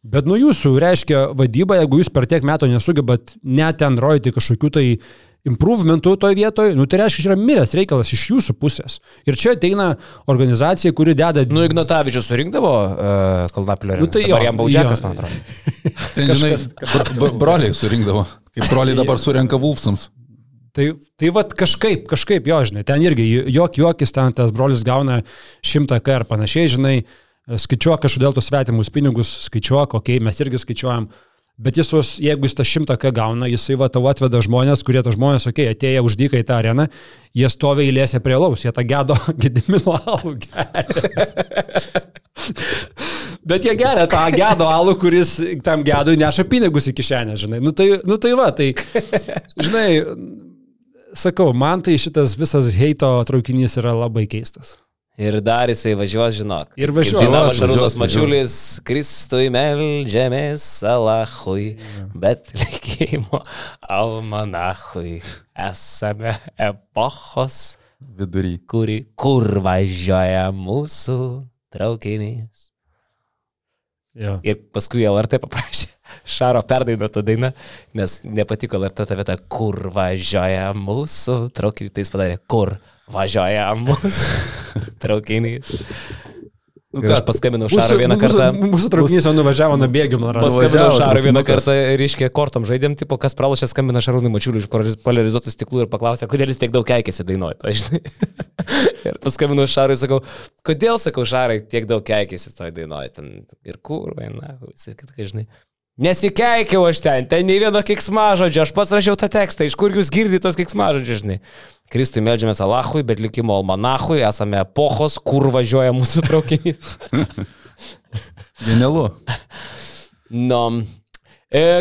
S2: Bet nuo jūsų reiškia vadyba, jeigu jūs per tiek metų nesugebat net ten rodyti kažkokių tai improvementų toje vietoje, nu tai reiškia, čia yra miręs reikalas iš jūsų pusės. Ir čia ateina organizacija, kuri deda...
S1: Nu, Ignatavičius surinkdavo uh, Kalnapilio.
S2: Nu, tai jo,
S1: jam baudžiakas, man atrodo.
S3: Ten, žinai, br br broliai surinkdavo. Kaip broliai dabar surenka Vulfsams.
S2: Tai, tai vad kažkaip, kažkaip, jo, žinai, ten irgi jok juokis, ten tas brolis gauna šimtą K ar panašiai, žinai, skaičiuok kažkodėl tos svetimus pinigus, skaičiuok, okei, okay, mes irgi skaičiuojam, bet jis, jeigu jis tą šimtą K gauna, jisai va tavo atveda žmonės, kurie tą žmonės, okei, okay, atėję uždykai tą areną, jie stovi eilėse prie laus, jie tą gedo gedimino alų geria. Bet jie geria tą gedo alų, kuris tam gedui neša pinigus į kišenę, žinai. Nu tai, nu tai va, tai, žinai, sakau, man tai šitas visas heito traukinys yra labai keistas.
S1: Ir dar jisai važiuos, žinok.
S2: Ir važiuos.
S1: Žinoma, Šarūnas. Mačiulis, Kristui meldžiamės Alachui, bet likimo almanachui. Esame epochos,
S3: Vidury.
S1: kuri, kur važiuoja mūsų traukinys.
S2: Jo.
S1: Ir paskui LRT paprašė Šaro perdainuotą dainą, nes nepatiko LRT ta vieta, kur važiuoja mūsų traukinys. Tai jis padarė, kur važiuoja mūsų traukinys.
S3: Nu,
S1: Ir aš paskambinau Šarą vieną kartą.
S2: Mūsų, mūsų traukinys jau nuvažiavo atrodo.
S1: Paskambinau Šarą vieną kartą ir iškė kortom žaidėm, tipo, kas pralašė, skambina Šarūnui Mačiuliui iš polariz- polarizuotų stiklų ir paklausė, kodėl jis tiek daug keikėsi dainuoja. Ir paskambinau Šarui, sakau, kodėl, sakau, Šarai, tiek daug keikėsi toj dainuoja. Ir kur, vaina, visi kitkai, žinai. Nesikeikiau aš ten, ten nei vieno kiksmažodžio, aš pats rašiau tą tekstą, iš kur jūs girdite tos kiksmažodžius, žinai. Kristui meldžiamės Alachui, bet likimo almanachui, esame epochos, kur važiuoja mūsų traukinys.
S3: Genialu.
S1: E,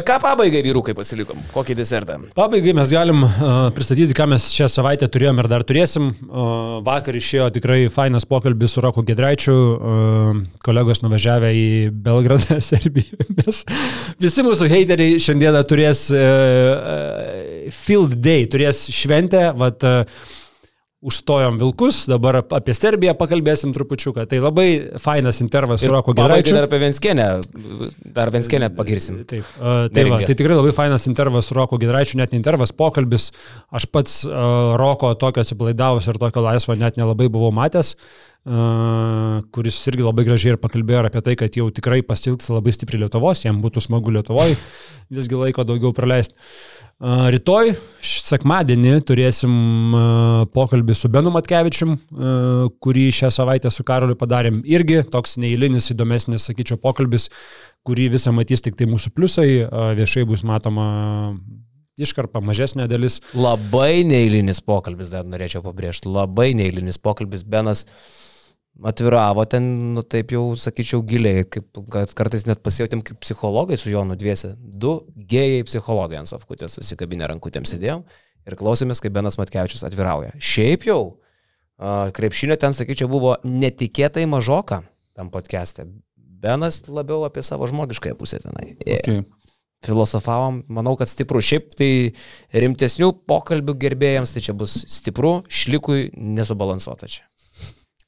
S1: ką pabaigai vyrukai pasilikom? Kokį desertą?
S2: Pabaigai mes galim uh, pristatyti, ką mes šią savaitę turėjom ir dar turėsim. Uh, vakar išėjo tikrai fainas pokalbis su Roku Gedraičiu, uh, kolegos nuvažiavę į Belgradą, Serbiją. Mes, visi mūsų heiteriai šiandieną turės field day, turės šventę. Vat, Užstojom Vilkus, dabar apie Serbiją pakalbėsim trupučiuką. Tai labai fainas intervas su Roku Gedraičiu.
S1: dar apie Venskienę. Dar Venskienę pagirsim.
S2: Taip, uh, tai, va, tai tikrai labai fainas intervas su Roko Gedraičiu, net ne intervas, pokalbis. Aš pats uh, Roko tokio atsipalaidavus ir tokio laisvo net nelabai buvau matęs, uh, kuris irgi labai gražiai ir pakalbėjo ir apie tai, kad jau tikrai pasilgs labai stipriai Lietuvos, jam būtų smagu Lietuvoje visgi laiko daugiau praleisti. Uh, rytoj, sekmadienį, turėsim uh, pokalbį su Benu Matkevičium, uh, kurį šią savaitę su Karoliu padarėm. Irgi toks neįlinis, įdomesnis, sakyčiau, pokalbis, kurį visą matys tik tai mūsų pliusai, viešai bus matoma iškarpa, mažesnė dalis.
S1: Labai neįlinis pokalbis, dar norėčiau pabrėžti. Labai neįlinis pokalbis. Benas atviravo ten, nu taip jau sakyčiau, giliai, kaip, kad kartais net pasijutėm kaip psichologai su Jonu dviese. Du gėjai psichologai ant sofkutės susikabinę rankutėm sėdėjom ir klausėmės, kaip Benas Matkevičius atvirauja. Šiaip jau, krepšinio ten, sakyčiau, buvo netikėtai mažoka tam podcast'e. Benas labiau apie savo žmogiškąją pusę tenai.
S3: Okay.
S1: Filosofavom, manau, kad stipru. Šiaip tai rimtesnių pokalbių gerbėjams tai čia bus stipru, šlikui nesubalansuota čia.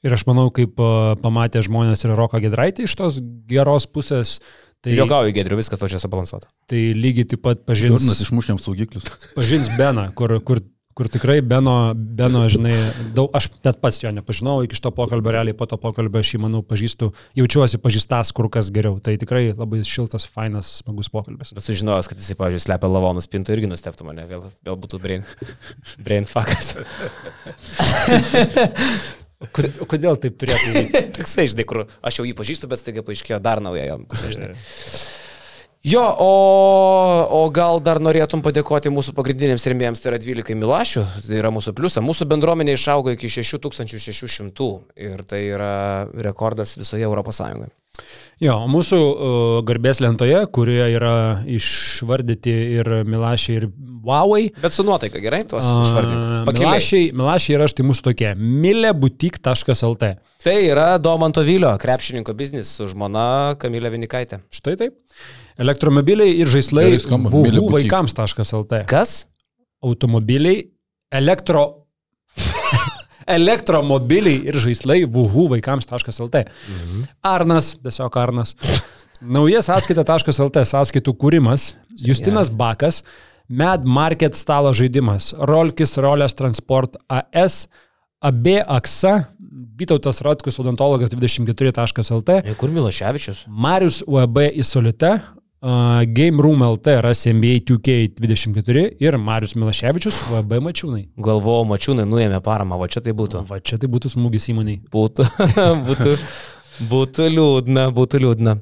S2: Ir aš manau, kaip pamatė žmonės ir Roką Gedraitį iš tos geros pusės, Tai,
S1: Jokauju, Gedriu, viskas to čia subalansuota.
S2: tai lygiai taip pat
S3: Durnas
S2: pažins,
S3: išmušėm saugiklius.
S2: pažins Beną, kur, kur, kur tikrai Beno, Beno, žinai, daug, aš net pats jo nepažinau iki šito pokalbio, realiai po to pokalbio aš jį, manau, pažįstu, jaučiuosi pažįstas kur kas geriau. Tai tikrai labai šiltas, fainas, smagus pokalbis.
S1: Bet sužinojęs, kad jisai, pavyzdžiui, slepia lavonų spintą irgi nustebtų mane, vėl, vėl būtų brain, brain fuckas.
S2: Kodėl, kodėl taip turėtų būti?
S1: Toksai, žinai, kur aš jau jį pažįstu, bet staiga paaiškėjo dar nauja jam. Jo, o, o gal dar norėtum padėkoti mūsų pagrindiniams rėmėjams, tai yra 12 milašių, tai yra mūsų pliusą. Mūsų bendruomenė išaugo iki 6600 ir tai yra rekordas visoje Europos Sąjungoje.
S2: Jo, mūsų garbės lentoje, kurioje yra išvardyti ir Milašiai, ir Huawei.
S1: Bet su nuotaika gerai, tuos. Pakiliai.
S2: Milašiai, Milašiai yra štai mūsų tokie milebutik.lt.
S1: Tai yra Domanto Vilio, krepšininko biznis su žmona Kamilė Vinikaitė.
S2: Štai taip. Elektromobiliai ir žaislai vaikams.lt.
S1: Kas?
S2: Automobiliai, elektro. Elektromobiliai ir žaislai vuhu vaikams.lt. Mhm. Arnas, tiesiog Arnas. Nauja sąskaita.lt sąskaitų kūrimas, Justinas Bakas, Mad Market stalo žaidimas, Rolkis Rolės Transport AS, AB AXA, Vytautas Ratkus odontologas 24.lt,
S1: Kur Miloševičius?
S2: Marius UAB Isolite, uh, Game Room LT rasi NBA 2K24 ir Marius Milaševičius UAB Mačiūnai.
S1: Galvoju, mačiūnai nuėmė paramą, va čia tai būtų.
S2: Va čia tai būtų smūgis įmoniai.
S1: Būtų, būtų, būtų liūdna, būtų liūdna.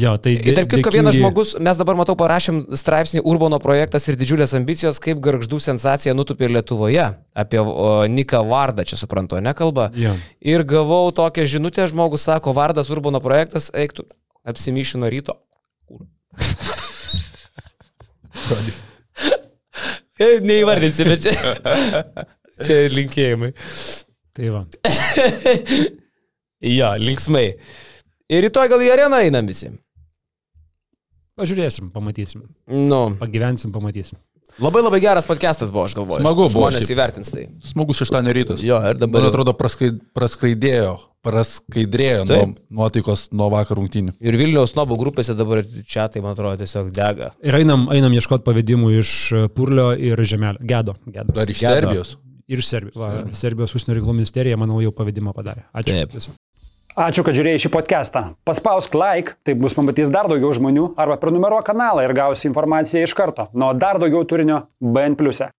S2: Jo, tai
S1: Ir tarp kitko, vienas žmogus, mes dabar matau parašėm straipsnį Urbono projektas ir didžiulės ambicijos, kaip garždų sensacija nutupė Lietuvoje. Apie o, Niką Vardą, čia suprantu, nekalba.
S2: Jo.
S1: Ir gavau tokią žinutę, žmogus sako, Vardas Urbono projektas, eiktų, apsimyšino ryto. Neįvardinsi, bet čia. Čia linkėjimai.
S2: Tai va.
S1: Jo, linksmai. Ir rytoj gal į areną einam visi.
S2: Pažiūrėsim, pamatysim.
S1: Nu,
S2: Pagyvensim, pamatysim.
S1: Labai labai geras podcastas buvo, aš galvoju.
S3: Smagu buvo
S1: Žmonės
S3: šiaip.
S1: įvertins tai.
S3: Smagus šeštadienio rytas.
S1: Jo, ir dabar-
S3: Man atrodo, praskai, praskaidėjo, praskaidrėjo nuo, nuotaikos nuo vakar rungtynių.
S1: Ir Vilniaus snobų grupėse dabar čia tai, man atrodo, tiesiog dega.
S2: Ir einam, einam ieškoti pavedimų iš e, Purlio ir Žemelio. Gedo. Gedo.
S3: Dar iš
S1: Gedo.
S3: Serbijos.
S2: Ir Serbijos. Va, Serbijos užsienio reikalų ministerija, manau, jau pavedimą padarė. Ačiū.
S1: Taip.
S5: Ačiū, kad žiūrėjai šį podcastą. Paspausk like, taip bus pamatys dar daugiau žmonių, arba prenumeruok kanalą ir gausi informaciją iš karto. Nuo dar daugiau turinio BN ⁇. e.